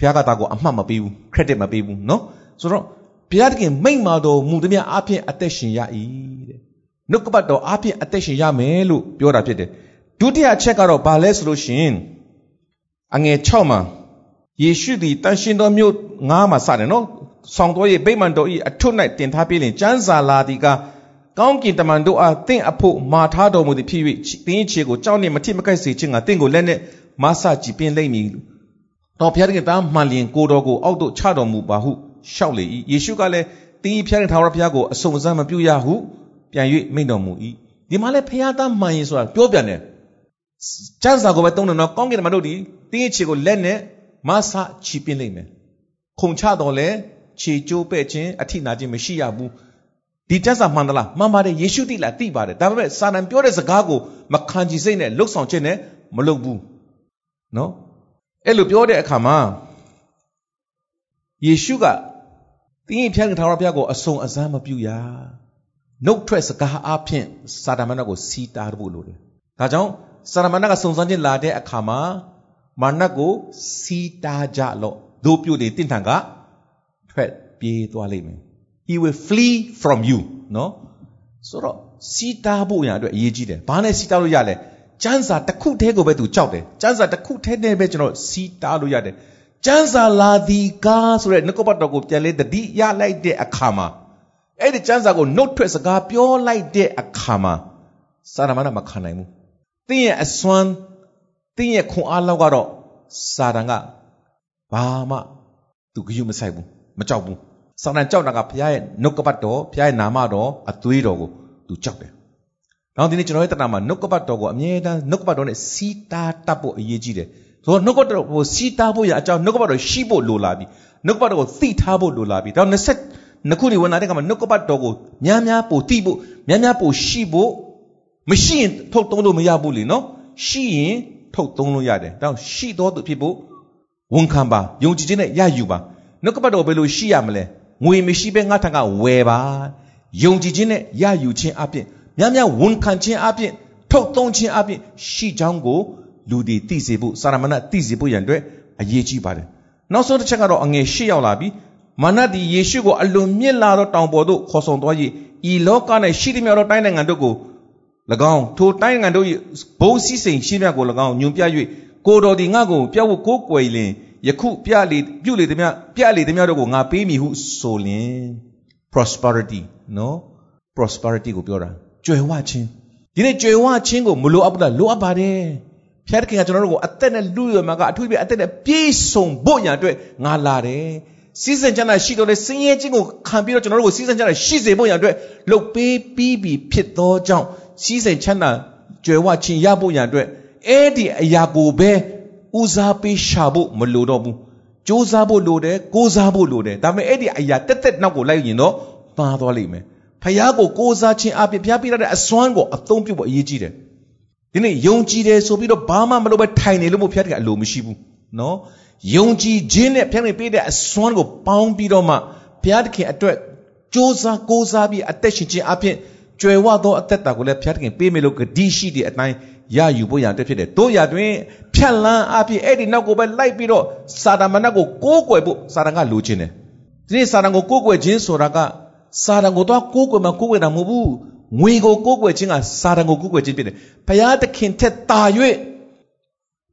ဘုရားကတာကိုအမှတ်မပေးဘူး credit မပေးဘူးနော်ဆိုတော့ဘုရားသခင်မိန့်မာတော်မူသည်များအပြင်အသက်ရှင်ရ၏တဲ့နှုတ်ကပတ်တော်အပြင်အသက်ရှင်ရမယ်လို့ပြောတာဖြစ်တယ်ဒုတိယအချက်ကတော့ဘာလဲဆိုလို့ရှင်အငယ်6မှာယေရှုသည်တန်ရှင်တော်မြို့9မှာစတယ်နော်ဆောင်တော်ရဲ့ဗိမာန်တော်ဤအထွတ်၌တင်ထားပြီးလင်ကျမ်းစာလာသည်ကကောင်းကင်တမန်တို့အားတင့်အဖို့မာထားတော်မူသည်ဖြစ်၍တင်းခြေကိုကြောက်နှင့်မထိမကိုက်စေခြင်းကတင့်ကိုလက်နှင့်မဆကြည်ပင်လိမ့်မည် တော်ဘုရားသခင်သားမှန်လျင်ကိုတော်ကိုအောက်သို့ချတော်မူပါဟုရှောက်လေ၏ယေရှုကလည်းတင်းဤဘုရားသခင်ထာဝရဘုရားကိုအစုံအစမ်းမပြုရဟုပြန်၍မိန့်တော်မူ၏ဒီမှာလည်းဘုရားသားမှန်ရင်ဆိုတာပြောပြန်တယ်ကျမ်းစာကိုပဲသုံးတယ်နော်ကောင်းကင်တမန်တို့ဒီတင်းရဲ့ခြေကိုလက်နဲ့မဆချီပင်းလိုက်မယ်ခုံချတော်လဲခြေကျိုးပဲ့ခြင်းအထိနာခြင်းမရှိရဘူးဒီကျမ်းစာမှန်သလားမှန်ပါတယ်ယေရှုသိလားသိပါတယ်ဒါပေမဲ့စာတန်ပြောတဲ့စကားကိုမခံကြည်စိတ်နဲ့လှုပ်ဆောင်ခြင်းနဲ့မလုပ်ဘူးနော် အဲ့လိုပြောတဲ့အခါမှာယေရှုကတင်းရင်ဖျားကထာဝရဘုရားကိုအစုံအစမ်းမပြုရနှုတ်ထွက်စကားအဖြစ်စာတမဏေကိုစီးတားဖို့လိုတယ်ဒါကြောင့်စာတမဏေကစုံစမ်းခြင်းလာတဲ့အခါမှာမာနကိုစီးတားကြလို့တို့ပြုတ်တွေတင့်ထန်ကထွက်ပြေးသွားလိမ့်မယ် he will flee from you နော်ဆိုတော့စီးတားဖို့ရအတွက်အရေးကြီးတယ်ဘာနဲ့စီးတားလို့ရလဲ ကျမ်းစာတစ်ခုတည်းကိုပဲသူကြောက်တယ်ကျမ်းစာတစ်ခုတည်းနဲ့ပဲကျွန်တော်စီးတားလို့ရတယ်ကျမ်းစာလာဒီကားဆိုတဲ့နှုတ်ကပတ်တော်ကိုပြန်လဲတတိရလိုက်တဲ့အခါမှာအဲ့ဒီကျမ်းစာကိုနှုတ်ထွက်စကားပြောလိုက်တဲ့အခါမှာစာရမဏမခံနိုင်ဘူးတင်းရဲ့အစွမ်းတင်းရဲ့ခွန်အားလောက်ကတော့စာတန်ကဘာမှသူဂရုမစိုက်ဘူးမကြောက်ဘူးစာတန်ကြောက်တာကဘုရားရဲ့နှုတ်ကပတ်တော်ဘုရားရဲ့နာမတော်အသွေးတော်ကိုသူကြောက်တယ် နောက်ဒီနေ့ကျွန်တော်ရဲ့တဏ္ဍာမှာနှုတ်ကပတ်တော်ကိုအမြဲတမ်းနှုတ်ကပတ်တော်နဲ့စီးတားတတ်ဖို့အရေးကြီးတယ်ဆိုတော့နှုတ်ကပတ်တော်ကိုစီးတားဖို့ရအကြောင်းနှုတ်ကပတ်တော်ရှိဖို့လိုလာပြီနှုတ်ကပတ်တော်ကိုသိထားဖို့လိုလာပြီဒါ20နှစ်ခုနေဝင်လာတဲ့အခါမှာနှုတ်ကပတ်တော်ကိုများများပို့သိဖို့များများပို့ရှိဖို့မရှိရင်ထုတ်သုံးလို့မရဘူးလေနော်ရှိရင်ထုတ်သုံးလို့ရတယ်ဒါရှိတော်သူဖြစ်ဖို့ဝန်ခံပါယုံကြည်ခြင်းနဲ့ရယူပါနှုတ်ကပတ်တော်ဘယ်လိုရှိရမလဲငွေမရှိဘဲငါထံကဝယ်ပါယုံကြည်ခြင်းနဲ့ရယူခြင်းအပြင် များများဝန်ခံခြင်းအပြင်ထုတ်သုံးခြင်းအပြင်ရှိကြောင်းကိုလူတွေသိစေဖို့စာရမဏသိစေဖို့ရန်အတွက်အရေးကြီးပါတယ်နောက်ဆုံးတစ်ချက်ကတော့အငယ်ရှေ့ရောက်လာပြီမာနသည်ယေရှုကိုအလွန်မြင့်လာသောတောင်ပေါ်သို့ခေါ်ဆောင်သွား၍ဤလောက၌ရှိသမျှသောတိုင်းနိုင်ငံတို့ကို၎င်းထိုတိုင်းနိုင်ငံတို့၏ဘုံစည်းစိမ်ရှိမြတ်ကို၎င်းညွန်ပြ၍ကိုတော်ဒီငါကိုပြောက်ဖို့ကိုးကွယ်လင်ယခုပြလေပြုလေသမျှပြလေသမျှတို့ကိုငါပေးမည်ဟုဆိုလင် prosperity နော် prosperity ကိုပြောတာ ကြွယ်ဝခြင်းဒီနေ့ကြွယ်ဝခြင်းကိုမလိုအပ်ဘူးလားလိုအပ်ပါတယ်ဖျားသခင်ကကျွန်တော်တို့ကိုအသက်နဲ့လူရမှာကအထူးပြအသက်နဲ့ပြည့်စုံဖို့ရန်အတွက်ငါလာတယ်စီးစံချမ်းသာရှိတော်တဲ့စင်ရဲခြင်းကိုခံပြီးတော့ကျွန်တော်တို့ကိုစီးစံချမ်းသာရှိစေဖို့ရန်အတွက်လှုပ်ပေးပြီးပြီဖြစ်သောကြောင့်စီးစံချမ်းသာကြွယ်ဝခြင်းရဖို့ရန်အတွက်အဲ့ဒီအရာကိုပဲဦးစားပေးရှာဖို့မလိုတော့ဘူးစ조사ဖို့လိုတယ်ကိုးစားဖို့လိုတယ်ဒါပေမဲ့အဲ့ဒီအရာတက်တက်နောက်ကိုလိုက်ရင်တော့မှားသွားလိမ့်မယ် ဖယားကိုကိုးစားခြင်းအပြင်ဖျားပြရတဲ့အစွမ်းကိုအသုံးပြုဖို့အရေးကြီးတယ်ဒီနေ့ယုံကြည်တယ်ဆိုပြီးတော့ဘာမှမလုပ်ပဲထိုင်နေလို့မို့ဖျားတခင်အလိုမရှိဘူးနော်ယုံကြည်ခြင်းနဲ့ဖျားတခင်ပေးတဲ့အစွမ်းကိုပေါင်းပြီးတော့မှဘုရားသခင်အတွက်စ조사ကိုးစားပြီးအသက်ရှင်ခြင်းအပြင်ကြွယ်ဝသောအသက်တာကိုလည်းဘုရားသခင်ပေးမယ်လို့ဂတိရှိတဲ့အတိုင်းရယူဖို့ရတဲ့ဖြစ်တယ်တို့ရတွင်ဖြတ်လန်းအပြင်အဲ့ဒီနောက်ကိုပဲလိုက်ပြီးတော့စာတမဏတ်ကိုကိုးကွယ်ဖို့စာတန်ကလိုချင်တယ်ဒီနေ့စာတန်ကိုကိုးကွယ်ခြင်းဆိုတာက စာတန်ကိုတော့ကိုးကွယ်မှကိုးကွယ်တာမဟုတ်ဘူးငွေကိုကိုးကွယ်ခြင်းကစာတန်ကိုကိုးကွယ်ခြင်းဖြစ်တယ်ဘုရားသခင်ထက်တာ၍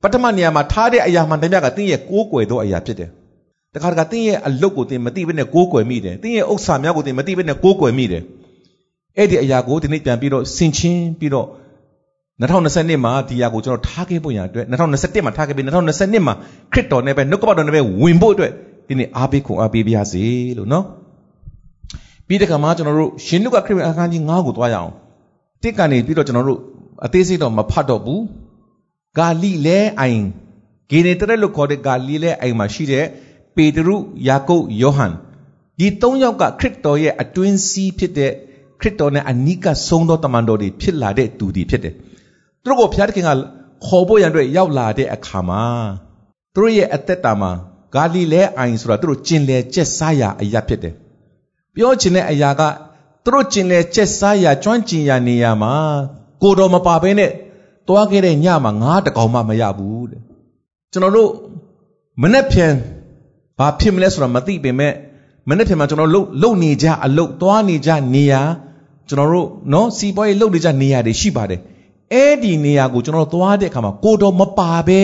ပထမနေရာမှာထားတဲ့အရာမှန်တမျှကတင်းရဲ့ကိုးကွယ်သောအရာဖြစ်တယ်တခါတခါတင်းရဲ့အလုတ်ကိုတင်းမသိဘဲနဲ့ကိုးကွယ်မိတယ်တင်းရဲ့ဥစ္စာများကိုတင်းမသိဘဲနဲ့ကိုးကွယ်မိတယ်အဲ့ဒီအရာကိုဒီနေ့ပြန်ပြီးတော့ဆင်ချင်းပြီးတော့2020မှာဒီအရာကိုကျွန်တော်ထားခဲ့ဖို့ရအတွက်2021မှာထားခဲ့ပြီး2022မှာခရစ်တော်နဲ့ပဲနှုတ်ကပတ်တော်နဲ့ပဲဝင်ဖို့အတွက်ဒီနေ့အားပေးခွန်အားပေးပါရစေလို့နော် ပြီးတဲ့ခါမှာကျွန်တော်တို့ရှင်လုကခရစ်အခန်းကြီး9ကိုသွားရအောင်တစ်ကနေပြီးတော့ကျွန်တော်တို့အသေးစိတ်တော့မဖတ်တော့ဘူးဂါလိလဲအိုင်ဂေနေတရက်လို့ခေါ်တဲ့ဂါလိလဲအိုင်မှာရှိတဲ့ပေတရုယာကုပ်ယောဟန်ဒီ၃ယောက်ကခရစ်တော်ရဲ့အတွင်းစည်းဖြစ်တဲ့ခရစ်တော်နဲ့အနိကဆုံးသောတမန်တော်တွေဖြစ်လာတဲ့သူတွေဖြစ်တယ်သူတို့ကိုဘုရားသခင်ကခေါ်ဖို့ရန်အတွက်ရောက်လာတဲ့အခါမှာသူတို့ရဲ့အသက်တာမှာဂါလိလဲအိုင်ဆိုတာသူတို့ကျင်လည်ကျက်စားရာအရာဖြစ်တယ် ပြောချင်တဲ့အရာကသူတို့ကျင်လည်ကျက်စားရာကျွမ်းကျင်ရာနေရာမှာကိုတော်မပါဘဲနဲ့တွားခဲ့တဲ့ညမှာငါးတကောင်မှမရဘူးတဲ့ကျွန်တော်တို့မနေ့ပြန်ဘာဖြစ်မလဲဆိုတာမသိပေမဲ့မနေ့ပြန်မှာကျွန်တော်လုံလုံနေကြအလုတ်သွားနေကြနေရာကျွန်တော်တို့နော်စီပွားရေးလုပ်နေကြနေရာတွေရှိပါတယ်အဲ့ဒီနေရာကိုကျွန်တော်တို့သွားတဲ့အခါမှာကိုတော်မပါဘဲ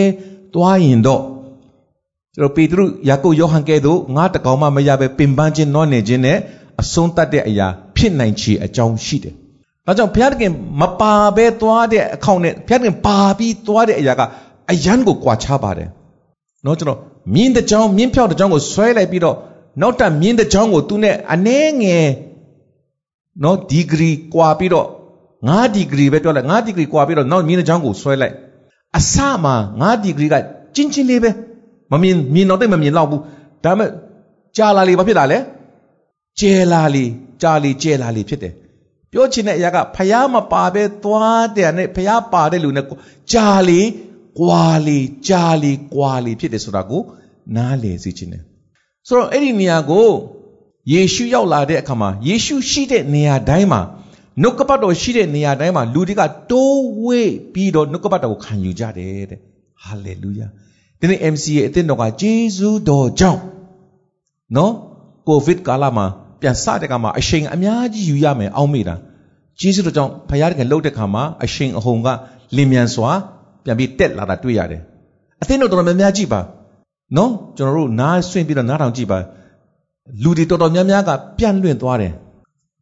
သွားရင်တော့ကျွန်တော်ပေတရုယာကုပ်ယောဟန်ကဲ့သို့ငါတကောင်မှမရဘဲပင်ပန်းခြင်းနောနေခြင်းနဲ့ အဆုံးတတ်တဲ့အရာဖြစ်နိုင်ချေအကြောင်းရှိတယ်။ဒါကြောင့်ဘုရားသခင်မပါဘဲသွားတဲ့အခေါင့်နဲ့ဘုရားသခင်ပါပြီးသွားတဲ့အရာကအယံကိုကွာခြားပါတယ်။နော်ကျွန်တော်မြင်းတစ်ကြောင်းမြင်းဖြောက်တစ်ကြောင်းကိုဆွဲလိုက်ပြီးတော့နောက်တက်မြင်းတစ်ကြောင်းကိုသူနဲ့အနှဲငယ်နော်ဒီဂရီကွာပြီးတော့9ဒီဂရီပဲတွက်လိုက်9ဒီဂရီကွာပြီးတော့နောက်မြင်းတစ်ကြောင်းကိုဆွဲလိုက်အစမှာ9ဒီဂရီကကျင်းချင်းလေးပဲမမြင်မြင်တော့တိတ်မမြင်တော့ဘူးဒါပေမဲ့ကြာလာလေဘာဖြစ်လာလဲ ကျဲလာလေကြာလေကျဲလာလေဖြစ်တယ်ပြောချင်တဲ့အရာကဖျားမပါပဲသွားတယ်နဲ့ဖျားပါတဲ့လူနဲ့ကြာလေကွာလေကြာလေကွာလေဖြစ်တယ်ဆိုတာကိုနားလည်စေချင်တယ်ဆိုတော့အဲ့ဒီနေရာကိုယေရှုရောက်လာတဲ့အခါမှာယေရှုရှိတဲ့နေရာတိုင်းမှာနှုတ်ကပတ်တော်ရှိတဲ့နေရာတိုင်းမှာလူတွေကတိုးဝေးပြီးတော့နှုတ်ကပတ်တော်ကိုခံယူကြတယ်တဲ့ဟာလေလုယာဒီနေ့ MC ရဲ့အသင်းတော်ကဂျေဇုတော်ကြောင့်နော်ကိုဗစ်ကာလမှာ ပြန်စတဲ့ကမှာအရှိန်အများကြီးယူရမယ်အောက်မေ့တာဂျေဇုတော်ကြောင့်ဖခင်တကယ်လှုပ်တဲ့ခါမှာအရှိန်အဟုန်ကလင်မြန်စွာပြန်ပြီးတက်လာတာတွေ့ရတယ်အသင်းတော်တော်များများကြည့်ပါနော်ကျွန်တော်တို့နားဆွင့်ပြီးတော့နားထောင်ကြည့်ပါလူတွေတော်တော်များများကပြန့်လွင့်သွားတယ်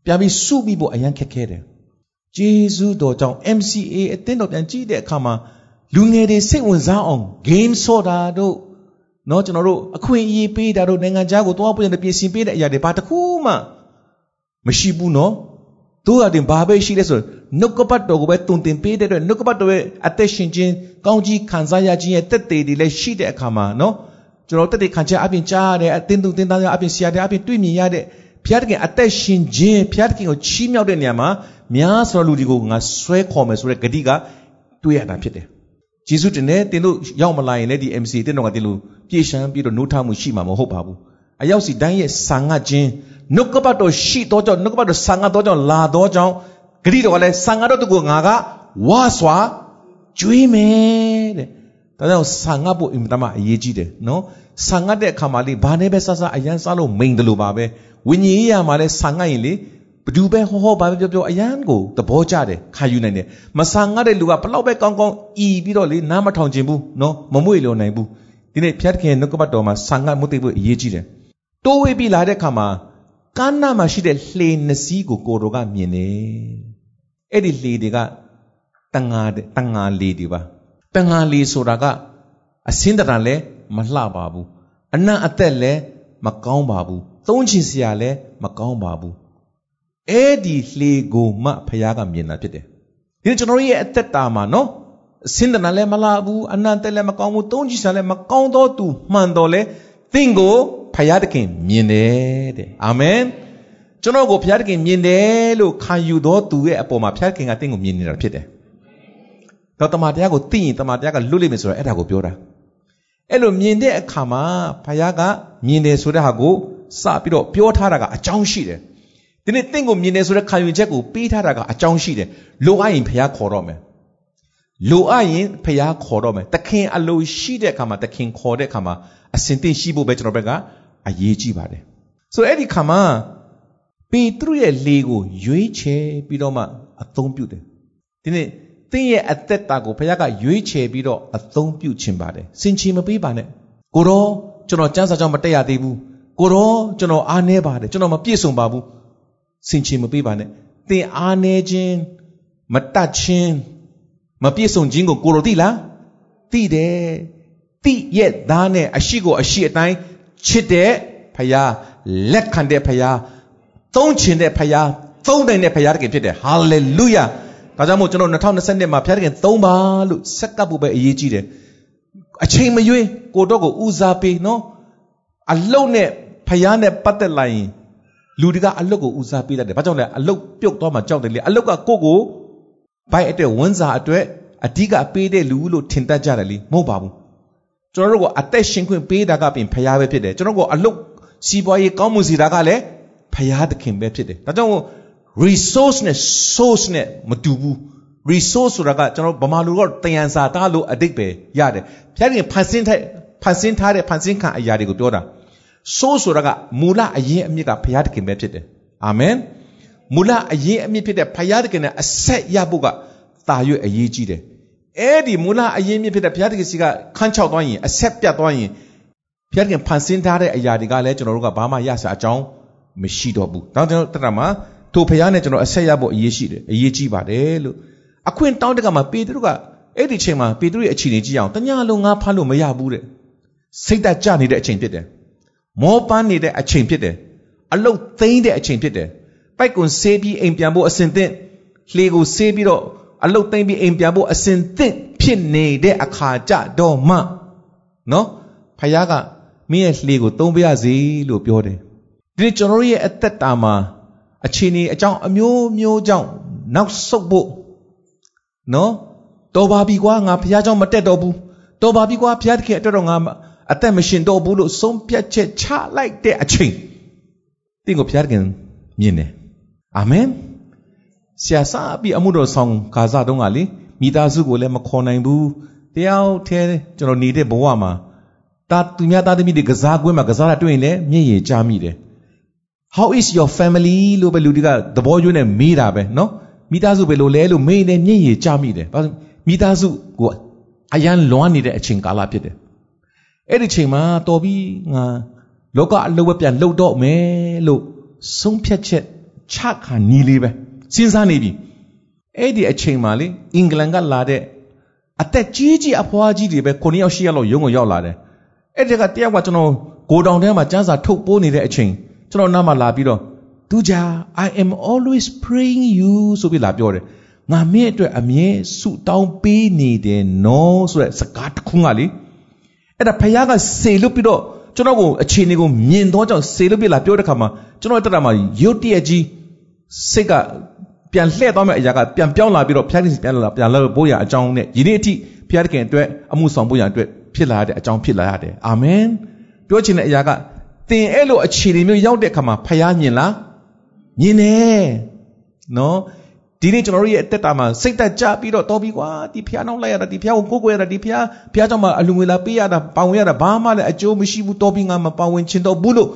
ပြန်ပြီးစုပြီးဖို့အရန်ခက်ခဲတယ်ဂျေဇုတော်ကြောင့် MCA အသင်းတော်ပြန်ကြည့်တဲ့အခါမှာလူငယ်တွေစိတ်ဝင်စားအောင် game ဆော့တာတို့နော်ကျွန်တော်တို့အခွင့်အရေးပေးတာတို့နိုင်ငံခြားကိုသွားပွင့်တဲ့ပြင်ဆင်ပေးတဲ့အရာတွေဘာတစ်ခု မှမရှိဘူးနော်တို့ကတင်ဘာပဲရှိလဲဆိုနှုတ်ကပတ်တော်ကိုပဲတုံတင်ပေးတဲ့အတွက်နှုတ်ကပတ်တော်ရဲ့အသက်ရှင်ခြင်းကောင်းကြီးခံစားရခြင်းရဲ့တက်သေးတွေလည်းရှိတဲ့အခါမှာနော်ကျွန်တော်တက်သေးခံချက်အပြင်ကြားရတဲ့အသင်းသူသင်သားများအပြင်ဆရာတွေအပြင်တွေ့မြင်ရတဲ့ဘုရားသခင်အသက်ရှင်ခြင်းဘုရားသခင်ကိုချီးမြှောက်တဲ့နေရာမှာများစွာလူတွေကိုငါဆွဲခေါ်မယ်ဆိုတဲ့ဂတိကတွေ့ရတာဖြစ်တယ်ဂျေစုတင်နဲ့တင်တို့ရောက်မလာရင်လည်းဒီ MC တင်တော်ကတင်လို့ပြေရှမ်းပြီးတော့နှုတ်ထမှုရှိမှာမဟုတ်ပါဘူးအရောက်စီတိုင်းရဲ့ဆာငတ်ခြင်း နှုတ်ကပတ်တော်ရှိတော့ကြောင့်နှုတ်ကပတ်တော်ဆာငတ်တော့ကြောင့်လာတော့ကြောင့်ဂရိတော်ကလည်းဆာငတ်တော့သူကငါကဝါစွာကျွေးမယ်တဲ့ဒါကြောင့်ဆာငတ်ဖို့အင်မတန်မှအရေးကြီးတယ်နော်ဆာငတ်တဲ့အခါမှာလေဘာနဲ့ပဲဆဆအရန်စားလို့မိန်တယ်လို့ပါပဲဝိညာဉ်ရေးရမှာလဲဆာငတ်ရင်လေဘဒူပဲဟောဟောဘာပဲပြောပြောအရန်ကိုသဘောကျတယ်ခါယူနိုင်တယ်မဆာငတ်တဲ့လူကဘလောက်ပဲကောင်းကောင်းဤပြီးတော့လေနားမထောင်ခြင်းဘူးနော်မမွေ့လို့နိုင်ဘူးဒီနေ့ဖျားသခင်နှုတ်ကပတ်တော်မှာဆာငတ်မှုသိဖို့အရေးကြီးတယ်တိုးဝေးပြီးလာတဲ့အခါမှာ ကမ်းနားမှာရှိတဲ့လှေနှစ်စီးကိုကိုတော်ကမြင်တယ်အဲ့ဒီလှေတွေကတန်ငါတန်ငါလေတွေပါတန်ငါလေဆိုတာကအစင်းတရံလဲမလှပါဘူးအနံ့အသက်လဲမကောင်းပါဘူးသုံးချင်စရာလဲမကောင်းပါဘူးအဲ့ဒီလှေကိုမှဖခင်ကမြင်တာဖြစ်တယ်ဒီကျွန်တော်ရဲ့အသက်တာမှာနော်အစင်းတရံလဲမလှဘူးအနံ့သက်လဲမကောင်းဘူးသုံးချင်စရာလဲမကောင်းတော့သူမှန်တော်လဲသင်ကို ဖခင်တခင်မြင်တယ်တဲ့အာမင်ကျွန်တော်ကိုဖခင်တခင်မြင်တယ်လို့ခံယူတော်သူရဲ့အပေါ်မှာဖခင်တခင်ကသင်ကိုမြင်နေတာဖြစ်တယ်ဒါတော့တမန်တရားကိုသိရင်တမန်တရားကလွတ်လိမ့်မယ်ဆိုတော့အဲ့ဒါကိုပြောတာအဲ့လိုမြင်တဲ့အခါမှာဖခင်ကမြင်တယ်ဆိုတဲ့ဟာကိုစပြီးတော့ပြောထားတာကအကြောင်းရှိတယ်ဒီနေ့တင့်ကိုမြင်တယ်ဆိုတဲ့ခံယူချက်ကိုပေးထားတာကအကြောင်းရှိတယ်လိုအပ်ရင်ဖခင်ခေါ်တော့မယ်လိုအပ်ရင်ဖခင်ခေါ်တော့မယ်တခင်အလိုရှိတဲ့အခါမှာတခင်ခေါ်တဲ့အခါမှာအစင်တင်ရှိဖို့ပဲကျွန်တော်ဘက်က အရေးကြီးပါတယ်ဆိုတော့အဲ့ဒီခါမှာပေတရုရဲ့လေကိုရွေးချယ်ပြီးတော့မှအသုံးပြုတယ်ဒီနေ့သင်ရဲ့အသက်တာကိုဘုရားကရွေးချယ်ပြီးတော့အသုံးပြုခြင်းပါတယ်စင်ချီမပေးပါနဲ့ကိုရောကျွန်တော်စံစာကြောင့်မတက်ရသေးဘူးကိုရောကျွန်တော်အားနေပါတယ်ကျွန်တော်မပြည့်စုံပါဘူးစင်ချီမပေးပါနဲ့သင်အားနေခြင်းမတတ်ခြင်းမပြည့်စုံခြင်းကိုကိုရောသိလားသိတယ်သိရဲ့သားနဲ့အရှိကိုအရှိအတိုင်း ချစ်တဲ့ဖရားလက်ခံတဲ့ဖရားသုံးချင်တဲ့ဖရားသုံးနိုင်တဲ့ဖရားတကယ်ဖြစ်တယ်ဟာလေလုယာဒါကြောင့်မို့ကျွန်တော်2020မှာဖရားတကယ်သုံးပါလို့စက်ကပ်ဖို့ပဲအရေးကြီးတယ်အချိန်မရွေးကိုတော့ကိုဦးစားပေးနော်အလုတ်နဲ့ဖရားနဲ့ပတ်သက်လာရင်လူတွေကအလုတ်ကိုဦးစားပေးတတ်တယ်ဘာကြောင့်လဲအလုတ်ပြုတ်သွားမှကြောက်တယ်လေအလုတ်ကကိုကိုဘိုက်အတွက်ဝန်စာအတွက်အဓိကပေးတဲ့လူလို့ထင်တတ်ကြတယ်လေမဟုတ်ပါဘူး ကျွန်တော်တို့ကအသက်ရှင်ခွင့်ပေးတာကပြင်ဖရားပဲဖြစ်တယ်ကျွန်တော်ကအလုတ်စီးပွားရေးကောင်းမှုစီတာကလည်းဖရားသခင်ပဲဖြစ်တယ်ဒါကြောင့် resource နဲ့ source နဲ့မတူဘူး resource ဆိုတာကကျွန်တော်ဗမာလူကတယံစာတာလို့အတိတ်ပဲရတယ်ဖျားခင်ဖန်ဆင်းတဲ့ဖန်ဆင်းထားတဲ့ဖန်ဆင်းခံအရာတွေကိုပြောတာ source ဆိုတာကမူလအရင်အမြစ်ကဘုရားသခင်ပဲဖြစ်တယ်အာမင်မူလအရင်အမြစ်ဖြစ်တဲ့ဘုရားသခင်နဲ့အဆက်ရဖို့ကတာရွေ့အရေးကြီးတယ် အဲ့ဒီမူလအရင်အမြစ်ဖြစ်တဲ့ဘုရားသခင်စီကခန်းချောက်သွားရင်အဆက်ပြတ်သွားရင်ဘုရားသခင်ဖန်ဆင်းထားတဲ့အရာတွေကလည်းကျွန်တော်တို့ကဘာမှရစရာအကြောင်းမရှိတော့ဘူး။ဒါကြောင့်ကျွန်တော်တရမှာထိုဖရားနဲ့ကျွန်တော်အဆက်ရဖို့အရေးရှိတယ်။အရေးကြီးပါတယ်လို့အခွင့်တောင်းတဲ့ကမှာပေတရုကအဲ့ဒီချိန်မှာပေတရုရဲ့အခြေအနေကြည့်အောင်တညာလုံးငါဖမ်းလို့မရဘူးတဲ့။စိတ်တက်ကြနေတဲ့အချိန်ဖြစ်တယ်။မောပန်းနေတဲ့အချိန်ဖြစ်တယ်။အလုတ်သိမ်းတဲ့အချိန်ဖြစ်တယ်။ပိုက်ကွန်ဆေးပြီးအိမ်ပြန်ဖို့အစဉ်သင့်လှေကိုဆေးပြီးတော့ အလုတ်သိမ်းပြီးအိမ်ပြန်ဖို့အစဉ်သင့်ဖြစ်နေတဲ့အခါကြတော့မှနော်ဖခင်ကမင်းရဲ့လှေကိုသုံးပြရစီလို့ပြောတယ်ဒီကျွန်တော်ရဲ့အသက်တာမှာအခြေအနေအကြောင်းအမျိုးမျိုးကြောင့်နောက်ဆုတ်ဖို့နော်တော်ပါပြီကွာငါဘုရားကြောင့်မတက်တော့ဘူးတော်ပါပြီကွာဘုရားတခင်အတွက်တော့ငါအသက်မရှင်တော့ဘူးလို့ဆုံးဖြတ်ချက်ချလိုက်တဲ့အချိန်တင့်ကိုဘုရားတခင်မြင်တယ်အာမင် ဆရာစပြီးအမှုတော်ဆောင်ဂါဇတုံးကလေမိသားစုကိုလည်းမခေါ်နိုင်ဘူးတယောက်တည်းကျွန်တော်နေတဲ့ဘဝမှာတာသူများသားသမီးတွေကစားကွင်းမှာကစားတာတွေ့ရင်လည်းမျက်ရည်ကျမိတယ် How is your family လို့ပဲလူတွေကသဘောကျိုးနဲ့မေးတာပဲနော်မိသားစုပဲလို့လဲလို့မေးနေမျက်ရည်ကျမိတယ်ဘာမိသားစုကိုအယံလွမ်းနေတဲ့အချိန်ကာလဖြစ်တယ်အဲ့ဒီချိန်မှာတော်ပြီးငါလောကအလုပ်ပဲပြန်လှုပ်တော့မယ်လို့ဆုံးဖြတ်ချက်ချခံနီးလေးပဲ စဉ်းစားနေပြီအဲ့ဒီအချိန်မှာလေအင်္ဂလန်ကလာတဲ့အသက်ကြီးကြီးအဖွားကြီးတွေပဲ9ယောက်10ယောက်လောက်ရုံးကိုရောက်လာတယ်အဲ့ဒီကတယောက်ကကျွန်တော်ဂိုတောင်ထဲမှာကျန်းစာထုတ်ပိုးနေတဲ့အချိန်ကျွန်တော်နားမှာလာပြီးတော့သူကြာ I am always praying you ဆိုပြီးလာပြောတယ်ငါမင်းအတွက်အမြဲဆုတောင်းပေးနေတယ်နော်ဆိုတဲ့စကားတစ်ခုကလေအဲ့ဒါဖခင်ကစေလွတ်ပြီးတော့ကျွန်တော်ကိုအခြေအနေကိုမြင်တော့ကြောင့်စေလွတ်ပြီးလာပြောတဲ့ခါမှာကျွန်တော်တက်တာမှာရုတ်တရက်ကြီးစိတ်က ပြန်လှည့်သွားမယ့်အရာကပြန်ပြောင်းလာပြီးတော့ဖျားခင်ပြန်လာပြန်လာဖို့ရအကြောင်းနဲ့ယနေ့အထိဖျားခင်အတွက်အမှုဆောင်ဖို့ရအတွက်ဖြစ်လာတဲ့အကြောင်းဖြစ်လာရတယ်အာမင်ပြောချင်တဲ့အရာကသင်အဲ့လိုအခြေအနေမျိုးရောက်တဲ့အခါမှာဖျားမြင်လားမြင်တယ်နော်ဒီနေ့ကျွန်တော်တို့ရဲ့အသက်တာမှာစိတ်သက်ကြပြီးတော့တော်ပြီကွာဒီဖျားနောက်လိုက်ရတာဒီဖျားကိုကိုးကွယ်ရတာဒီဖျားဖျားကြောင့်မှအလူငွေလာပေးရတာပါဝင်ရတာဘာမှလည်းအကျိုးမရှိဘူးတော်ပြီငါမပါဝင်ချင်တော့ဘူးလို့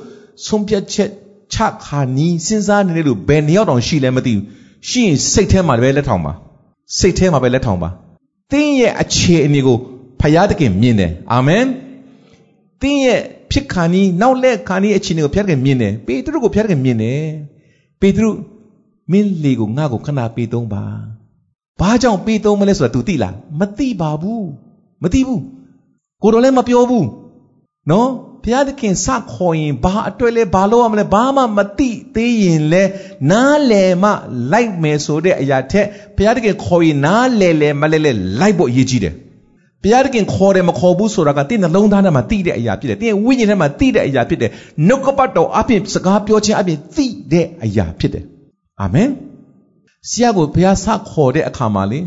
ဆုံးဖြတ်ချက်ချခါနီးစဉ်းစားနေတယ်လို့ဘယ်နှစ်ယောက်တောင်ရှိလဲမသိဘူး ရှိရင်စိတ်ထဲမှာပဲလက်ထောင်ပါစိတ်ထဲမှာပဲလက်ထောင်ပါသင်ရဲ့အခြေအနေကိုဖယားတခင်မြင်တယ်အာမင်သင်ရဲ့ဖြစ်ခါနီးနောက်လက်ခါနီးအခြေအနေကိုဖယားတခင်မြင်တယ်ပေတရုကိုဖယားတခင်မြင်တယ်ပေတရုမင်းလေကိုငါ့ကိုခဏပေးသုံးပါဘာကြောင့်ပေးသုံးမလဲဆိုတာ तू သိလားမသိပါဘူးမသိဘူးကိုတော်လည်းမပြောဘူးနော် ဘုရားသခင်စခေါ်ရင်ဘာအတွက်လဲဘာလို့ရမလဲဘာမှမသိသေးရင်လဲနားလည်မှလိုက်မယ်ဆိုတဲ့အရာထက်ဘုရားသခင်ခေါ်ရင်နားလည်လဲမလဲလဲလိုက်ဖို့အရေးကြီးတယ်ဘုရားသခင်ခေါ်တယ်မခေါ်ဘူးဆိုတာကတင့်နှလုံးသားထဲမှာသိတဲ့အရာဖြစ်တယ်။တင့်ဝိညာဉ်ထဲမှာသိတဲ့အရာဖြစ်တယ်။နှုတ်ကပတ်တော်အပြင်စကားပြောခြင်းအပြင်သိတဲ့အရာဖြစ်တယ်။အာမင်။ဆရာကိုဘုရားစခေါ်တဲ့အခါမှာလေ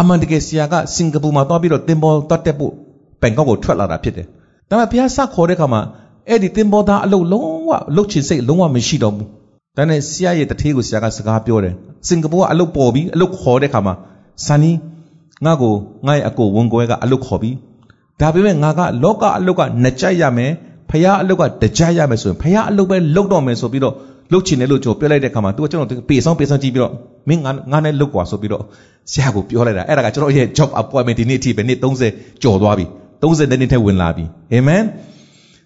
အမှန်တကယ်ဆရာကစင်ကာပူမှာသွားပြီးတော့တင်ပေါ်တက်တက်ဖို့ဘန်ကောက်ကိုထွက်လာတာဖြစ်တယ် ဒါပေမဲ့ဘုရားစခေါ်တဲ့အခါမှာအဲ့ဒီသင်္ဘောသားအလုပ်လုံးဝလှုပ်ချင်စိတ်လုံးဝမရှိတော့ဘူးဒါနဲ့ဆရာရဲ့တထေးကိုဆရာကစကားပြောတယ်စင်ကာပူကအလုပ်ပေါ်ပြီးအလုပ်ခေါ်တဲ့အခါမှာဆန်နီငါ့ကိုငါ့ရဲ့အကိုဝန်ကွဲကအလုပ်ခေါ်ပြီးဒါပေမဲ့ငါကလောကအလုပ်ကနှစ်ကြိုက်ရမယ်ဖရာအလုပ်ကတကြိုက်ရမယ်ဆိုရင်ဖရာအလုပ်ပဲလုပ်တော့မယ်ဆိုပြီးတော့လုပ်ချင်တယ်လို့ကျွန်တော်ပြောလိုက်တဲ့အခါမှာသူကကျွန်တော်ပေဆောင်ပေဆောင်ကြည့်ပြီးတော့မင်းငါငါနဲ့လုပ်ကွာဆိုပြီးတော့ဆရာကိုပြောလိုက်တာအဲ့ဒါကကျွန်တော်ရဲ့ job appointment ဒီနေ့အထိပဲနေ့30ကြော်သွားပြီ။ 30နှစ်ထဲဝင်လာပြီအာမင်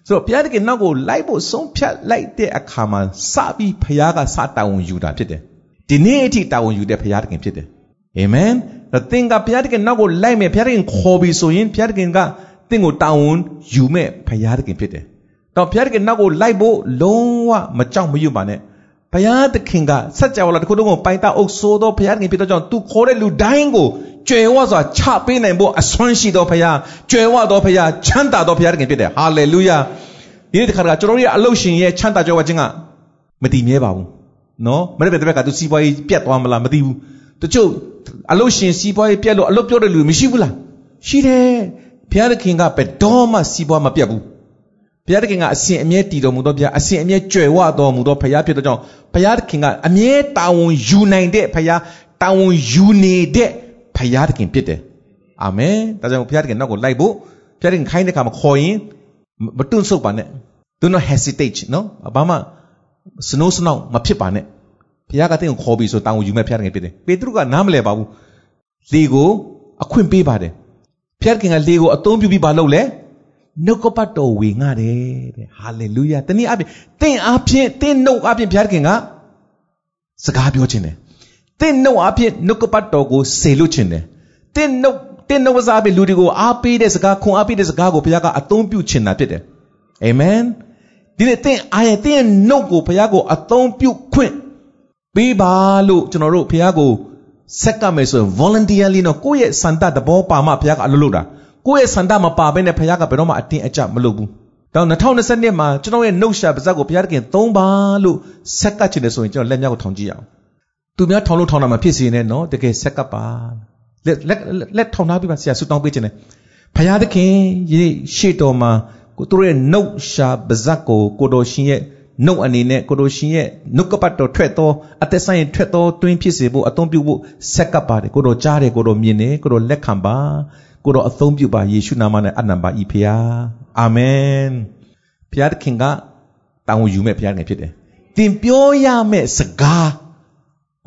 ဆိုတော့ဘုရားတခင်နောက်ကိုလိုက်ဖို့ဆုံးဖြတ်လိုက်တဲ့အခါမှာစပြီးဘုရားကစတာဝန်ယူတာဖြစ်တယ်ဒီနေ့အထိတာဝန်ယူတဲ့ဘုရားတခင်ဖြစ်တယ်အာမင်ဒါသင်ကဘုရားတခင်နောက်ကိုလိုက်မယ်ဘုရားတခင်ခေါ်ပြီးဆိုရင်ဘုရားတခင်ကသင်ကိုတာဝန်ယူမဲ့ဘုရားတခင်ဖြစ်တယ်တော့ဘုရားသခင်နောက်ကိုလိုက်ဖို့လုံးဝမကြောက်မရွံ့ပါနဲ့ ဘုရားသခင်ကစัจ java လာတစ်ခုလုံးကိုပိုင်တာအုပ်ဆိုးသောဘုရားသခင်ဖြစ်သောကြောင့်သူခေါ်တဲ့လူတိုင်းကိုကြွယ်ဝစွာချပေးနိုင်ဖို့အစွမ်းရှိသောဘုရားကြွယ်ဝသောဘုရားချမ်းသာသောဘုရားသခင်ဖြစ်တယ်ဟာလေလုယာဒီနေ့တခါကကျွန်တော်တို့ရဲ့အလုရှင်ရဲ့ချမ်းသာကြွယ်ဝခြင်းကမတည်မြဲပါဘူးနော်မနေ့ကတည်းကသူစီးပွားရေးပြတ်သွားမလားမသိဘူးတချို့အလုရှင်စီးပွားရေးပြတ်လို့အလုပြောတဲ့လူမရှိဘူးလားရှိတယ်ဘုရားသခင်ကဘယ်တော့မှစီးပွားမပြတ်ဘူး ဘုရားသခင်ကအစဉ်အမြဲတည်တော်မူသောဘုရားအစဉ်အမြဲကြွယ်ဝတော်မူသောဘုရားဖြစ်သောကြောင့်ဘုရားသခင်ကအမြဲတာဝန်ယူနိုင်တဲ့ဘုရားတာဝန်ယူနေတဲ့ဘုရားသခင်ဖြစ်တယ်အာမင်ဒါကြောင့်ဘုရားသခင်နောက်ကိုလိုက်ဖို့ဘုရားသခင်ခိုင်းတဲ့အခါမှာခေါ်ရင်မတွန့်ဆုတ်ပါနဲ့ do not hesitate နော်ဘာမှစနိုးစနောက်မဖြစ်ပါနဲ့ဘုရားကတင့်ကိုခေါ်ပြီးဆိုတာဝန်ယူမဲ့ဘုရားသခင်ဖြစ်တယ်ပေတရုကနားမလဲပါဘူးလေကိုအခွင့်ပေးပါတယ်ဘုရားသခင်ကလေကိုအသုံးပြုပြီးပါလို့လဲ နှုတ်ကပတ်တော်ဝေငှတယ်တဲ့ဟာလေလုယာတနည်းအားဖြင့်သင်အားဖြင့်သင်နှုတ်အားဖြင့်ဘုရားသခင်ကစကားပြောခြင်းတယ်သင်နှုတ်အားဖြင့်နှုတ်ကပတ်တော်ကိုစေလွတ်ခြင်းတယ်သင်နှုတ်သင်နှုတ်ဝစားပြီးလူတွေကိုအားပေးတဲ့စကားခွန်အားပေးတဲ့စကားကိုဘုရားကအသုံးပြုခြင်းတာဖြစ်တယ်အာမင်ဒီနေ့သင်အားရသင်နှုတ်ကိုဘုရားကိုအသုံးပြုခွင့်ပေးပါလို့ကျွန်တော်တို့ဘုရားကိုဆက်ကမယ်ဆိုရင် voluntarily နော်ကိုယ့်ရဲ့စန္ဒတဘောပါမှဘုရားကအလုပ်လုပ်တာ ကိုယ့်ရဲ့စန္ဒမပါဘဲနဲ့ဘုရားကဘယ်တော့မှအတင်းအကျပ်မလုပ်ဘူး။တောင်2020မှာကျွန်တော်ရဲ့နှုတ်ရှာပါဇက်ကိုဘုရားသခင်သုံးပါလို့ဆက်ကပ်ချင်တယ်ဆိုရင်ကျွန်တော်လက်မြောက်ကိုထောင်ကြည့်ရအောင်။သူများထောင်လို့ထောင်တာမှဖြစ်စီနေနော်တကယ်ဆက်ကပ်ပါ။လက်လက်လက်ထောင်ထားပြီးပါဆရာဆူတောင်းပေးခြင်းတယ်။ဘုရားသခင်ရေရှေ့တော်မှာကိုသူတို့ရဲ့နှုတ်ရှာပါဇက်ကိုကိုတော်ရှင်ရဲ့နှုတ်အနေနဲ့ကိုတော်ရှင်ရဲ့နှုတ်ကပတ်တော်ထွက်သောအသက်ဆိုင်ထွက်သောတွင်းဖြစ်စေဖို့အသုံးပြုဖို့ဆက်ကပ်ပါတယ်ကိုတော်ကြားတယ်ကိုတော်မြင်တယ်ကိုတော်လက်ခံပါ ကိုတော့အသုံးပြုပါယေရှုနာမနဲ့အနံပါဤဖျားအာမင်ဖျားသခင်ကတောင်းယူမဲ့ဖျားငယ်ဖြစ်တယ်တင်ပြောရမဲ့စကား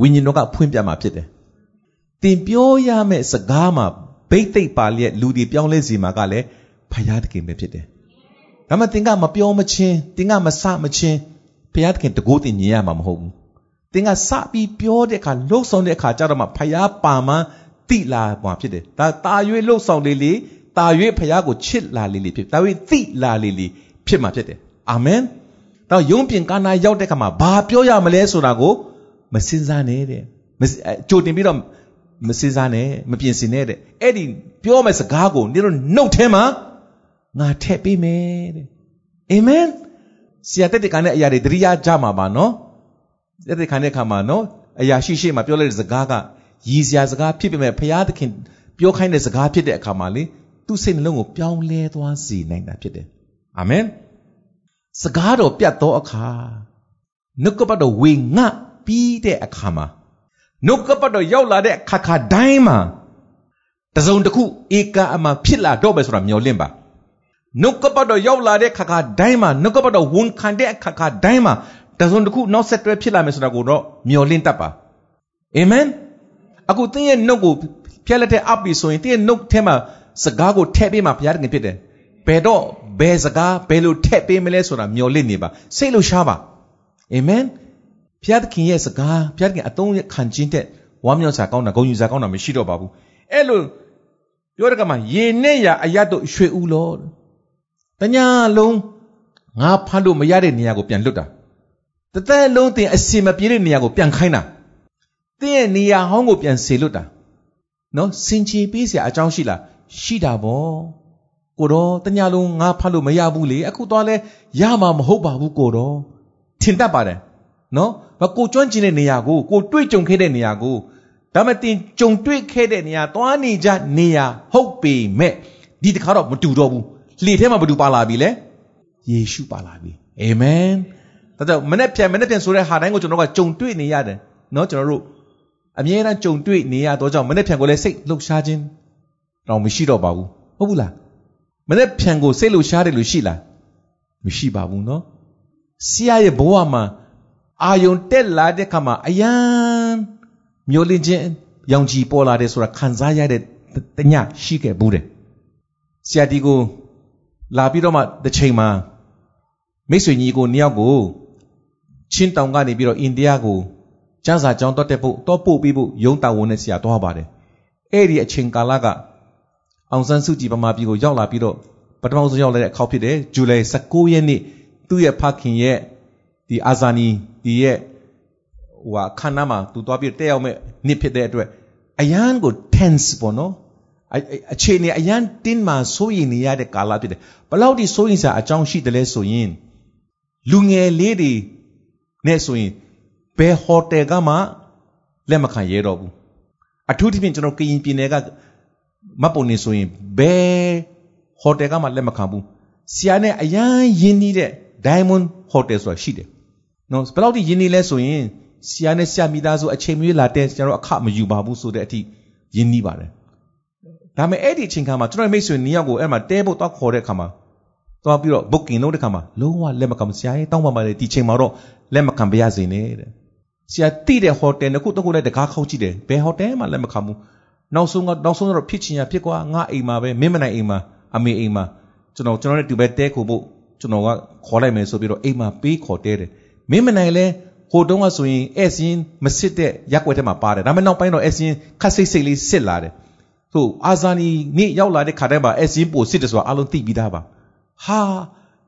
ဝိညာဉ်တော်ကဖွင့်ပြမှာဖြစ်တယ်တင်ပြောရမဲ့စကားမှာဘိတ်သိက်ပါလျက်လူဒီပြောင်းလဲစီမှာကလည်းဖျားသခင်ပဲဖြစ်တယ်ဒါမှတင်ကမပြောမချင်းတင်ကမစမချင်းဖျားသခင်တကိုးတင်ညင်ရမှာမဟုတ်ဘူးတင်ကစပြီးပြောတဲ့အခါလှုပ်ဆောင်တဲ့အခါကျတော့မှဖျားပါမှန်း တိလာမှာဖြစ်တယ်ဒါတာ၍လှုပ်ဆောင်လေးလေးတာ၍ဖခင်ကိုချစ်လာလေးလေးဖြစ်တာ၍တိလာလေးလေးဖြစ်မှာဖြစ်တယ်အာမင်တော့ယုံပြင်ကာနာရောက်တဲ့ခါမှာဘာပြောရမလဲဆိုတာကိုမစင်စားနဲ့တဲ့ကြိုတင်ပြီးတော့မစင်စားနဲ့မပြင်ဆင်နဲ့တဲ့အဲ့ဒီပြောမဲ့စကားကိုနင်တို့နှုတ်ထဲမှာငါထည့်ပေးမယ်တဲ့အာမင်ဆရာတက်တဲ့ကနေအရာတွေတတိယကြမှာပါနော်တက်တဲ့ခါတဲ့ခါမှာနော်အရာရှိရှိမှပြောလိုက်တဲ့စကားက ရည်စရာစကားဖြစ်ပေမဲ့ဘုရားသခင်ပြောခိုင်းတဲ့စကားဖြစ်တဲ့အခါမှာလေသူ့စိတ်နှလုံးကိုပြောင်းလဲသွားစေနိုင်တာဖြစ်တယ်အာမင်စကားတော်ပြတ်သောအခါနှုတ်ကပတ်တော်ဝေငှပြီးတဲ့အခါမှာနှုတ်ကပတ်တော်ရောက်လာတဲ့အခါခါတိုင်းမှာတစုံတစ်ခုဧကအမှဖြစ်လာတော့ပဲဆိုတာမျှော်လင့်ပါနှုတ်ကပတ်တော်ရောက်လာတဲ့ခါခါတိုင်းမှာနှုတ်ကပတ်တော်ဝန်ခံတဲ့အခါခါတိုင်းမှာတစုံတစ်ခုနောက်ဆက်တွဲဖြစ်လာမယ်ဆိုတာကိုတော့မျှော်လင့်တတ်ပါအာမင် အခုသင်ရဲ့နှုတ်ကိုဖျက်လက်ထက်အပ်ပြီဆိုရင်သင်ရဲ့နှုတ်ထဲမှာစကားကိုထည့်ပေးမှဘုရားတခင်ဖြစ်တယ်ဘယ်တော့ဘယ်စကားဘယ်လိုထည့်ပေးမလဲဆိုတာမျှော်လင့်နေပါစိတ်လို့ရှားပါအာမင်ဘုရားသခင်ရဲ့စကားဘုရားသခင်အသုံးခံခြင်းတဲ့ဝမ်းမြောက်စာကောင်းတာဂုဏ်ယူစာကောင်းတာမရှိတော့ပါဘူးအဲ့လိုပြောတဲ့ကမှာရေနဲ့ရအရတ်တို့ရွှေဦးလို့တညာလုံးငါဖမ်းလို့မရတဲ့နေရာကိုပြန်လွတ်တာတသက်လုံးတင်အစင်မပြေတဲ့နေရာကိုပြန်ခိုင်းတာ သင်ရဲ့နေရာဟောင်းကိုပြန်စေလွတ်တာနော်စင်ချေပေးစရာအကြောင်းရှိလားရှိတာပေါ့ကိုတော့တညလုံးငါဖတ်လို့မရဘူးလေအခုတော့လဲရမှာမဟုတ်ပါဘူးကိုတော့ထင်တတ်ပါတယ်နော်ဘာကိုကျွမ်းကျင်တဲ့နေရာကိုကိုတွေ့ကြုံခဲ့တဲ့နေရာကိုဒါမှတင်ကြုံတွေ့ခဲ့တဲ့နေရာသွားနေကြနေရာဟုတ်ပေမဲ့ဒီတခါတော့မတူတော့ဘူးလေထဲမှာဘာတူပါလာပြီလဲယေရှုပါလာပြီအာမင်ဒါကြောင့်မနေ့ပြန်မနေ့ပြန်ဆိုတဲ့ဟာတိုင်းကိုကျွန်တော်ကကြုံတွေ့နေရတယ်နော်ကျွန်တော်တို့ အမြဲတမ်းကြုံတွေ့နေရသောကြောင့်မနေ့ဖြန်ကိုလည်းစိတ်လှုပ်ရှားခြင်းတော့မရှိတော့ပါဘူးဟုတ်ဘူးလားမနေ့ဖြန်ကိုစိတ်လှုပ်ရှားတယ်လို့ရှိလားမရှိပါဘူးနော်ဆရာရဲ့ဘဝမှာအာယုံတက်လာတဲ့ခါမှာအယံမျောလင့်ခြင်းရောင်ကြီးပေါ်လာတယ်ဆိုတာခံစားရတဲ့တညရှိခဲ့ဘူးတယ်ဆရာဒီကိုလာပြီးတော့မှတစ်ချိန်မှာမိတ်ဆွေညီကိုနှစ်ယောက်ကိုချင်းတောင်ကနေပြီးတော့အိန္ဒိယကို ကျန်းစာကျောင်းတက်တဲ့ဖို့တော့ပို့ပြီးဖို့ရုံးတာဝန်နဲ့ဆရာသွားပါတယ်အဲ့ဒီအချိန်ကာလကအောင်ဆန်းစုကြည်ဗမာပြည်ကိုရောက်လာပြီးတော့ပထမဆုံးရောက်လာတဲ့အခါဖြစ်တယ်ဇူလိုင်19ရက်နေ့သူ့ရဲ့ဖခင်ရဲ့ဒီအာဇာနီဒီရဲ့ဟိုဟာခန္ဓာမှာသူသွားပြီးတက်ရောက်မဲ့နှစ်ဖြစ်တဲ့အတွက်အရန်ကို tense ပေါ့နော်အခြေအနေအရန်တင်းမှစိုးရိမ်နေရတဲ့ကာလဖြစ်တယ်ဘလောက်ဒီစိုးရိမ်စရာအကြောင်းရှိတယ်လဲဆိုရင်လူငယ်လေးတွေနဲ့ဆိုရင် ဘယ်ဟိုတယ်ကမှလက်မခံရဲတော့ဘူးအထူးသဖြင့်ကျွန်တော်ကရင်ပြည်နယ်ကမပုံနေဆိုရင်ဘယ်ဟိုတယ်ကမှလက်မခံဘူးဆရာနဲ့အရန်ရင်းနှီးတဲ့ Diamond Hotel ဆိုတာရှိတယ်နော်ဘယ်လောက်ထိရင်းနှီးလဲဆိုရင်ဆရာနဲ့ဆရာမိသားစုအချိန်မရွေးလာတဲ့ကျွန်တော်အခမယူပါဘူးဆိုတဲ့အထိရင်းနှီးပါတယ်ဒါပေမဲ့အဲ့ဒီအချိန်ခါမှာကျွန်တော်မိတ်ဆွေနှစ်ယောက်ကိုအဲ့မှာတဲဖို့တော့ခေါ်တဲ့အခါမှာသွားပြီးတော့ booking လုပ်တဲ့ခါမှာလုံးဝလက်မခံဆရာရဲ့တောင်းပန်ပါတယ်ဒီချိန်မှာတော့လက်မခံပါရစေနဲ့တဲ့ ဆရာတိတဲ့ဟိုတယ်တစ်ခုတစ်ခုလည်းတကားခောက်ကြည့်တယ်ဘယ်ဟိုတယ်မှလက်မခံဘူးနောက်ဆုံးကနောက်ဆုံးတော့ဖြစ်ချင်ရဖြစ်ကွာငါအိမ်မှာပဲမင်းမနိုင်အိမ်မှာအမေအိမ်မှာကျွန်တော်ကျွန်တော်နဲ့တူပဲတဲခိုဖို့ကျွန်တော်ကခေါ်လိုက်မယ်ဆိုပြီးတော့အိမ်မှာပေးခေါ်တဲတယ်မင်းမနိုင်လဲဟိုတုန်းကဆိုရင်အဲ့စင်းမစစ်တဲ့ရက်ွက်ထဲမှာပါတယ်ဒါပေမဲ့နောက်ပိုင်းတော့အဲ့စင်းခက်စိတ်စိတ်လေးစစ်လာတယ်ဆိုအာဇာနီနေ့ရောက်လာတဲ့ခါတိုင်းမှာအဲ့စင်းပိုစစ်တယ်ဆိုတာအလုံးသိပြီးသားပါဟာ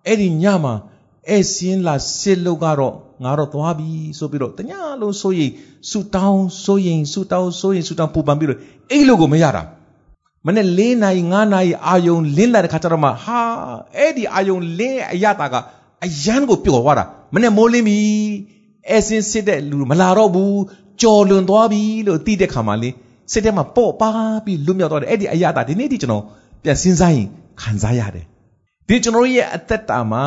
အဲ့ဒီညမှာအဲ့စင်းလာစစ်လို့ကတော့ ငါတော့သွားပြီဆိုပြီးတော့တညလုံးဆိုရင်ဆူတောင်းဆိုရင်ဆူတောင်းဆိုရင်ဆူတောင်းပူပန်ပြီးတော့အဲ့လိုကိုမရတာမနေ့၄နာရီ၅နာရီအာယုံလင်းလာတဲ့ခါကျတော့မှဟာအဲ့ဒီအာယုံလင်းအရတာကအရန်ကိုပျော်သွားတာမနေ့မိုးလင်းပြီအဲစင်းစစ်တဲ့လူမလာတော့ဘူးကြော်လွန်သွားပြီလို့သိတဲ့ခါမှလေစိတ်ထဲမှာပေါ့ပါပြီးလွတ်မြောက်သွားတယ်အဲ့ဒီအရတာဒီနေ့ဒီကျွန်တော်ပြန်စဉ်းစားရင်ခံစားရတယ်ဒီကျွန်တော်ရဲ့အသက်တာမှာ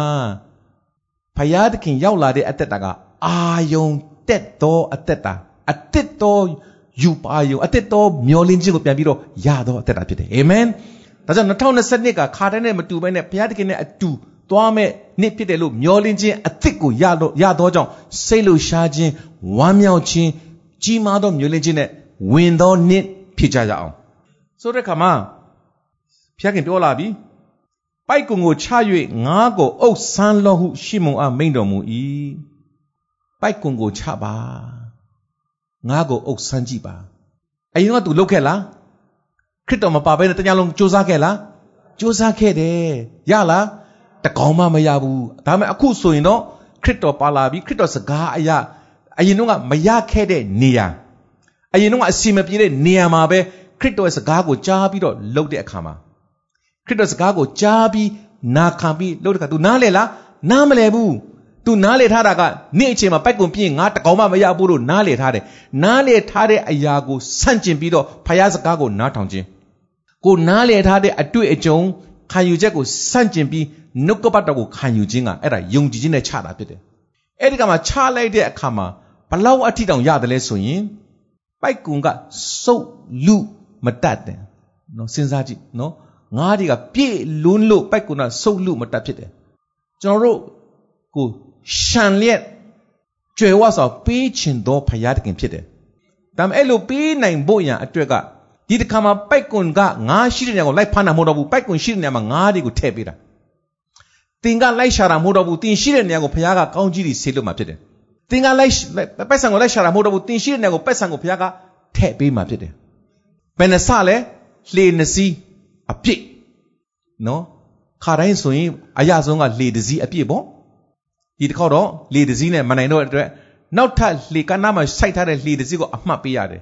ဖယားသခင်ရောက်လာတဲ့အသက်တာကအာယုံတက်သောအသက်တာအသက်သောယူပါယုံအသက်သောမျောလင်းခြင်းကိုပြန်ပြီးတော့ရသောအသက်တာဖြစ်တယ်အာမင်ဒါကြောင့်2022ကခါတိုင်းနဲ့မတူဘဲနဲ့ဘုရားသခင်နဲ့အတူသွားမဲ့နှစ်ဖြစ်တယ်လို့မျောလင်းခြင်းအသစ်ကိုရတော့ရသောကြောင့်စိတ်လှရှားခြင်းဝမ်းမြောက်ခြင်းကြီးမားသောမျောလင်းခြင်းနဲ့ဝင်သောနှစ်ဖြစ်ကြရအောင်ဆိုတဲ့ခါမှာဘုရားခင်ပြောလာပြီ ပိုက်ကုံကိုချ၍ငါးကိုအုပ်ဆန်းလောဟုရှေမုန်အားမိန်တော်မူ၏ပိုက်ကုံကိုချပါငါးကိုအုပ်ဆန်းကြည့်ပါအရင်ကသူလုပ်ခဲ့လားခရစ်တော်မပါဘဲနဲ့တ냐လုံးစူးစမ်းခဲ့လားစူးစမ်းခဲ့တယ်ရလားတကောင်မှမရဘူးဒါပေမဲ့အခုဆိုရင်တော့ခရစ်တော်ပါလာပြီခရစ်တော်စကားအရာအရင်တော့ကမရခဲ့တဲ့နေရာအရင်တော့ကအစီမပြေတဲ့နေရာမှာပဲခရစ်တော်ရဲ့စကားကိုကြားပြီးတော့လှုပ်တဲ့အခါမှာ ခရစ်တော်စကားကိုကြားပြီးနာခံပြီးလှုပ်တဲ့အခါ तू နားလေလားနားမလဲဘူး तू နားလေထားတာကနေ့အချိန်မှာပိုက်ကွန်ပြင်းငါတကောင်မှမရဘူးလို့နားလေထားတယ်နားလေထားတဲ့အရာကိုဆန့်ကျင်ပြီးတော့ဖယားစကားကိုနားထောင်ခြင်းကိုနားလေထားတဲ့အတွေ့အကြုံခံယူချက်ကိုဆန့်ကျင်ပြီးနှုတ်ကပတ်တော်ကိုခံယူခြင်းကအဲ့ဒါယုံကြည်ခြင်းနဲ့ချတာဖြစ်တယ်အဲ့ဒီကမှာချလိုက်တဲ့အခါမှာဘလောက်အထိတောင်ရတယ်လဲဆိုရင်ပိုက်ကွန်ကစုပ်လူမတတ်တယ်နော်စဉ်းစားကြည့်နော် ငါးတွေကပြည့်လွန်းလို့ပိုက်ကွန်ကစုပ်လူမတတ်ဖြစ်တယ်ကျွန်တော်တို့ကိုရှန်လျက်ကြွယ်ဝစွာပေးချင်သောဖရာတခင်ဖြစ်တယ်ဒါပေမဲ့အဲ့လိုပေးနိုင်ဖို့ရန်အတွက်ကဒီတစ်ခါမှာပိုက်ကွန်ကငါးရှိတဲ့နေရာကိုလိုက်ဖမ်းတာမဟုတ်တော့ဘူးပိုက်ကွန်ရှိတဲ့နေရာမှာငါးတွေကိုထည့်ပေးတာတင်ကလိုက်ရှာတာမဟုတ်တော့ဘူးတင်ရှိတဲ့နေရာကိုဘုရားကကောင်းကြီးတွေဆေးလို့မှာဖြစ်တယ်တင်ကလိုက်ပက်ဆံကိုလိုက်ရှာတာမဟုတ်တော့ဘူးတင်ရှိတဲ့နေရာကိုပက်ဆံကိုဘုရားကထည့်ပေးမှာဖြစ်တယ်ဘယ်နှစလဲလှေနှစီး အပြည့်နော်ခါတိုင်းဆိုရင်အရဆုံးကလှေတစည်းအပြည့်ပေါ့ဒီတစ်ခေါက်တော့လှေတစည်းနဲ့မနိုင်တော့တဲ့အတွက်နောက်ထပ်လှေကနားမှာစိုက်ထားတဲ့လှေတစည်းကိုအမှတ်ပေးရတယ်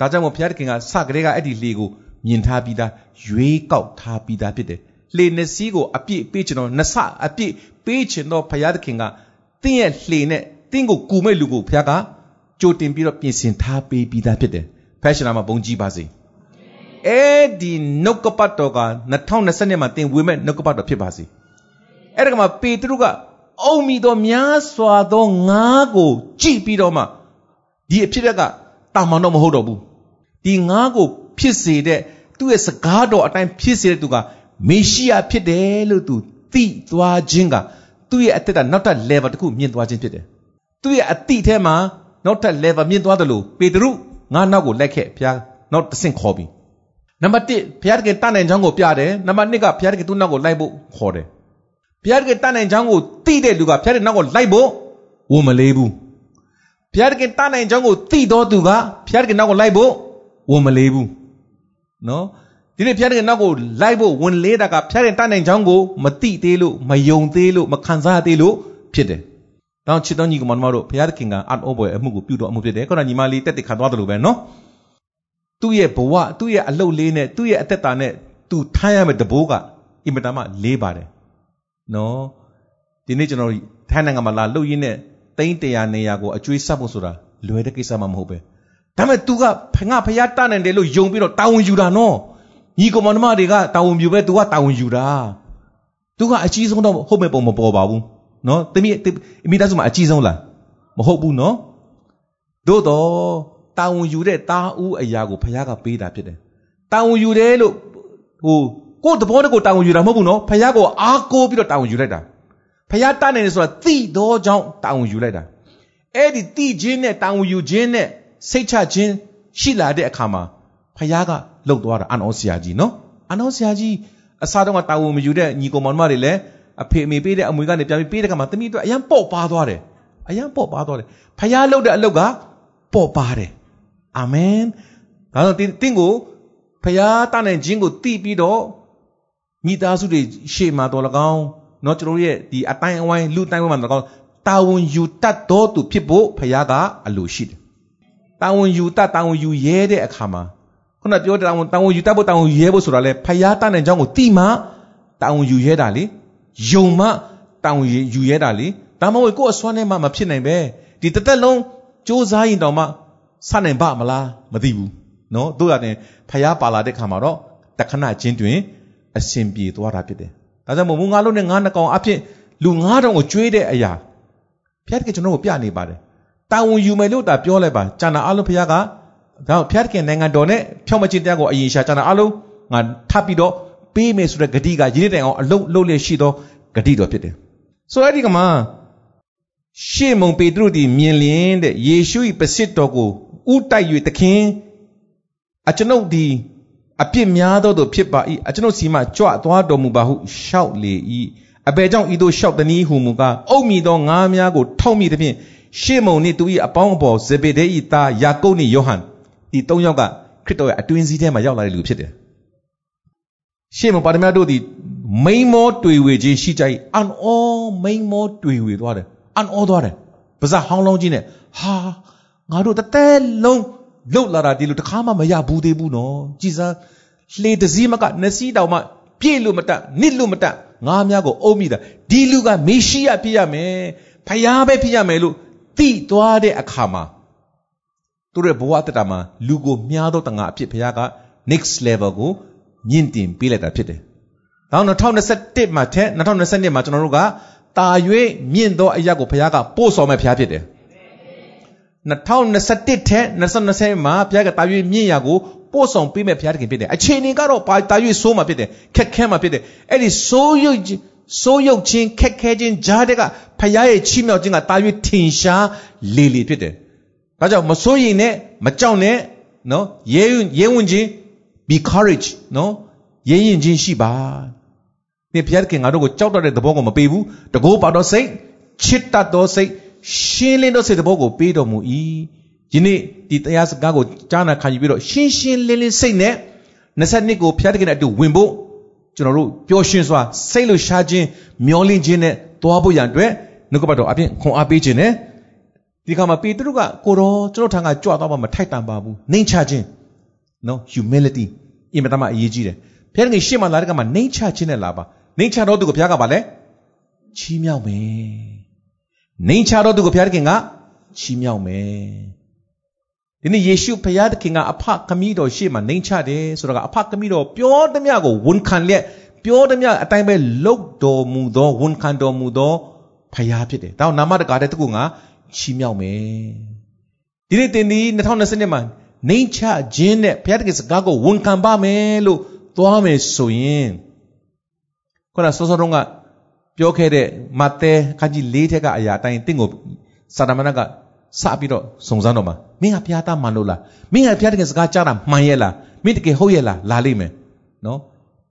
ဒါကြောင့်မို့ဘုရားသခင်ကစကလေးကအဲ့ဒီလှေကိုမြင်ထားပြီးသားရွေးကောက်ထားပြီးသားဖြစ်တယ်လှေနှစ်စီးကိုအပြည့်ပေးချင်တော့နှစ်ဆအပြည့်ပေးချင်တော့ဘုရားသခင်ကတင်းရဲ့လှေနဲ့တင်းကိုကူမဲ့လူကိုဘုရားကကြိုတင်ပြီးတော့ပြင်ဆင်ထားပေးပြီးသားဖြစ်တယ်။ဘဖက်ရှင်နာမှာဘုံကြီးပါစေ အဲ့ဒီနှုတ်ကပတ်တော်က2020မှာသင်ဝေမဲ့နှုတ်ကပတ်တော်ဖြစ်ပါစေအဲ့ဒါကမှပေတရုကအုံမီတော်များစွာသောငါးကို ကြည့်ပြီးတော့မှဒီအဖြစ်ကတာမန်တော့မဟုတ်တော့ဘူးဒီငါးကိုဖြစ်စေတဲ့သူ့ရဲ့စကားတော်အတိုင်းဖြစ်စေတဲ့သူကမေရှိယဖြစ်တယ်လို့သူသိသွားခြင်းကသူ့ရဲ့အသက်တာနောက်ထပ် level တစ်ခုမြင့်သွားခြင်းဖြစ်တယ်သူ့ရဲ့အတိထဲမှာနောက်ထပ် level မြင့်သွားတယ်လို့ပေတရုငါနောက်ကိုလိုက်ခဲ့ဘုရားနောက်တစ်ဆင့်ခေါ်ပြီ နံပါတ်1ဘုရားတကယ်တတ်နိုင်ကြောင်းကိုပြတယ်နံပါတ်2ကဘုရားတကယ်သူ့နောက်ကိုလိုက်ဖို့ခေါ်တယ်ဘုရားတကယ်တတ်နိုင်ကြောင်းကိုသိတဲ့လူကဘုရားတကယ်နောက်ကိုလိုက်ဖို့ဝန်မလေးဘူးဘုရားတကယ်တတ်နိုင်ကြောင်းကိုသိတော်သူကဘုရားတကယ်နောက်ကိုလိုက်ဖို့ဝန်မလေးဘူးနော်ဒီနေ့ဘုရားတကယ်နောက်ကိုလိုက်ဖို့ဝန်လေးတာကဘုရားတကယ်တတ်နိုင်ကြောင်းကိုမသိသေးလို့မယုံသေးလို့မခံစားသေးလို့ဖြစ်တယ်။တောင်းချစ်တော်ညီကောင်မတို့ဘုရားသခင်ကအတ်ဩပွဲအမှုကိုပြုတော်အမှုဖြစ်တယ်။ခေါင်းညီမလေးတက်တက်ခံသွားတယ်လို့ပဲနော်။ သူ့ရဲ့ဘဝသူ့ရဲ့အလုတ်လေးနဲ့သူ့ရဲ့အသက်တာနဲ့သူထားရမယ့်တဘိုးကအင်မတန်မှလေးပါတယ်။နော်။ဒီနေ့ကျွန်တော်ထိုင်းနိုင်ငံမှာလာလှုပ်ရင်းနဲ့သိန်းတရာနေရာကိုအကျွေးဆက်ဖို့ဆိုတာလွယ်တဲ့ကိစ္စမှမဟုတ်ပဲ။ဒါပေမဲ့ तू ကငါဖျားတနိုင်တယ်လို့ယုံပြီးတော့တာဝန်ယူတာနော်။ညီကောင်မတွေကတာဝန်ယူပဲ तू ကတာဝန်ယူတာ။ तू ကအကြီးဆုံးတော့ဟုတ်မဲ့ပုံမပေါ်ပါဘူး။နော်။တမီးမိသားစုမှာအကြီးဆုံးလားမဟုတ်ဘူးနော်။သို့တော့ တာဝန်ယူတဲ့တာဦးအရာကိုဖခင်ကပေးတာဖြစ်တယ်။တာဝန်ယူတယ်လို့ဟိုကိုယ်တဘောတကိုတာဝန်ယူတာမဟုတ်ဘူးနော်။ဖခင်ကိုအားကိုးပြီးတော့တာဝန်ယူလိုက်တာ။ဖခင်တတ်နိုင်တယ်ဆိုတာသိတော့ကြောင့်တာဝန်ယူလိုက်တာ။အဲ့ဒီသိခြင်းနဲ့တာဝန်ယူခြင်းနဲ့စိတ်ချခြင်းရှိလာတဲ့အခါမှာဖခင်ကလှုပ်သွားတာအနောဆရာကြီးနော်။အနောဆရာကြီးအစားတော့တာဝန်မယူတဲ့ညီကောင်မောင်မတွေလည်းအဖေအမေပေးတဲ့အမွေကနေပြန်ပြီးပေးတဲ့ကမှာသမီးတို့အရန်ပေါ့ပါသွားတယ်အရန်ပေါ့ပါသွားတယ်ဖျားလုပ်တဲ့အလုပ်ကပေါ့ပါတယ် အာမင်ဒါဆိုတင်းတင်းကိုဖျားတနိုင်ခြင်းကိုသိပြီးတော့မိသားစုတွေရှေ့မှာတော်လကောင်းเนาะကျွန်တော်ရဲ့ဒီအတိုင်းအဝိုင်းလူတိုင်းဝိုင်းမှာတော်ကောင်းတာဝန်ယူတတ်တော်သူဖြစ်ဖို့ဖျားကအလိုရှိတယ်တာဝန်ယူတတ်တာဝန်ယူရဲတဲ့အခါမှာခုနပြောတာဝန်တာဝန်ယူတတ်ဖို့တာဝန်ယူရဲဖို့ဆိုတာလေဖျားတနိုင်ကြောင်းကိုသိမှတာဝန်ယူရဲတာလေယုံမှတောင်းယူရဲတာလေဒါမှမဟုတ်ကိုယ့်အစွမ်းနဲ့မှမဖြစ်နိုင်ပဲဒီတသက်လုံးစူးစမ်းရင်တောင်မှ စနိုင်ပါမလားမသိဘူးနော်တို့ရတယ်ဖျားပါလာတဲ့ခါမှာတော့တခဏချင်းတွင်အစဉ်ပြေသွားတာဖြစ်တယ်ဒါကြောင့်မို့ငါလုံးနဲ့ငါးနှကောင်အဖြစ်လူ9000ကိုကျွေးတဲ့အရာဖျားတကယ်ကျွန်တော်ကိုပြနေပါတယ်တာဝန်ယူမယ်လို့တာပြောလိုက်ပါကျန်တာအလုံးဖျားကဒါဖျားတကယ်နိုင်ငံတော်နဲ့ဖြောင်းမချင်းတရားကိုအရင်ရှာကျန်တာအလုံးငါထပ်ပြီးတော့ပေးမယ်ဆိုတဲ့ဂတိကရည်တဲ့တိုင်အောင်အလုံးလုံးလေးရှိသောဂတိတော်ဖြစ်တယ်ဆိုတော့အဲ့ဒီကမှာရှေ့မုံပေတရုသည်မြင်လျင်တဲ့ယေရှု၏ပစစ်တော်ကို ဥတိုက်၍သခင်အကျွန်ုပ်ဒီအပြစ်များသောသူဖြစ်ပါ၏အကျွန်ုပ်စီမှကြွသွားတော်မူပါဟုရှောက်လေ၏အဘယ်ကြောင့်ဤသို့ရှောက်သည်ဟုမူကားအုပ်မိသောငါးများကိုထောက်မိသည်ဖြင့်ရှေ့မုံနှင့်သူ၏အပေါင်းအပေါ်ဇေဗေဒဲ၏သားယာကုပ်နှင့်ယောဟန်ဒီသုံးယောက်ကခရစ်တော်ရဲ့အတွင်းစည်းထဲမှာရောက်လာတဲ့လူဖြစ်တယ်ရှေ့မုံပါရမတ်တို့သည်မိန်မောတွေ့ဝေခြင်းရှိကြ၏အန်အောမိန်မောတွေ့ဝေသွားတယ်အန်အောသွားတယ်ပါဇက်ဟောင်းလုံးကြီးနဲ့ဟာ ငါတို့တတဲလုံးလှုပ်လာတာဒီလိုတခါမှမရဘူးသေးဘူးနော်ကြည်စမ်းလှေတစည်းမကနစီတောင်မှပြည့်လို့မတက်နစ်လို့မတက်ငါးများကိုအုပ်မိတာဒီလူကမေရှိယဖြစ်ရမယ်ဖယားပဲဖြစ်ရမယ်လို့သိသွားတဲ့အခါမှာသူတို့ရဲ့ဘဝတတမှာလူကိုမြားတော့တငါအဖြစ်ဖယားက next level ကိုမြင့်တင်ပေးလိုက်တာဖြစ်တယ်နောက်2021မှာထက်2022မှာကျွန်တော်တို့ကတာ၍မြင့်သောအရာကိုဘုရားကပို့ဆောင်မဲ့ဘုရားဖြစ်တယ် 2021ထက်2020မှာဘုရားကတာ၍မြင့်ရာကိုပို့ဆောင်ပေးမဲ့ဘုရားတခင်ဖြစ်တယ်အခြေအနေကတော့ပါတာ၍ဆိုးမှာဖြစ်တယ်ခက်ခဲမှာဖြစ်တယ်အဲ့ဒီဆိုးရုပ်ဆိုးရုပ်ချင်းခက်ခဲခြင်းကြားတဲ့ကဘုရားရဲ့ချီးမြှောက်ခြင်းကတာ၍ထင်ရှားလေလေဖြစ်တယ်ဒါကြောင့်မစိုးရင်နဲ့မကြောက်နဲ့နော်ရဲရဲဝင်ခြင်း be courage နော်ရဲရင်ချင်းရှိပါသင်ဘုရားသခင်ငါတို့ကိုကြောက်တတ်တဲ့သဘောကိုမပေးဘူးတကိုးပါတော့စိတ်ချစ်တတ်သောစိတ် ရှင်းလင်းသောစိတ်သဘောကိုပေးတော်မူ၏ယနေ့ဒီတရားစကားကိုကြားနာခံယူပြီးတော့ရှင်းရှင်းလင်းလင်းစိတ်နဲ့22ကိုဘုရားသခင်နဲ့အတူဝင်ဖို့ကျွန်တော်တို့ပျော်ရွှင်စွာစိတ်လှရှားခြင်းမျောလင့်ခြင်းနဲ့သွားဖို့ရန်အတွက်နှုတ်ကပတ်တော်အပြင်ခွန်အားပေးခြင်းနဲ့ဒီခါမှာပေတရုကကိုတော်ကျွန်တော်ထံကကြွသွားမှမထိုက်တန်ပါဘူးနှိမ်ချခြင်းနော် humility အင်မတန်မှအရေးကြီးတယ်ဘုရားသခင်ရှေ့မှာလာတဲ့ကမှာနှိမ်ချခြင်းနဲ့လာပါနှိမ်ချတော့သူကိုဘုရားကပါလဲချီးမြှောက်မယ် နှိမ်ချတော့သူကိုဘုရားသခင်ကချီးမြှောက်မယ်ဒီနေ့ယေရှုဖခင်သခင်ကအဖခမည်းတော်ရှေ့မှာနှိမ်ချတယ်ဆိုတော့ကအဖခမည်းတော်ပြောသမျှကိုဝန်ခံလျက်ပြောသမျှအတိုင်းပဲလုပ်တော်မူသောဝန်ခံတော်မူသောဖခင်ဖြစ်တယ်။ဒါနာမတကာတဲ့တကူငါချီးမြှောက်မယ်။ဒီနေ့တင်ဒီ2020မှာနှိမ်ချခြင်းနဲ့ဘုရားတခင်စကားကိုဝန်ခံပါမယ်လို့သွားမယ်ဆိုရင်ခုနစောစောတုန်းက ပြောခဲ့တဲ့မဿဲခန်းကြီး၄ထက်ကအရာအတိုင်းတင့်ကိုစာတမဏကစပြီးတော့စုံစမ်းတော့မှာမင်းကဘုရားသားမှန်လို့လားမင်းကဘုရားတခင်စကားကြားတာမှန်ရဲ့လားမင်းတကယ်ဟုတ်ရဲ့လားလာလိမ့်မယ်နော်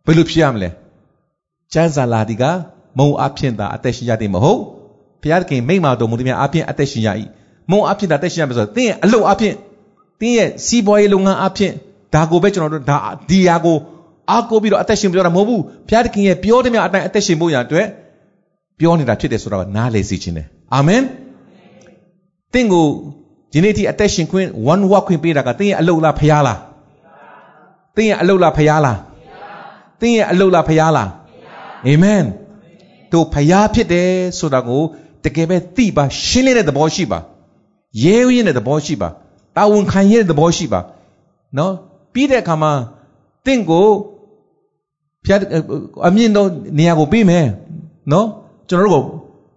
ဘယ်လိုဖြစ်ရမလဲကျမ်းစာလာဒီကမုံအဖြစ်သာအသက်ရှင်ရတဲ့မဟုတ်ဘုရားတခင်မိမ့်မာတော်မူသည်များအဖြစ်အသက်ရှင်ရ၏မုံအဖြစ်သာအသက်ရှင်ရမယ်ဆိုတော့သင်ရဲ့အလုပ်အဖြစ်တင်းရဲ့စီးပွားရေးလုပ်ငန်းအဖြစ်ဒါကိုပဲကျွန်တော်တို့ဒါဒီယာကိုအားကိုးပြီးတော့အသက်ရှင်ပြောတာမဟုတ်ဘူးဘုရားသခင်ရဲ့ပြောတဲ့မြတ်အတိုင်းအသက်ရှင်ဖို့ရအတွက် ပြောနေတာဖြစ်တယ်ဆိုတော့နားလေစီခြင်းတယ်အာမင်တင့်ကိုဒီနေ့ထိအသက်ရှင်ခွင့် one walk ခွင့်ပေးတာကတင်းရဲ့အလုတ်လားဖရားလားတင်းရဲ့အလုတ်လားဖရားလားတင်းရဲ့အလုတ်လားဖရားလားအာမင်တို့ဖရားဖြစ်တယ်ဆိုတာကိုတကယ်ပဲသိပါရှင်းလင်းတဲ့သဘောရှိပါရဲရင်းတဲ့သဘောရှိပါတာဝန်ခံရတဲ့သဘောရှိပါနော်ပြီးတဲ့အခါမှာတင့်ကိုဖျက်အမြင့်တော့နေရာကိုပေးမယ်နော် ကျွန်တော်တို့က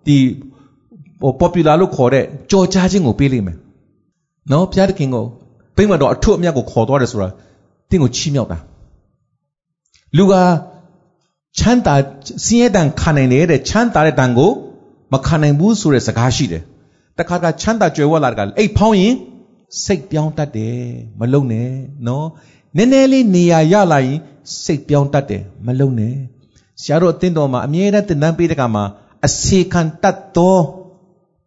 ဒီဟို popular လို့ခေါ်တဲ့ကြော်ကြားခြင်းကိုပေးလိမ့်မယ်နော်ဘုရားသခင်ကိုပြိမတော်အထွတ်အမြတ်ကိုခေါ်သွားတယ်ဆိုတာတင့်ကိုချီးမြှောက်တာလူကချမ်းသာစင်းရဲတန်ခံနိုင်တဲ့ချမ်းသာတဲ့တန်ကိုမခံနိုင်ဘူးဆိုတဲ့စကားရှိတယ်တခါကချမ်းသာကြွယ်ဝလာတဲ့ကအိတ်ဖောင်းရင်စိတ်ပြောင်းတတ်တယ်မလုံနဲ့နော်နည်းနည်းလေးနေရာရလာရင်စိတ်ပြောင်းတတ်တယ်မလုံနဲ့ ဆရာတို့အသင်းတော်မှာအမြဲတမ်းတင်တန်းပေးတဲ့ကမှာအစေခံတတ်သော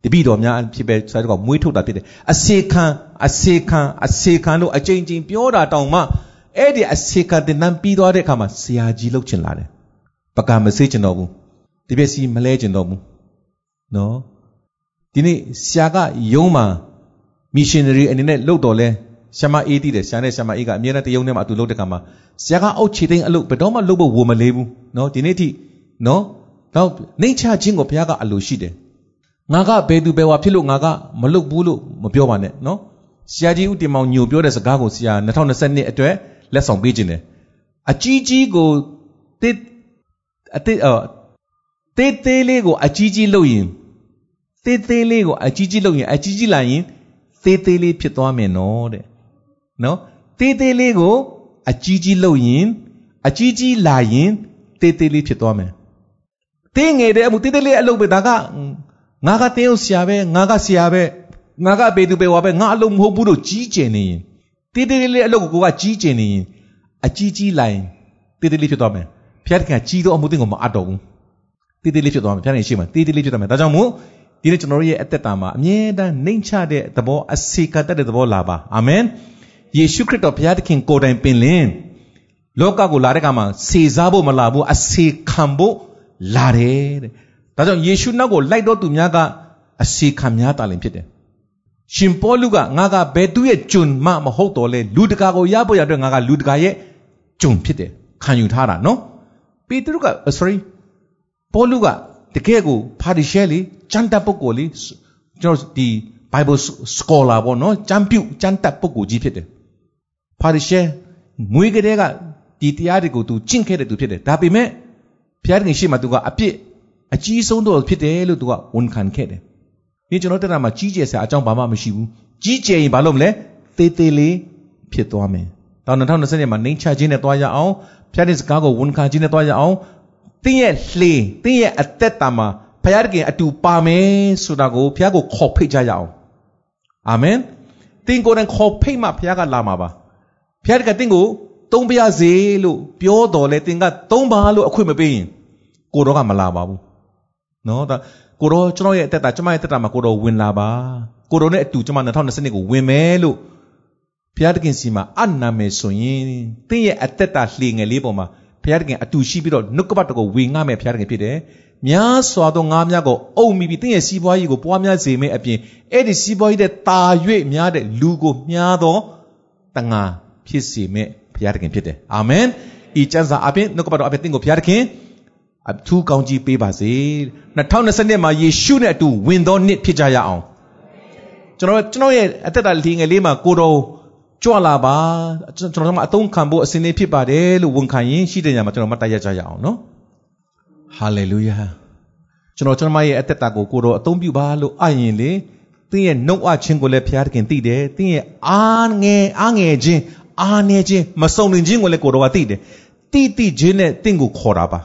တပိတော်များဖြစ်ပဲဆရာတို့ကမွေးထုတ်တာဖြစ်တယ်အစေခံအစေခံအစေခံလို့အကြိမ်ကြိမ်ပြောတာတောင်မှအဲ့ဒီအစေခံတင်တန်းပြီးသွားတဲ့အခါမှာဆရာကြီးလှုပ်ချင်လာတယ်ပကံမစေးချင်တော့ဘူးဒီပစ္စည်းမလဲချင်တော့ဘူးနော်ဒီနေ့ဆရာကယုံမှာ missionary အနေနဲ့လှုပ်တော်လဲ ရှမအေးတည်တယ်ဆရာနဲ့ရှမအေးကအမြဲတမ်းတယုံထဲမှာအတူလှုပ်တဲ့ခါမှာဆရာကအုတ်ချေသိန်းအလုပ်ဘယ်တော့မှလှုပ်ဖို့ဝမလေးဘူးနော်ဒီနေ့ထိနော်တော့နှိမ့်ချခြင်းကိုဘုရားကအလိုရှိတယ်ငါကဘယ်သူဘယ်ဝါဖြစ်လို့ငါကမလှုပ်ဘူးလို့မပြောပါနဲ့နော်ဆရာကြီးဦးတင်မောင်ညိုပြောတဲ့စကားကိုဆရာ2020အတွက်လက်ဆောင်ပေးခြင်းတယ်အကြီးကြီးကိုတိအတိအတေးသေးလေးကိုအကြီးကြီးလုပ်ရင်တေးသေးလေးကိုအကြီးကြီးလုပ်ရင်အကြီးကြီးလာရင်သေးသေးလေးဖြစ်သွားမယ်နော်တဲ့ နော်သေးသေးလေးကိုအကြီးကြီးလုပ်ရင်အကြီးကြီးလာရင်သေးသေးလေးဖြစ်သွားမယ်တင်းငယ်တဲ့အမှုသေးသေးလေးအလုပ်ပဲဒါကငါကတင်းအောင်ဆရာပဲငါကဆရာပဲငါကဘေသူပဲဝါပဲငါအလုပ်မဟုတ်ဘူးလို့ကြီးကျယ်နေရင်သေးသေးလေးအလုပ်ကိုကိုကကြီးကျယ်နေရင်အကြီးကြီးလာရင်သေးသေးလေးဖြစ်သွားမယ်ဖျက်ခင်ကြီးသောအမှုတင်းကိုမအပ်တော့ဘူးသေးသေးလေးဖြစ်သွားမယ်ဖျက်ခင်ရှိမှသေးသေးလေးဖြစ်သွားမယ်ဒါကြောင့်မို့ဒီနေ့ကျွန်တော်တို့ရဲ့အသက်တာမှာအမြဲတမ်းနှိမ့်ချတဲ့သဘောအစီကတတ်တဲ့သဘောလာပါအာမင် ယေရှုခရစ်တော်ဘုရားသခင်ကိုယ်တိုင်ပင်လင်လောကကိုလာတဲ့ကမှာစေစားဖို့မလာဘူးအစေခံဖို့လာတယ်တဲ့ဒါကြောင့်ယေရှုနောက်ကိုလိုက်တော့သူများကအစေခံများတာလည်းဖြစ်တယ်ရှင်ပေါလုကငါကဘယ်သူရဲ့ကျွန်မှမဟုတ်တော့လဲလူတကာကိုရဖို့ရတဲ့ငါကလူတကာရဲ့ကျွန်ဖြစ်တယ်ခံယူထားတာနော်ပေတရုက sorry ပေါလုကတကယ်ကိုဖာရီရှဲလေကျမ်းတက်ပုဂ္ဂိုလ်လေကျွန်တော်ဒီ Bible scholar ပေါ့နော်ကျမ်းပြုကျမ်းတက်ပုဂ္ဂိုလ်ကြီးဖြစ်တယ် ဖာရီရှဲမွေးကလေးကဒီတရားတွေကိုသူကျင့်ခဲ့တဲ့သူဖြစ်တယ်ဒါပေမဲ့ဘုရားခင်ရှိမှသူကအပြစ်အကြီးဆုံးတော့ဖြစ်တယ်လို့သူကဝန်ခံခဲ့တယ်ဒီကျွန်တော်တက်တာမှာကြီးကျယ်စရာအကြောင်းဘာမှမရှိဘူးကြီးကျယ်ရင်ဘာလို့မလဲသေးသေးလေးဖြစ်သွားမယ်တော့2020မှာနှိမ်ချခြင်းနဲ့တွားရအောင်ဘုရားရှင်စကားကိုဝန်ခံခြင်းနဲ့တွားရအောင်တင်းရဲ့လှေတင်းရဲ့အသက်တာမှာဘုရားခင်အတူပါမယ်ဆိုတာကိုဘုရားကိုခေါ်ဖိတ်ကြရအောင်အာမင်တင်းကိုယ်တိုင်ခေါ်ဖိတ်မှဘုရားကလာမှာပါ ဘုရားကတင်းကိုသုံးပါရစေလို့ပြောတော်လဲတင်းကသုံးပါလို့အခွင့်မပေးရင်ကိုတော့ကမလာပါဘူးနော်ဒါကိုတော့ကျွန်တော်ရဲ့အသက်တာကျွန်မရဲ့အသက်တာမှာကိုတော့ဝင်လာပါကိုတော့နဲ့အတူကျွန်မ2020ကိုဝင်မယ်လို့ဘုရားတခင်စီမှာအနာမယ်ဆိုရင်တင်းရဲ့အသက်တာလှေငယ်လေးပေါ်မှာဘုရားတခင်အတူရှိပြီးတော့နှုတ်ကပတ်တော်ကိုဝေငှမဲ့ဘုရားတခင်ဖြစ်တယ်များစွာသောငါးများကိုအုပ်မိပြီးတင်းရဲ့စီးပွားရေးကိုပွားများစေမယ့်အပြင်အဲ့ဒီစီးပွားရေးတဲ့တာ၍များတဲ့လူကိုမြားသောတငါ ဖြစ်စေမယ့်ဘုရားတခင်ဖြစ်တယ်အာမင်ဤကျမ်းစာအပြင်နှုတ်ကပတ်တော်အပြင်တင်းကိုဘုရားတခင်အထူးကောင်းကြီးပေးပါစေ2020နှစ်မှာယေရှုနဲ့အတူဝင်သောနှစ်ဖြစ်ကြရအောင်ကျွန်တော်ကျွန်တော်ရဲ့အသက်တာလီငယ်လေးမှာကိုတော်ကြွလာပါကျွန်တော်တို့ကအသုံးခံဖို့အစဉ်လေးဖြစ်ပါတယ်လို့ဝန်ခံရင်ရှိတဲ့ညမှာကျွန်တော်မတ်တရကြရအောင်နော်ဟာလေလုယာကျွန်တော်ကျွန်မရဲ့အသက်တာကိုကိုတော်အသုံးပြုပါလို့အရင်လေသင်ရဲ့နှုတ်အချင်းကိုလည်းဘုရားသခင်သိတယ်သင်ရဲ့အားငယ်အားငယ်ခြင်း အားနေခြင်းမစုံလင်ခြင်းကိုလည်းကိုတော်ကသိတယ်တိတိခြင်းနဲ့သင်ကိုခေါ်တာပါ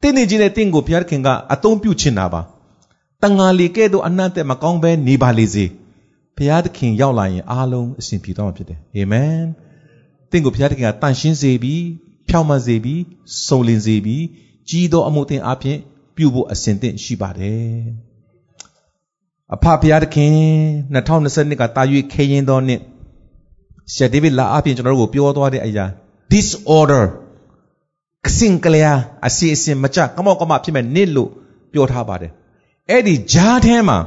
တင်းနေခြင်းနဲ့သင်ကိုဘုရားသခင်ကအသုံးပြုချင်တာပါတန်ငါလီကဲ့သို့အနတ်တဲ့မကောင်းပဲနေပါလေစေဘုရားသခင်ရောက်လာရင်အားလုံးအစဉ်ပြေသွားမှာဖြစ်တယ်အာမင်သင်ကိုဘုရားသခင်ကတန်ရှင်းစေပြီးဖြောင့်မတ်စေပြီးစုံလင်စေပြီးကြီးသောအမှုသင်အပြင်ပြုဖို့အစဉ်သင့်ရှိပါတယ်အဖဘုရားသခင်2022ကတာ၍ခေရင်သောနှစ် ဆရာဒေးဗစ်လာအပြင်ကျွန်တော်တို့ကိုပြောသွားတဲ့အရာ disorder ကစင်ကလျာအစီအစဉ်မကြကမောက်ကမဖြစ်မဲ့နှစ်လို့ပြောထားပါတယ်အဲ့ဒီဂျားထဲမှာ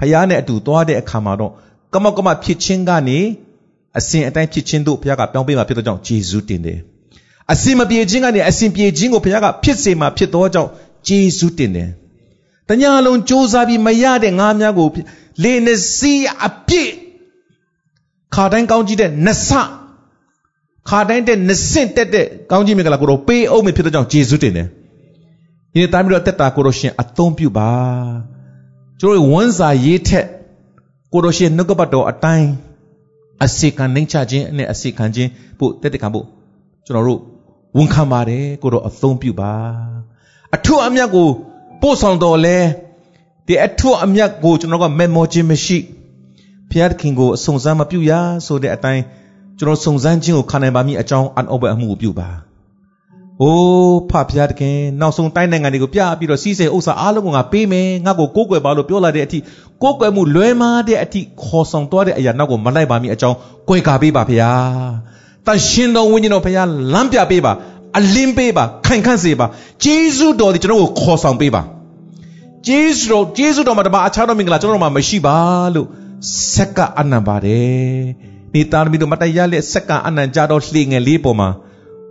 ဖယားနဲ့အတူသွားတဲ့အခါမှာတော့ကမောက်ကမဖြစ်ခြင်းကနေအစဉ်အတိုင်းဖြစ်ခြင်းတို့ဘုရားကပြောင်းပေးမှာဖြစ်တဲ့ကြောင့်ဂျေဇုတင်တယ်အစဉ်မပြေခြင်းကနေအစဉ်ပြေခြင်းကိုဘုရားကဖြစ်စေမှာဖြစ်သောကြောင့်ဂျေဇုတင်တယ်တညာလုံးစူးစမ်းပြီးမရတဲ့ငါးများကိုလေနစီအပြည့် ခါတိုင်းကောင်းကြည့်တဲ့နဆခါတိုင်းတဲ့နစင့်တက်တဲ့ကောင်းကြီးမင်္ဂလာကိုတော့ပေးအောင်မဖြစ်တဲ့ကြောင့်ဂျေဇုတင်တယ်ဒီနေ့တိုင်းပြီးတော့တက်တာကိုတော့ရှင်အသုံးပြုပါကျွန်တော်ဝန်စာရေးထက်ကိုတော့ရှင်နှုတ်ကပတ်တော်အတိုင်းအစီခံနှိမ့်ချခြင်းနဲ့အစီခံခြင်းပို့တက်တက်ခံဖို့ကျွန်တော်တို့ဝန်ခံပါတယ်ကိုတော့အသုံးပြုပါအထွတ်အမြတ်ကိုပို့ဆောင်တော်လဲဒီအထွတ်အမြတ်ကိုကျွန်တော်ကမေမောခြင်းမရှိဘု ရားသခင်ကိုအဆုံစမ်းမပြုရဆိုတဲ့အတိုင်းကျွန်တော်စုံစမ်းခြင်းကိုခံနိုင်ပါမည်အကြောင်းအန်အောဘအမှုကိုပြုပါ။အိုးဖဖျားတခင်နောက်ဆုံးတိုင်းနိုင်ငံတွေကိုပြပြီးတော့စီးစိမ်ဥစ္စာအားလုံးကိုငါပေးမယ်ငါ့ကိုကိုးကွယ်ပါလို့ပြောလာတဲ့အထိကိုးကွယ်မှုလွဲမားတဲ့အထိခေါ်ဆောင်သွားတဲ့အရာနောက်ကိုမလိုက်ပါမည်အကြောင်းကြွယ်ကာပေးပါဖျား။တန်ရှင်တော်ဝိညာဉ်တော်ဖျားလမ်းပြပေးပါအလင်းပေးပါခိုင်ခန့်စေပါဂျေဇုတော်ဒီကျွန်တော်ကိုခေါ်ဆောင်ပေးပါဂျေဇုတော်ဂျေဇုတော်မှာတပါအခြားသောမင်္ဂလာကျွန်တော်တို့မှာမရှိပါလို့ ဆက်ကအနံပါတယ်ဒီတာမီတို့မတရားလက်ဆက်ကအနံကြတော့လှေငယ်လေးပေါ်မှာ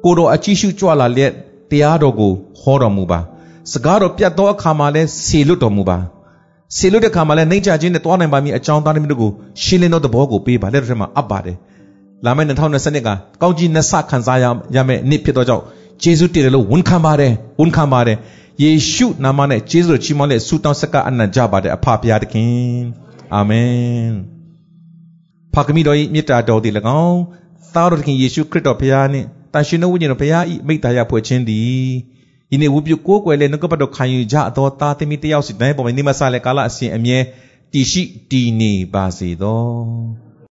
ကိုတော်အကြည့်ရှုကြွလာလက်တရားတော်ကိုဟောတော်မူပါစကားတော်ပြတ်သောအခါမှာလဲဆေလွတ်တော်မူပါဆေလွတ်တဲ့အခါမှာလဲနှိမ့်ချခြင်းနဲ့တွားနိုင်ပါမည်အကြောင်းသားသမီးတို့ကိုရှင်းလင်းသောသဘောကိုပေးပါလက်တော်ထဲမှာအပ်ပါတယ်လာမယ့်2020ကကောင်းကြီးနှစ်ဆခံစားရရမယ့်နေ့ဖြစ်သောကြောင့်ယေရှုတည်တယ်လို့ဝန်ခံပါတယ်ဝန်ခံပါတယ်ယေရှုနာမနဲ့ယေရှုတော်ချီးမွမ်းတဲ့ဆုတောင်းဆက်ကအနံ့ကြပါတယ်အဖဖရာသခင် အာမင်ဖခင်တော်၏မေတ္တာတော်သည်၎င်းသားတော်သခင်ယေရှုခရစ်တော်ဖရာနှင့်တန်ရှင်တော်ဝိညာဉ်တော်ဖရာ၏မိတ္တာရဖွဲ့ခြင်းသည်ဒီနေ့ဝုပြုကိုးကွယ်လေနှုတ်ကပတ်တော်ခံယူကြအသောသားသမီးတယောက်စီတိုင်းပေါ်မှာနေမဆလဲကာလအစဉ်အမြဲတည်ရှိတည်နေပါစေသော